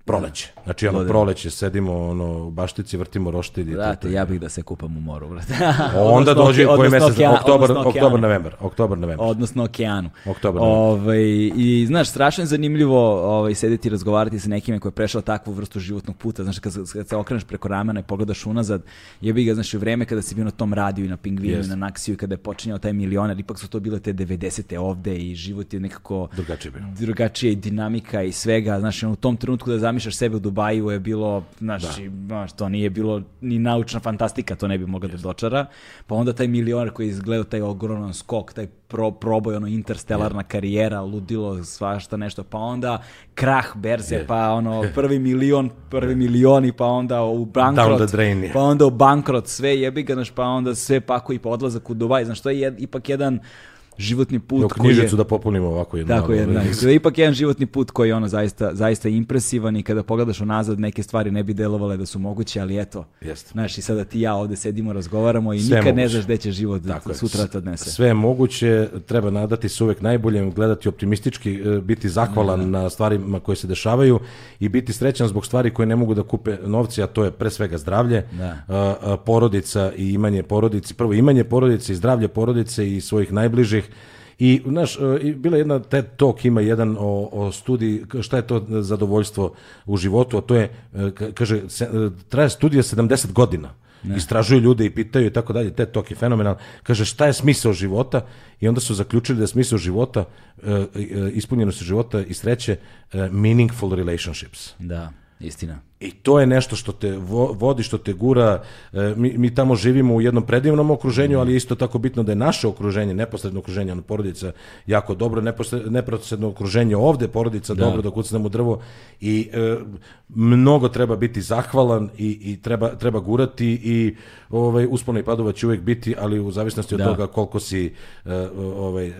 proleće. Znači, ono, proleće, sedimo ono, u baštici, vrtimo roštilj. i to- to Brate, je- ja bih da se kupam u moru, brate. Onda dođe koji mesec, oktobar, oktobar, novembar, oktobar, novembar. odnosno okeanu. Oktobar, Ovaj, I znaš, strašno je zanimljivo ovaj, sedeti i razgovarati sa nekime koji je prešao takvu vrstu životnog puta. Znaš, kad, kad se okreneš preko ramena i pogledaš unazad, jebi ga, znaš, u vreme kada si bio na tom radiju i na Pingvinu Jest. i na Naksiju i kada je počinjao taj milioner, ipak su to bile te 90. ovde i život je nekako Drugačije bio. drugačija i dinamika i svega. Znaš, u tom trenutku da zamišljaš sebe u Dubaju je bilo, znaš, znaš, to nije bilo ni naučna fantastika, to ne bi moglo da dočara. Pa onda taj milioner koji je izgledao taj ogroman skok, taj pro, proboj, ono, interstelarna karijera, ludilo, svašta nešto, pa onda krah berze, pa ono, *laughs* prvi milion, prvi milioni, pa onda u bankrot, drain, pa onda u bankrot, sve jebi ga, znaš, pa onda sve pako i pa odlazak u Dubaj, znaš, to je jed- ipak jedan životni put Evo koji je... da popunimo ovako jednu. Tako je, da. ipak jedan životni put koji je ono zaista, zaista impresivan i kada pogledaš unazad neke stvari ne bi delovale da su moguće, ali eto. Jeste. Znaš, i sada ti i ja ovde sedimo, razgovaramo i Sve nikad ne moguće. znaš gde će život Tako sutra te odnese. Sve je moguće, treba nadati se uvek najboljem, gledati optimistički, e, biti zahvalan na stvarima koje se dešavaju i biti srećan zbog stvari koje ne mogu da kupe novci, a to je pre svega zdravlje, Da. porodica i imanje porodice, prvo imanje porodice i zdravlje porodice i svojih najbližih I, znaš, e, bila je jedna TED Talk, ima jedan o, o studiji, šta je to zadovoljstvo u životu, a to je, e, ka- kaže, se, e, traje studija 70 godina. Istražuju ljude i pitaju i tako dalje, TED Talk je fenomenal. Kaže, šta je smisao života? I onda su zaključili da je smisao života, ispunjenost života i sreće, meaningful relationships. Da, istina. I to je nešto što te vo- vodi, što te gura. E, mi, mi tamo živimo u jednom predivnom okruženju, ali je isto tako bitno da je naše okruženje, neposredno okruženje, ono porodica jako dobro, neposred- neposredno okruženje ovde, porodica dobro, da kucnemo u drvo i e, mnogo treba biti zahvalan i, i treba, treba gurati i ovaj, uspona i padova će uvek biti, ali u zavisnosti od Da. toga koliko si e, ovaj,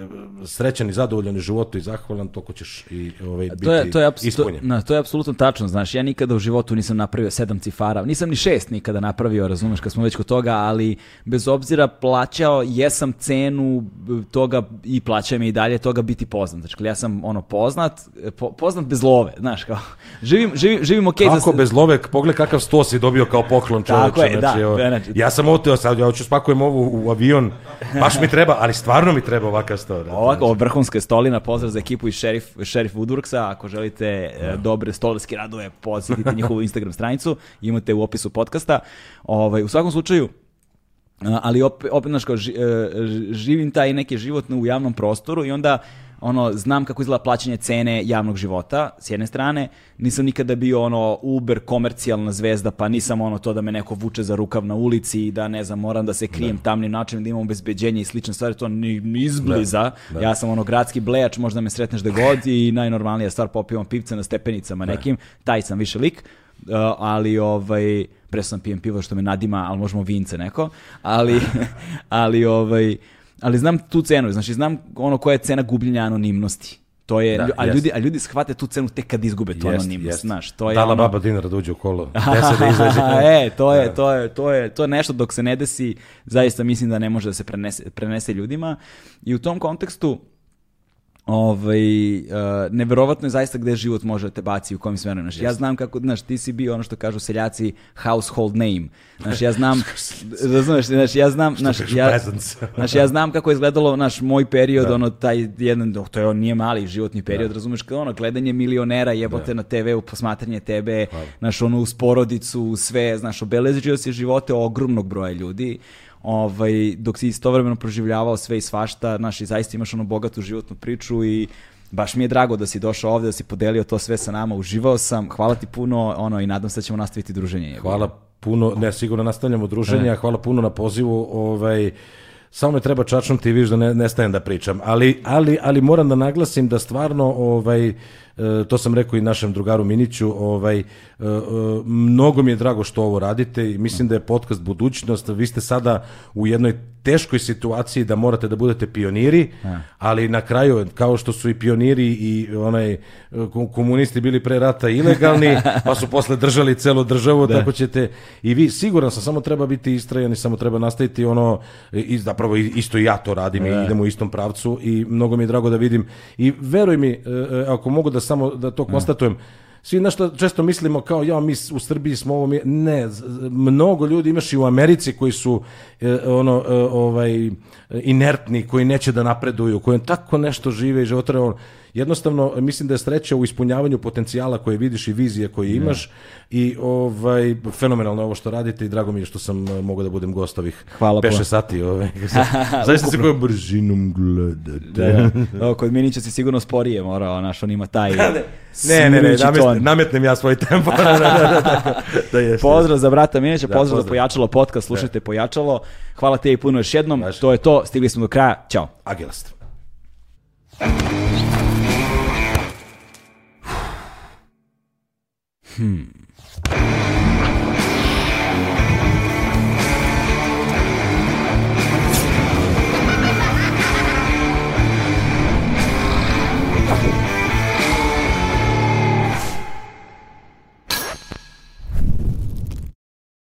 srećan i zadovoljan u životu i zahvalan, toliko ćeš i ovaj, biti To je, to, je apsu- to, ispunjen. na, to je apsolutno tačno, znaš, ja nikada u životu nisam napravio sedam cifara, nisam ni šest nikada napravio, razumeš, kad smo već kod toga, ali bez obzira plaćao, jesam cenu toga i plaćam i dalje toga biti poznat. Znači, ja sam ono poznat, po- poznat bez love, znaš, kao, živim, živim, živim za Kako se- bez love, pogledaj kakav sto si dobio kao poklon čoveče. Tako je, da, znači, evo, znači- ja sam oteo sad, ja hoću spakujem ovu u avion, baš mi treba, ali stvarno mi treba ovakav sto. Da, Ovako, ovo vrhunska stolina, pozdrav za ekipu iz Sheriff, Sheriff Woodworksa, ako želite e, dobre stolarske radove, posjetite njihovu Instagram stranicu, imate u opisu podcasta. Ovaj, u svakom slučaju, ali opet, opet znaš, kao, e, živim taj neki život u javnom prostoru i onda ono, znam kako izgleda plaćanje cene javnog života, s jedne strane, nisam nikada bio ono uber komercijalna zvezda, pa nisam ono to da me neko vuče za rukav na ulici i da ne znam, moram da se krijem tamnim načinom, da imam obezbeđenje i slične stvari, to ni, ni izbliza. Ja sam ono gradski blejač, možda me sretneš da god i najnormalnija stvar popivam pivce na stepenicama nekim, taj sam više lik. Uh, ali ovaj pre sam pijem pivo što me nadima, ali možemo vince neko, ali *laughs* ali ovaj ali znam tu cenu, znači znam ono koja je cena gubljenja anonimnosti. To je, Da, a jest. ljudi, a ljudi shvate tu cenu tek kad izgube tu Jest, anonimnost, jest. znaš, to je Dala ono- baba dinara da uđe u kolo. *laughs* Da e, to je, to je, to je, to je nešto dok se ne desi, zaista mislim da ne može da se prenese, prenese ljudima. I u tom kontekstu, ovaj, uh, neverovatno je zaista gde život može da te baci u kom smeru. Znaš, ja znam kako, znaš, ti si bio ono što kažu seljaci household name. Znaš, ja znam, *laughs* razumeš, znaš, ja znam, znaš, ja, *laughs* znaš, ja znam kako je izgledalo naš moj period, ono, taj jedan, to je on nije mali životni period, razumeš, kao ono, gledanje milionera, jebote na TV-u, posmatranje tebe, znaš, ono, uz porodicu, sve, znaš, obeležio si živote ogromnog broja ljudi, ovaj, dok si istovremeno proživljavao sve i svašta, znaš, i zaista imaš ono bogatu životnu priču i baš mi je drago da si došao ovde, da si podelio to sve sa nama, uživao sam, hvala ti puno, ono, i nadam se da ćemo nastaviti druženje. Hvala puno, ne, sigurno nastavljamo druženje, a hvala puno na pozivu, ovaj, samo me treba čačnuti i vidiš da ne, ne stajem da pričam, ali, ali, ali moram da naglasim da stvarno, ovaj, e, to sam rekao i našem drugaru Miniću, ovaj, e, e, mnogo mi je drago što ovo radite i mislim da je podcast budućnost, vi ste sada u jednoj teškoj situaciji da morate da budete pioniri, ali na kraju, kao što su i pioniri i onaj ko- komunisti bili pre rata ilegalni, *laughs* pa su posle držali celu državu, tako ćete i vi, siguran sam, samo treba biti istrajan i samo treba nastaviti ono, i zapravo isto i ja to radim i idemo u istom pravcu i mnogo mi je drago da vidim. I veruj mi, e, e, ako mogu da samo da to konstatujem, svi nešto često mislimo kao ja mi u Srbiji smo ovo mi ne mnogo ljudi imaš i u Americi koji su e, ono e, ovaj inertni koji neće da napreduju koji tako nešto žive i životare jednostavno mislim da je sreća u ispunjavanju potencijala koje vidiš i vizije koje imaš i ovaj, fenomenalno je ovo što radite i drago mi je što sam uh, mogao da budem gost ovih Hvala peše puno. sati. Ovaj. *laughs* Zaista se kojom brzinom gledate. Da, da. Kod Minića si sigurno sporije morao, naš, on ima taj *laughs* Ne, ne, ne, smirujući namet, ton. nametnem ja svoj tempo. *laughs* da, da, da, da, da jest. Pozdrav za brata Minića, Da, pozdrav za pozdrav. Pojačalo podcast, slušajte Pojačalo. Hvala te i puno još jednom. Važi. To je to, stigli smo do kraja. Ćao. Agilast. Hmm.